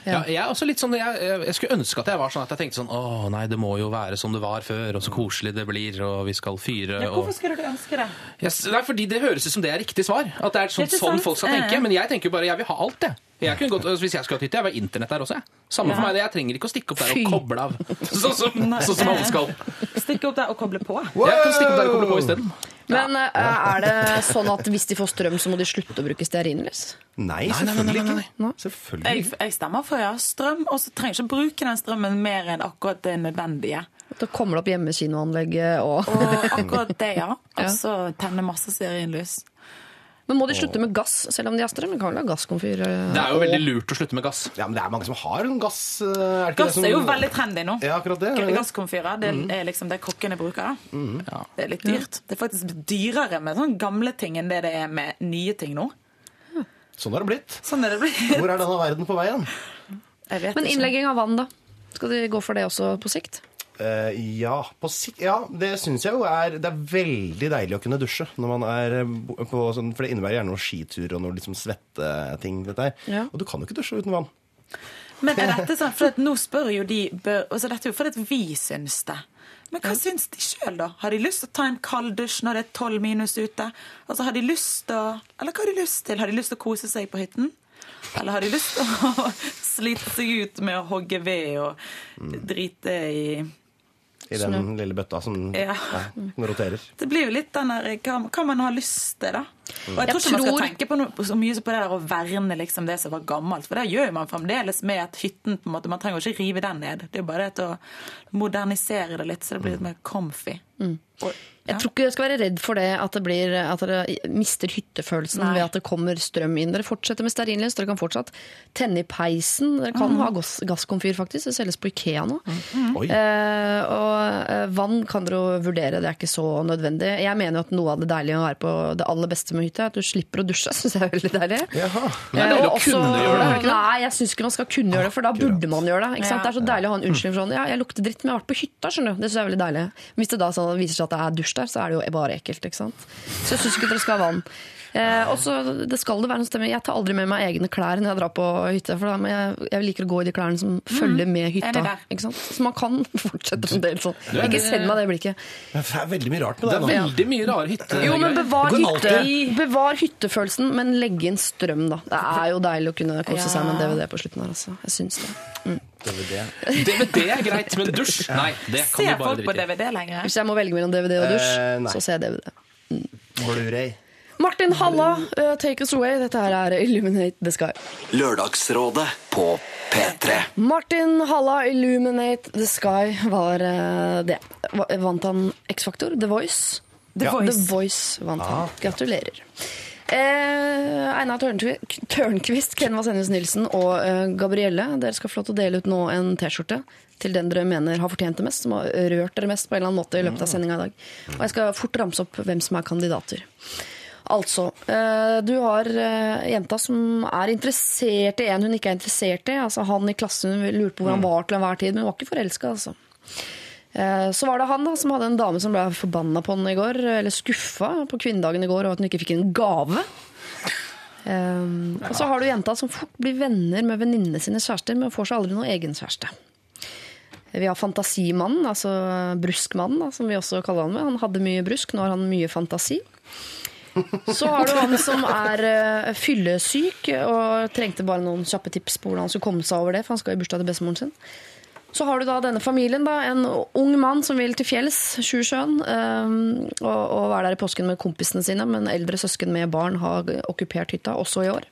Ja, jeg er også litt sånn, jeg, jeg, skulle ønske at jeg var sånn at jeg tenkte sånn Å nei, det må jo være som det var før, og så koselig det blir, og vi skal fyre Ja, og hvorfor skulle du ønske det? Yes, nei, fordi det høres ut som det er riktig svar. At det er sånn, Det er sånn folk skal tenke. Men jeg tenker jo bare jeg vil ha alt, det. Jeg kunne altså, hvis jeg skulle hatt hytte, jeg vil ha internett der også. Jeg. Samme for meg, det. Jeg trenger ikke å stikke opp der og koble av. (laughs) Sånn som, sånn som alle skal. Stikke opp der og koble på. Jeg kan stikke opp der og koble på isteden. Men ja. er det sånn at hvis de får strøm, så må de slutte å bruke stearinlys? Nei, nei, nei, selvfølgelig nei, nei. ikke. Selvfølgelig. Jeg, jeg stemmer for ja, strøm, og så trenger jeg ikke bruke den strømmen mer enn akkurat det nødvendige. Da kommer det opp opp hjemmekinoanlegget og Og akkurat det, ja. (laughs) Og så tenne masse stearinlys. Men må de slutte med gass, selv om de har strøm? De kan vel ha gasskomfyr? eh, Det er jo veldig lurt å slutte med gass. Ja, men det er mange som har en gass. eh, Er det ikke Gass det som... er jo veldig trendy nå. Ja, akkurat det. er det. Gasskomfyrer, det Mm. er liksom det kokkene bruker. da. Det er litt dyrt. Det er faktisk dyrere med sånne gamle ting enn det det er med nye ting nå. Sånn har det blitt. Sånn er det blitt. Hvor er denne verden på vei hen? Men innlegging av vann, da? Skal de gå for det også på sikt? Eh, ja, på sikt, ja, det syns jeg jo er Det er veldig deilig å kunne dusje. Når man er eh, på sånn, For det innebærer gjerne noen skitur og noe liksom svetteting. Ja. Og du kan jo ikke dusje uten vann. Men er dette sånn, for (laughs) nå spør jo de bør, altså Dette er jo fordi vi syns det. Men hva syns de sjøl, da? Har de lyst til å ta en kald dusj når det er tolv minus ute? Altså, Har de lyst til å Eller hva har de lyst til? Har de lyst til å kose seg på hytten? Eller har de lyst til å (laughs) slite seg ut med å hogge ved og drite i I den lille bøtta som Ja. Ja, roterer. Det blir jo litt den der hva, hva man har lyst til, da. Og jeg tror ikke man skal tenke på noe, så mye på det der å verne liksom det som var gammelt. For det gjør man fremdeles med at hytten på en måte, Man trenger jo ikke rive den ned. Det er jo bare det å modernisere det litt, så det blir litt mer comfy. Og, ja. Jeg tror ikke jeg skal være redd for det, at, det blir, at dere mister hyttefølelsen Nei. ved at det kommer strøm inn. Dere fortsetter med stearinlys, dere kan fortsatt tenne i peisen. Dere kan ha gass, gasskomfyr, faktisk. Det selges på Ikea nå. Mm. Eh, og eh, vann kan dere jo vurdere, det er ikke så nødvendig. Jeg mener jo at noe av det deilige med å være på det aller beste med hytte, er at du slipper å dusje. (laughs) Syns jeg er veldig deilig. Jaha. Men det er deilig Eh, å og også- kunne gjøre det? Nei, jeg syns ikke man skal kunne gjøre det, for da burde man gjøre det. Ikke sant? Ja. Det er så deilig å ha en unnskyldning for sånn Ja, jeg lukter dritt, men jeg har vært på hytta, skjønner du. Det syns jeg er veldig deilig. Hvis det da sånn, viser seg at det er dusj der, så er det jo bare ekkelt, ikke sant. Så jeg syns ikke dere skal ha vann. Eh, og så det skal det være en stemme. Jeg tar aldri med meg egne klær når jeg drar på hytte, for da, men jeg, jeg liker å gå i de klærne som følger med hytta. Ikke sant? Så man kan (laughs) fortsette fremdeles sånn. er- Ikke send meg det blikket. Det er veldig mye rart med Det det er veldig mye rare hytter. Jo, men bevar, hytte, bevar hyttefølelsen, men legge inn strøm, da. Det er jo deilig å kunne kose seg med en DVD på slutten her, altså. Jeg syns det. DVD er greit, men dusj Nei, det kan Ser vi bare folk på drite i. DVD lenger? Hvis jeg må velge mellom DVD og dusj, uh, så ser jeg DVD. Blu-ray. Martin Halla, uh, take us away. Dette her er Illuminate the Sky. Lørdagsrådet på P3. Martin Halla, Illuminate the Sky, var uh, det. Vant han X-Faktor? The Voice? The Voice. The Voice vant han. Gratulerer. Eh, Einar Tørnquist, Ken Vasenius Nilsen og eh, Gabrielle, dere skal få lov til å dele ut nå en T-skjorte til den dere mener har fortjent det mest, som har rørt dere mest på en eller annen måte i løpet av sendinga i dag. Og jeg skal fort ramse opp hvem som er kandidater. Altså, eh, du har eh, jenta som er interessert i en hun ikke er interessert i. Altså Han i klassen hun lurte på hvor han var til enhver tid, men hun var ikke forelska, altså. Eh, Så var det han da, som hadde en dame som ble forbanna på henne i går, eller skuffa på kvinnedagen i går, og at hun ikke fikk en gave. Eh, Og så har du jenta som fort blir venner med venninnene sine kjærester, men får seg aldri noen egen kjæreste. Vi har fantasimannen, altså bruskmannen, da, som vi også kaller han med. Han hadde mye brusk, nå har han mye fantasi. Så har du han som er uh, fyllesyk og trengte bare noen kjappe tips på hvordan han skulle komme seg over det, for han skal i bursdag til bestemoren sin. Så har du da denne familien, da, en ung mann som vil til fjells, Sjusjøen, um, og, og være der i påsken med kompisene sine, men eldre søsken med barn har okkupert hytta, også i år.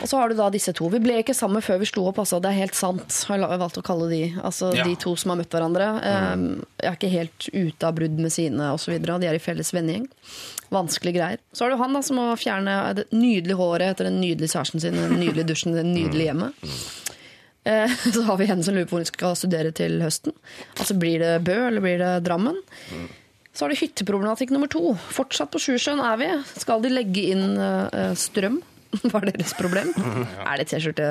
Og så har du da disse to. Vi ble ikke sammen før vi slo opp, altså. Det er helt sant. Har jeg valgt å kalle de. Altså Ja. de to som har møtt hverandre. Mm. Jeg er ikke helt ute av brudd med sine osv. De er i felles vennegjeng. Vanskelige greier. Så har du han da som må fjerne det nydelige håret etter den nydelige kjæresten sin, den nydelige dusjen, det nydelige hjemmet. Eh, (laughs) Så har vi henne som lurer på hvor hun skal studere til høsten. Altså Blir det Bø eller blir det Drammen? Så har du hytteproblematikk nummer to. Fortsatt på Sjusjøen er vi. Skal de legge inn eh, strøm? (laughs) Var deres problem? (laughs) Er det T-skjorte?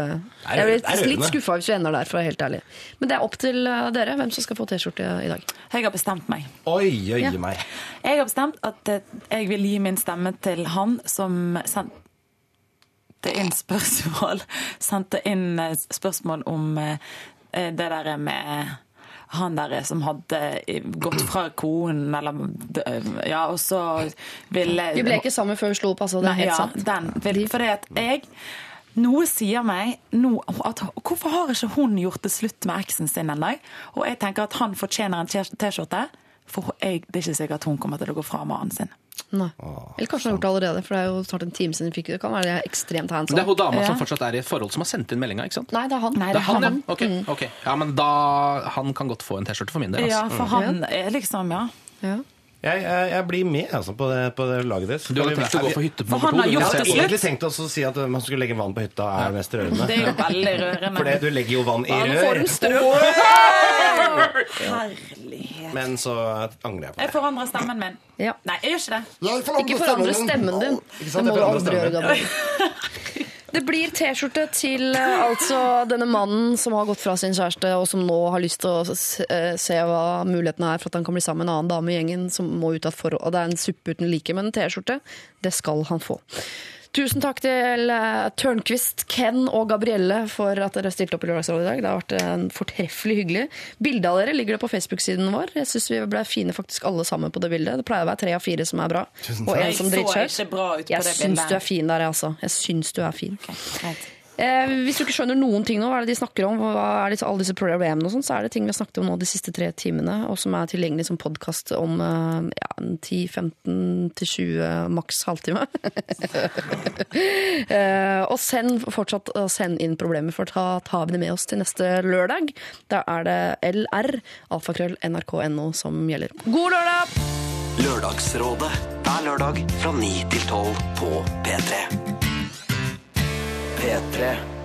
Jeg er blir litt skuffa hvis vi ender der, for å være helt ærlig. Men det er opp til eh, dere hvem som skal få T-skjorte i dag. Jeg har bestemt meg. Oi, oi, Ja. meg. Jeg har bestemt at eh, jeg vil gi min stemme til han som (laughs) sendte inn spørsmål Sendte inn spørsmål om eh, det der med han der som hadde gått fra konen, eller Ja, og så ville Vi ble ikke sammen før vi slo opp, altså. Det er helt ja, sant. Den, vil- fordi at jeg noe sier meg nå at Hvorfor har ikke hun gjort det slutt med eksen sin ennå? Og jeg tenker at han fortjener en T-skjorte, for jeg, det er ikke sikkert at hun kommer til å gå fra mannen sin. Nei. Eller kanskje hun har gjort det allerede, for det er jo snart en time siden hun fikk det. Kan være er ekstremt hands det er hun dama Ja. som fortsatt er i et forhold som har sendt inn meldinga, ikke sant? Nei, det er han. Nei, Det er han, ja. Okay. Ok, ok. Ja, men da Han kan godt få en T-skjorte for min del. Altså. Ja, Altså. for han er liksom, ja. Ja. Jeg, jeg, jeg blir med altså, på, det, på det laget deres. Du hadde tenkt å gå for hytte For nummer to? har det Jeg på hadde egentlig tenkt å si at man skulle legge vann på hytta er mest rørende. Det er jo veldig rørende. For det, du legger jo vann i rør. Herlighet. Men så angrer jeg på det. Jeg forandrer stemmen min. Ja. Nei, jeg gjør ikke det. Ikke forandre stemmen din. Ikke Det må du aldri gjøre, stemmen. Gabriel. (laughs) Det blir T-skjorte til eh, altså denne mannen som har gått fra sin kjæreste, og som nå har lyst til å eh, se hva mulighetene er for at han kan bli sammen med en annen dame i gjengen som må ut av forhold. Og det er en suppe uten like, men en T-skjorte, det skal han få. Tusen takk til eh, Tørnquist, Ken og Gabrielle for at dere stilte opp i Lørdagsrådet i dag. Det har vært en fortreffelig hyggelig. Bildet av dere ligger det på Facebook-siden vår. Jeg syns vi ble fine faktisk alle sammen på det bildet. Det pleier å være tre av fire som er bra, og en som driter seg ut på Jeg syns du er fin der, jeg, altså. Jeg syns du er fin. Okay, greit. Eh, hvis du ikke skjønner noen ting nå, hva er det de snakker om, hva er det, alle disse problemene og sånn, så er det ting vi har snakket om nå de siste tre timene, og som er tilgjengelig som podkast om eh, ja, 10-15-20, maks halvtime. (laughs) eh, og send fortsatt send inn problemer, for da tar vi det med oss til neste lørdag. Da er det LR, alfakrøll, nrk.no som gjelder. God lørdag! Lørdagsrådet hver lørdag fra 9 til 12 på P3. P3